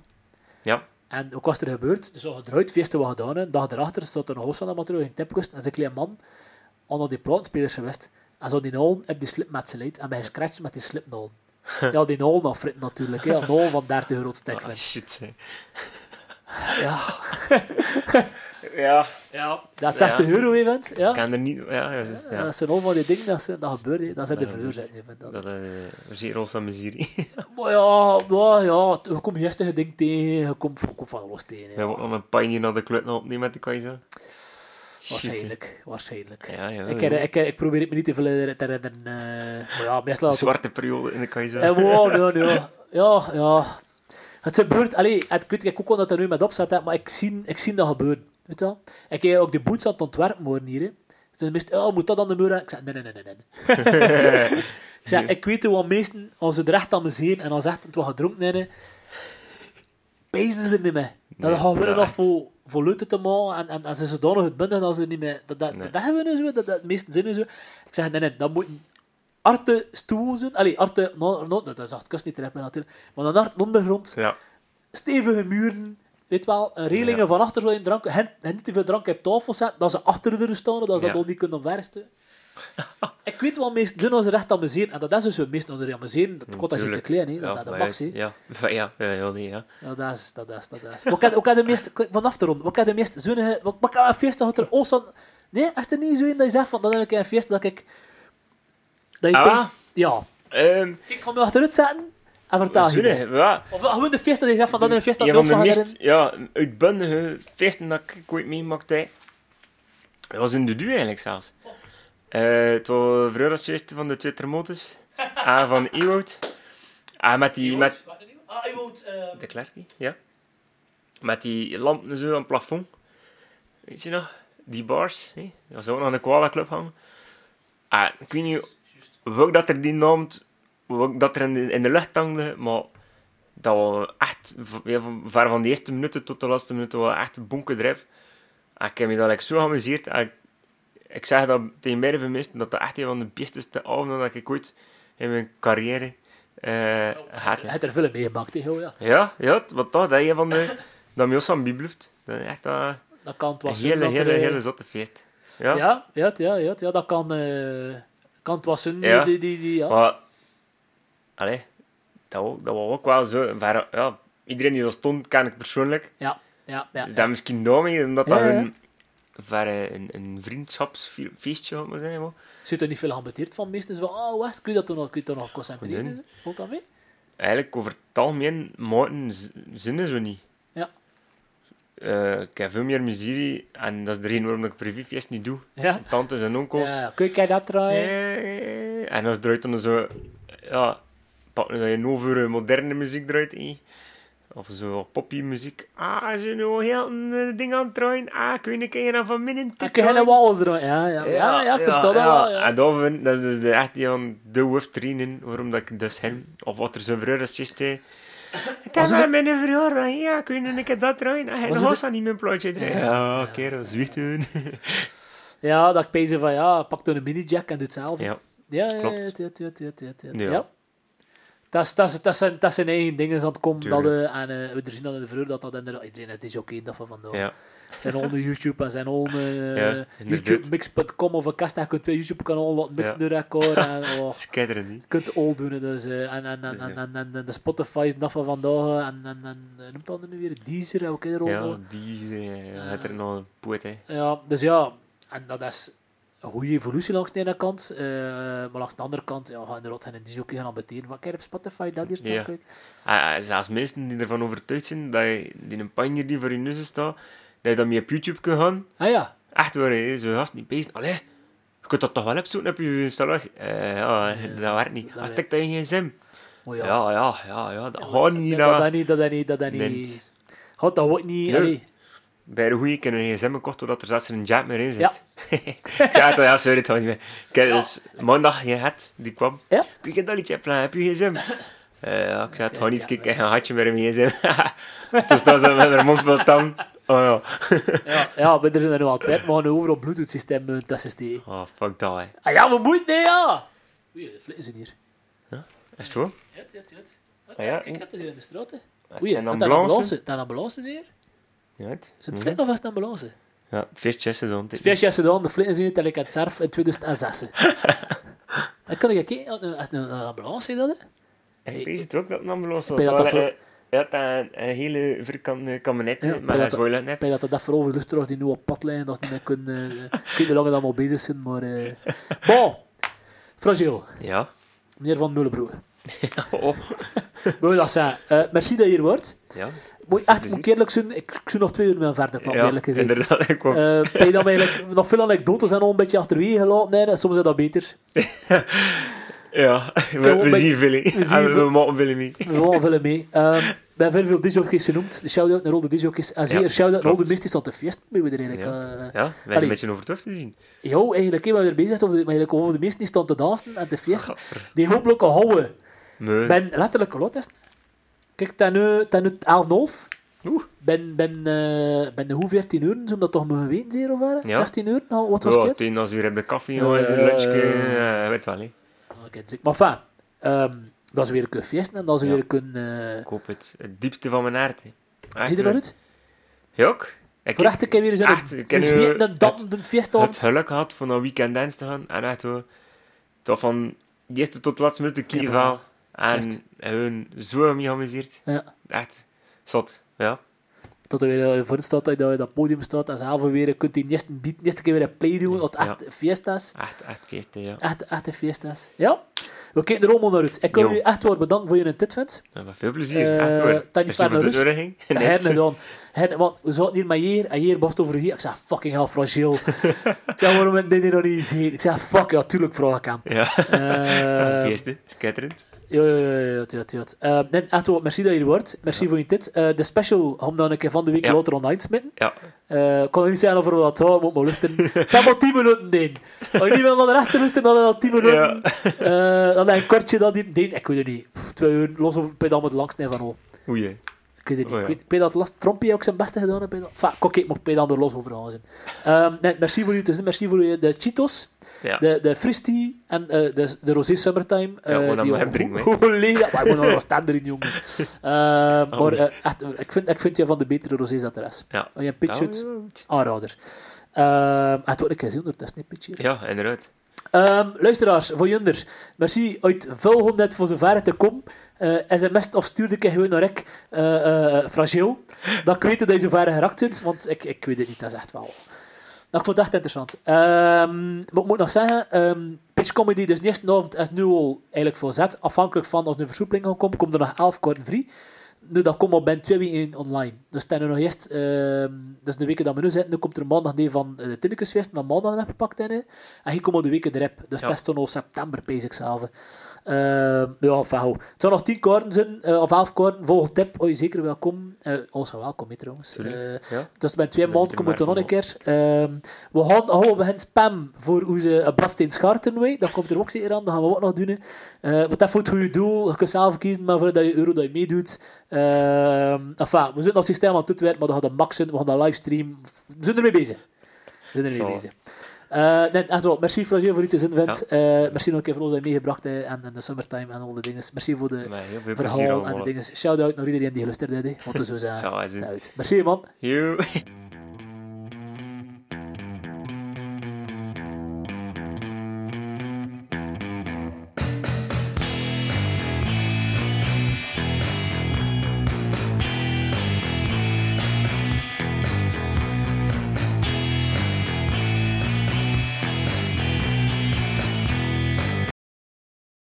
[SPEAKER 2] Ja.
[SPEAKER 1] En ook was er gebeurd, dus we eruit, feesten wat gedaan. Een dag erachter stond er een host aan de materiaal, ging tipkosten. En zijn klein man, onder die platenspelers geweest. En zo die nul heb die slip met zijn leid. En bij gescratcht met die slipnol. [LAUGHS] ja, die nul nog fritten natuurlijk. Ja, nul van 30 euro stek vindt.
[SPEAKER 2] shit.
[SPEAKER 1] Ja, [LAUGHS] [LAUGHS]
[SPEAKER 2] Ja.
[SPEAKER 1] ja, dat 60
[SPEAKER 2] Ja.
[SPEAKER 1] euro weer vindt.
[SPEAKER 2] Ik
[SPEAKER 1] Ja.
[SPEAKER 2] kan er niet... Ja, ja.
[SPEAKER 1] Ja,
[SPEAKER 2] ja.
[SPEAKER 1] dat zijn al van die dingen, dat, dat gebeurt. Dat zijn de
[SPEAKER 2] Ja,
[SPEAKER 1] verhuur
[SPEAKER 2] goed.
[SPEAKER 1] zijn. hè, vind dat.
[SPEAKER 2] Dat is zeer ons aan miserie.
[SPEAKER 1] Maar ja, ja, ja, je komt gisteren ding tegen, je komt, je komt van alles tegen.
[SPEAKER 2] Hebben ook nog een panje naar de club opnemen met de keizer.
[SPEAKER 1] Waarschijnlijk, waarschijnlijk.
[SPEAKER 2] Ja, ja.
[SPEAKER 1] Ik,
[SPEAKER 2] ja.
[SPEAKER 1] ik, ik, probeer het me niet te veel te eh, maar ja, meestal...
[SPEAKER 2] Zwarte periode in de keizer.
[SPEAKER 1] Eh, wow, [LAUGHS] ja, ja. Ja, ja. Het gebeurt... Allee, het- ik weet ik ook wel dat er nu met opzet, maar ik zie, ik zie dat gebeuren. Weet je wel? Ik heb ook de boots aan het ontwerpen worden hier. Hè. Ze oh, moet dat aan de muur? Ik zeg, nee, nee, nee, nee. [LAUGHS] ik zeg, ik weet hoe meesten, als ze er echt aan me zien en als ze echt wat gedronken hebben, pezen ze er niet mee. Dat
[SPEAKER 2] Nee,
[SPEAKER 1] gaan we
[SPEAKER 2] ja,
[SPEAKER 1] nog voor, voor leuten te maken en, en, en ze zodanig het binden dat ze er niet meer... Dat, dat,
[SPEAKER 2] Nee.
[SPEAKER 1] dat hebben we nu zo, dat, dat meesten zinnen zo. Ik zeg, nee, nee, dat moeten arte stoelen zijn. Allee, arte... No, no, dat is echt kust niet terecht natuurlijk. Maar dan art ondergrond,
[SPEAKER 2] Ja.
[SPEAKER 1] stevige muren, weet wel, een relingen
[SPEAKER 2] Ja.
[SPEAKER 1] van achter zo in drank, en, en niet te veel drank op tafel zetten, dat ze achter de staan, dat ze
[SPEAKER 2] Ja.
[SPEAKER 1] dat nog niet kunnen versten. [LAUGHS] ik weet wel, meest als ze recht amuseren, en dat is dus zo, meest onder amuseren, dat god dat is niet te klein, hè, dat, dat, dat hè.
[SPEAKER 2] Ja, [LAUGHS] ja, ja, ja, ja, ja.
[SPEAKER 1] Ja, dat is, dat is, dat is. Wat kan, wat kan de meeste, [LAUGHS] vanaf de ronde, wat kan de meeste zonnige, wat, wat kan een feest dat er ook zo, nee, is er niet zo in dat je zegt van, dat een keer een feest dat ik, dat je
[SPEAKER 2] Ah.
[SPEAKER 1] ja,
[SPEAKER 2] Ehm,
[SPEAKER 1] ik ga me achteruit zetten, en vertel je.
[SPEAKER 2] Zoene, ja.
[SPEAKER 1] Of gewoon de feest dat je zegt van, dat een feest dat ik
[SPEAKER 2] van de meest ja, uitbundige feesten dat ik ooit meemaakte, dat was in de Du eigenlijk zelfs. Eh het was vroeger van de twee termotes. en van Ewout. En met die... Met,
[SPEAKER 1] Ah, eh,
[SPEAKER 2] de Klerkie, ja. Met die lampen zo aan het plafond. Weet je nog? Die bars. Hè? Dat zou ook nog aan de Koala Club hangen. Ah, ik weet niet welk dat er die naam, welk dat er in de, in de lucht hangde, maar dat was echt, ja, van, ver van de eerste minuten tot de laatste minuten, was echt een bonkendrijf. En ik heb me dat like, zo geamuseerd. En ik, zeg dat tegen van meesten, dat dat echt een van de beste avonden dat ik ooit in mijn carrière eh gehad heb.
[SPEAKER 1] Hij heeft er veel meegemaakt, hè, ja.
[SPEAKER 2] Ja, ja, wat toch, dat is een van de... [LAUGHS] dat aan bijblijft. Dat is echt eh,
[SPEAKER 1] Dat kan het
[SPEAKER 2] een
[SPEAKER 1] wel zijn
[SPEAKER 2] hele,
[SPEAKER 1] er,
[SPEAKER 2] hele,
[SPEAKER 1] eh,
[SPEAKER 2] hele zotte feest. Ja,
[SPEAKER 1] Ja, ja, ja, ja, ja, dat kan, eh kan het zijn, die,
[SPEAKER 2] Ja.
[SPEAKER 1] die, die, die, ja.
[SPEAKER 2] maar... Allee, dat, dat was ook wel zo... waar- ja, iedereen die er stond, ken ik persoonlijk.
[SPEAKER 1] Ja, ja, ja.
[SPEAKER 2] Dus
[SPEAKER 1] ja.
[SPEAKER 2] dat misschien daarmee, omdat dat hun... voor een, een vriendschapsfeestje, moet ik maar.
[SPEAKER 1] Zit er niet veel geambeteerd van meestal? Zo van, oh, West, kun je dat toch nog, kun je dat nog concentreren? Valt dat mee?
[SPEAKER 2] Eigenlijk over het algemeen zinnen zo niet.
[SPEAKER 1] Ja.
[SPEAKER 2] Eh, ik heb veel meer muziek en dat is de reden waarom ik privéfeest niet doe.
[SPEAKER 1] Ja.
[SPEAKER 2] Tantes en onkels.
[SPEAKER 1] Ja, kun je dat draaien?
[SPEAKER 2] En als draait dan zo... Ja, pak nu dat je nou voor eh, moderne muziek draait. hè. Of zo poppy muziek. Ah, ze nou heel een eh, ding aan het draaien. Ah, kun je een keer naar van midden
[SPEAKER 1] Dan kun je een wals draaien. Ja, ja, ja, ja, ik versta dat wel. Ja.
[SPEAKER 2] En dat, vind- dat is dus de, echt die aan de hoofdtrainen waarom dat ik dus hem, of wat er zo'n vrouw is. Ik heb
[SPEAKER 1] Was het-
[SPEAKER 2] met mijn verjaardag, ja, kun je een keer dat draaien? En hij
[SPEAKER 1] Was
[SPEAKER 2] was dat niet mijn plaatje draaien. Ja, kerel, zwicht doen.
[SPEAKER 1] Ja, dat ik pezen van, ja, pak dan een mini-jack en doe het zelf.
[SPEAKER 2] Ja,
[SPEAKER 1] Ja, ja,
[SPEAKER 2] Klopt.
[SPEAKER 1] ja, ja, ja, ja, ja, ja,
[SPEAKER 2] Ja.
[SPEAKER 1] ja. Dat, is, dat, is, dat, zijn, dat zijn eigen dingen aan het komen. Dat, eh, en eh, we zien dat in de vroeger dat dat inderdaad... Iedereen is dus oké dat van vandaag.
[SPEAKER 2] ja.
[SPEAKER 1] Zijn onder [LAUGHS] YouTube en zijn onder
[SPEAKER 2] Ja,
[SPEAKER 1] uh,
[SPEAKER 2] inderdaad.
[SPEAKER 1] YouTubemix.com of een kast. Je kunt twee YouTube-kanaal laten mixen
[SPEAKER 2] Ja.
[SPEAKER 1] door elkaar. En, [LAUGHS] oh, je kunt het all doen. Dus, eh, en, en, en, en, en, en, en de Spotify is dat van vandaag. En, en, en eh, noemt dat nu weer? Deezer, heb ik er ook
[SPEAKER 2] Ja,
[SPEAKER 1] nog.
[SPEAKER 2] die uh, had er nog een poet, hè.
[SPEAKER 1] Ja, dus ja, en dat is een goede evolutie langs de ene kant. eh, maar langs de andere kant, ja, ga inderdaad geen DJ gaan aanbeteren. Wat kijk op Spotify, dat hier
[SPEAKER 2] Ja.
[SPEAKER 1] staan.
[SPEAKER 2] Ah, ah, zelfs mensen die ervan overtuigd zijn dat je die een panje die voor je neus staat, dat je dan mee op YouTube kunt gaan.
[SPEAKER 1] Ah ja,
[SPEAKER 2] Echt waar, hè. Zo gast niet bezig. Allee, je kunt dat toch wel opzoeken op je installatie? Eh, ja, dat werkt niet.
[SPEAKER 1] dat
[SPEAKER 2] Als ik dat in je gsm.
[SPEAKER 1] maar ja.
[SPEAKER 2] Ja, ja, ja, ja. Dat gaat niet.
[SPEAKER 1] dat, dat, niet, dat, dat niet, dat, dat niet. Gaat dat ook niet.
[SPEAKER 2] Bij de goeie kunnen een gsm gekocht doordat er zelfs een jet meer in
[SPEAKER 1] Ja.
[SPEAKER 2] zit. [LAUGHS] ja, toch, ja, sorry, het niet meer. Kijk, dus maandag, je het, die kwam.
[SPEAKER 1] Ja?
[SPEAKER 2] Kun je dat liedje plannen? Heb je gsm? Eh, ja, ik zei, het gaat niet,
[SPEAKER 1] ja,
[SPEAKER 2] kijk, ik heb een hatje met een gsm. Toen staan ze met haar mond vol tang. Oh ja.
[SPEAKER 1] Ja, ja, maar er zijn er nog maar we gaan nu overal Bluetooth-systeem uh, testen steken.
[SPEAKER 2] Oh, fuck dat, hè.
[SPEAKER 1] Ah ja, we moeten, nee, ja! Oei, de flitten zijn hier.
[SPEAKER 2] Is het zo?
[SPEAKER 1] Ja, ja, ja.
[SPEAKER 2] Ah ja,
[SPEAKER 1] Kijk, het is hier in de straat, hè.
[SPEAKER 2] Een
[SPEAKER 1] Oei, dat
[SPEAKER 2] ambulance?
[SPEAKER 1] een ambulance. Dat een ambulance hier.
[SPEAKER 2] Ja, het.
[SPEAKER 1] Is het of is het een ambulance?
[SPEAKER 2] Ja, het feestje is er dan.
[SPEAKER 1] Speciaal gedaan, de flitten zijn dat ik het zelf in 2006. En kan ik kijken, als het een ambulance is dat, hè?
[SPEAKER 2] Ik weet het ook dat het een ambulance was.
[SPEAKER 1] Je dat
[SPEAKER 2] Maar, een, hele vierkante kabinet
[SPEAKER 1] Ja,
[SPEAKER 2] een
[SPEAKER 1] dat-
[SPEAKER 2] heb.
[SPEAKER 1] Ik denk dat dat voor over luisteraars die nu op pad liggen, dat ze niet kunnen... eh, ik weet niet hoe lang dat allemaal bezig zijn, maar... eh [LAUGHS] Bon, fragiel.
[SPEAKER 2] Ja.
[SPEAKER 1] Meneer Van Mullenbroek. [LAUGHS]
[SPEAKER 2] Oh.
[SPEAKER 1] Wil dat zeggen? Eh, merci dat je hier wordt.
[SPEAKER 2] Ja.
[SPEAKER 1] Moet je echt moet ik eerlijk zijn, ik, ik zou nog twee uur met hem verder
[SPEAKER 2] ja,
[SPEAKER 1] eerlijk gezegd.
[SPEAKER 2] inderdaad. Ik wou-
[SPEAKER 1] Eh, ben je dan eigenlijk [LAUGHS] nog veel anekdotes en al een beetje achterwege gelaten? Nee, nee, soms is dat beter. [LAUGHS]
[SPEAKER 2] ja, we, we
[SPEAKER 1] met-
[SPEAKER 2] zien veel.
[SPEAKER 1] we
[SPEAKER 2] En we,
[SPEAKER 1] veel-
[SPEAKER 2] we maken veel mee.
[SPEAKER 1] We gaan veel mee. Ehm we hebben veel disjockeys genoemd. De shout-out naar al de disjockeys. En zeker
[SPEAKER 2] Ja,
[SPEAKER 1] shout-out naar de
[SPEAKER 2] klopt.
[SPEAKER 1] meesten staan te feesten. Ben we er eigenlijk...
[SPEAKER 2] Ja.
[SPEAKER 1] eh,
[SPEAKER 2] Ja, wij zijn een beetje overtuigd te zien.
[SPEAKER 1] Jo, eigenlijk, hè, we hebben er bezig over de, maar eigenlijk over de meesten die staan te dansen en te feesten. Die hopelijk houden.
[SPEAKER 2] Nee.
[SPEAKER 1] ben letterlijk lot is. Kijk, ten nu, ten nu 11,5.
[SPEAKER 2] Oeh.
[SPEAKER 1] Ben, ben, eh ben de hoe 14 uur, zou dat toch mogen weten, zeer of waar?
[SPEAKER 2] Ja. 16
[SPEAKER 1] uur, nou, wat was
[SPEAKER 2] Ja,
[SPEAKER 1] het?
[SPEAKER 2] tien als we weer hebben koffie,
[SPEAKER 1] Ja,
[SPEAKER 2] jongens, een
[SPEAKER 1] ja,
[SPEAKER 2] lunchje,
[SPEAKER 1] ja.
[SPEAKER 2] eh, weet wel.
[SPEAKER 1] Oké, drink. Maar enfin, ehm, dat ze weer kunnen feesten en dat ze
[SPEAKER 2] Ja.
[SPEAKER 1] weer kunnen... eh
[SPEAKER 2] Ik hoop het. Het diepste van mijn. Echt,
[SPEAKER 1] zie je er nog uit?
[SPEAKER 2] Ja, ook. Ik
[SPEAKER 1] Voor echt een keer weer een een zwetende,
[SPEAKER 2] het-
[SPEAKER 1] dampende
[SPEAKER 2] het geluk gehad van een weekend dance te gaan. En echt zo, toch van de eerste tot de laatste minuut
[SPEAKER 1] Ja,
[SPEAKER 2] kieval. En
[SPEAKER 1] echt.
[SPEAKER 2] hun zo mee geamuseerd.
[SPEAKER 1] Ja.
[SPEAKER 2] Echt zot, ja.
[SPEAKER 1] Tot er weer eh, voor staat dat je op dat podium staat en zelf weer kunt die eerste, beat, eerste keer weer een play doen, wat echt
[SPEAKER 2] Ja.
[SPEAKER 1] fiesta's.
[SPEAKER 2] Echt, echt feesten, ja.
[SPEAKER 1] Echt, echte fiesta's. Ja, we kijken er allemaal naar uit. Ik wil u echt waar bedanken voor je dit vindt.
[SPEAKER 2] ja veel plezier,
[SPEAKER 1] Eh,
[SPEAKER 2] echt hoor.
[SPEAKER 1] Tanja
[SPEAKER 2] Merci voor de uitnodiging.
[SPEAKER 1] Herne [LAUGHS] dan. Herne, want we zaten hier met hier en hier was het over hier. Ik zei, fucking hell, fragiel. [LAUGHS] ik zei, waarom heb je dit nog niet gezien? Ik zei, fuck, ja, tuurlijk vraag ik hem.
[SPEAKER 2] Ja,
[SPEAKER 1] Eh, [LAUGHS]
[SPEAKER 2] feesten, schitterend.
[SPEAKER 1] Ja, ja, ja, ja, ja, ja, ja. Eh, echt wel, merci dat je er wordt. Merci voor je dit. Eh, de special gaan we dan een keer van de week
[SPEAKER 2] Ja.
[SPEAKER 1] later online smitten.
[SPEAKER 2] Ja,
[SPEAKER 1] Eh, ik kan niet zeggen of we dat zo moet maar luisteren. Dat heeft maar 10 minuten in. Als je niet wil naar de rest te luisteren, dan dat 10 minuten. Eh, dan heb een kortje dat hier. Nee, ik weet het niet. Pff, twee uur, los of bij dan met langs van al.
[SPEAKER 2] oei.
[SPEAKER 1] Ik weet het niet.
[SPEAKER 2] Oh, ja.
[SPEAKER 1] Ik weet, dat last Trompie ook zijn beste gedaan dat- Enfin, kijk, ik bij dan er los over gaan zijn. Ehm, nee, merci voor te zien. Merci voor je, de Cheetos,
[SPEAKER 2] Ja.
[SPEAKER 1] de, de Fristy en eh, de, de Rosé Summertime.
[SPEAKER 2] Ja,
[SPEAKER 1] eh,
[SPEAKER 2] we gaan
[SPEAKER 1] die
[SPEAKER 2] hem hè.
[SPEAKER 1] Leeg dat- Maar ik moet nog wat staan erin, jongen. [LAUGHS] Ehm,
[SPEAKER 2] Oh.
[SPEAKER 1] maar eh, echt, ik, vind, ik vind je van de betere Rosés dat er is.
[SPEAKER 2] Ja.
[SPEAKER 1] Als je een pitch
[SPEAKER 2] Ja,
[SPEAKER 1] hebt,
[SPEAKER 2] ja, goed.
[SPEAKER 1] aanrader. Ehm het wordt een keer zien, ondertussen, een pitch hier.
[SPEAKER 2] Ja, inderdaad.
[SPEAKER 1] Ehm, luisteraars, voor Junder, merci uit volgend voor zover te komen. Eh sms of stuurde ik gewoon naar ik, eh eh, fragiel. Dat ik weet dat je zover geraakt zit, want ik, ik weet het niet, dat is echt wel... ik vond het echt interessant. Maar ik moet nog zeggen, ehm pitch comedy, dus de eerste avond is nu al eigenlijk voorzet. Afhankelijk van als er een versoepeling gaat komen, komt er nog 11 korten free. Nu, dat komt al binnen twee weken online. Dus dan nog eerst, ehm dus de weken dat we nu zitten, nu komt er maandag een van eh, de Tinnikesfeest, maar maandag hebben we gepakt in. En hier komen de weken erop. Dus
[SPEAKER 2] Ja.
[SPEAKER 1] dat is toen al september, pees ik zelf. Ehm ja, goed. Er zijn nog 10 kaarten zijn, eh, of 11 kaarten. Volgende tip, oh, je zeker welkom. Eh ons welkom, hè, trouwens.
[SPEAKER 2] Ja.
[SPEAKER 1] dus bij twee maanden komen we nog een keer. Ehm, we gaan houden we het spam voor hoe ze een Badsteen Schaartoernooi. Dat komt er ook zeker aan. Dat gaan we ook nog doen. hè. Wat dat voor het goede doel. Je kunt zelf kiezen, maar voor dat je euro dat je meedoet. Ehm enfin, we zitten op het systeem aan het uitwerken, maar we gaan dat maxen. We gaan dat livestream. We zijn ermee bezig. We zijn ermee bezig. Eh, nee, echt wel. Merci voor iets te zin vindt. Eh, merci nog een keer voor alles dat je meegebracht hebt en, en de summertime en al die dingen. Merci voor de
[SPEAKER 2] plezier
[SPEAKER 1] verhaal en de dingen. Shout-out naar iedereen die geluisterd heeft. Want zo [LAUGHS]
[SPEAKER 2] hij zijn.
[SPEAKER 1] Uit. Merci man. [LAUGHS]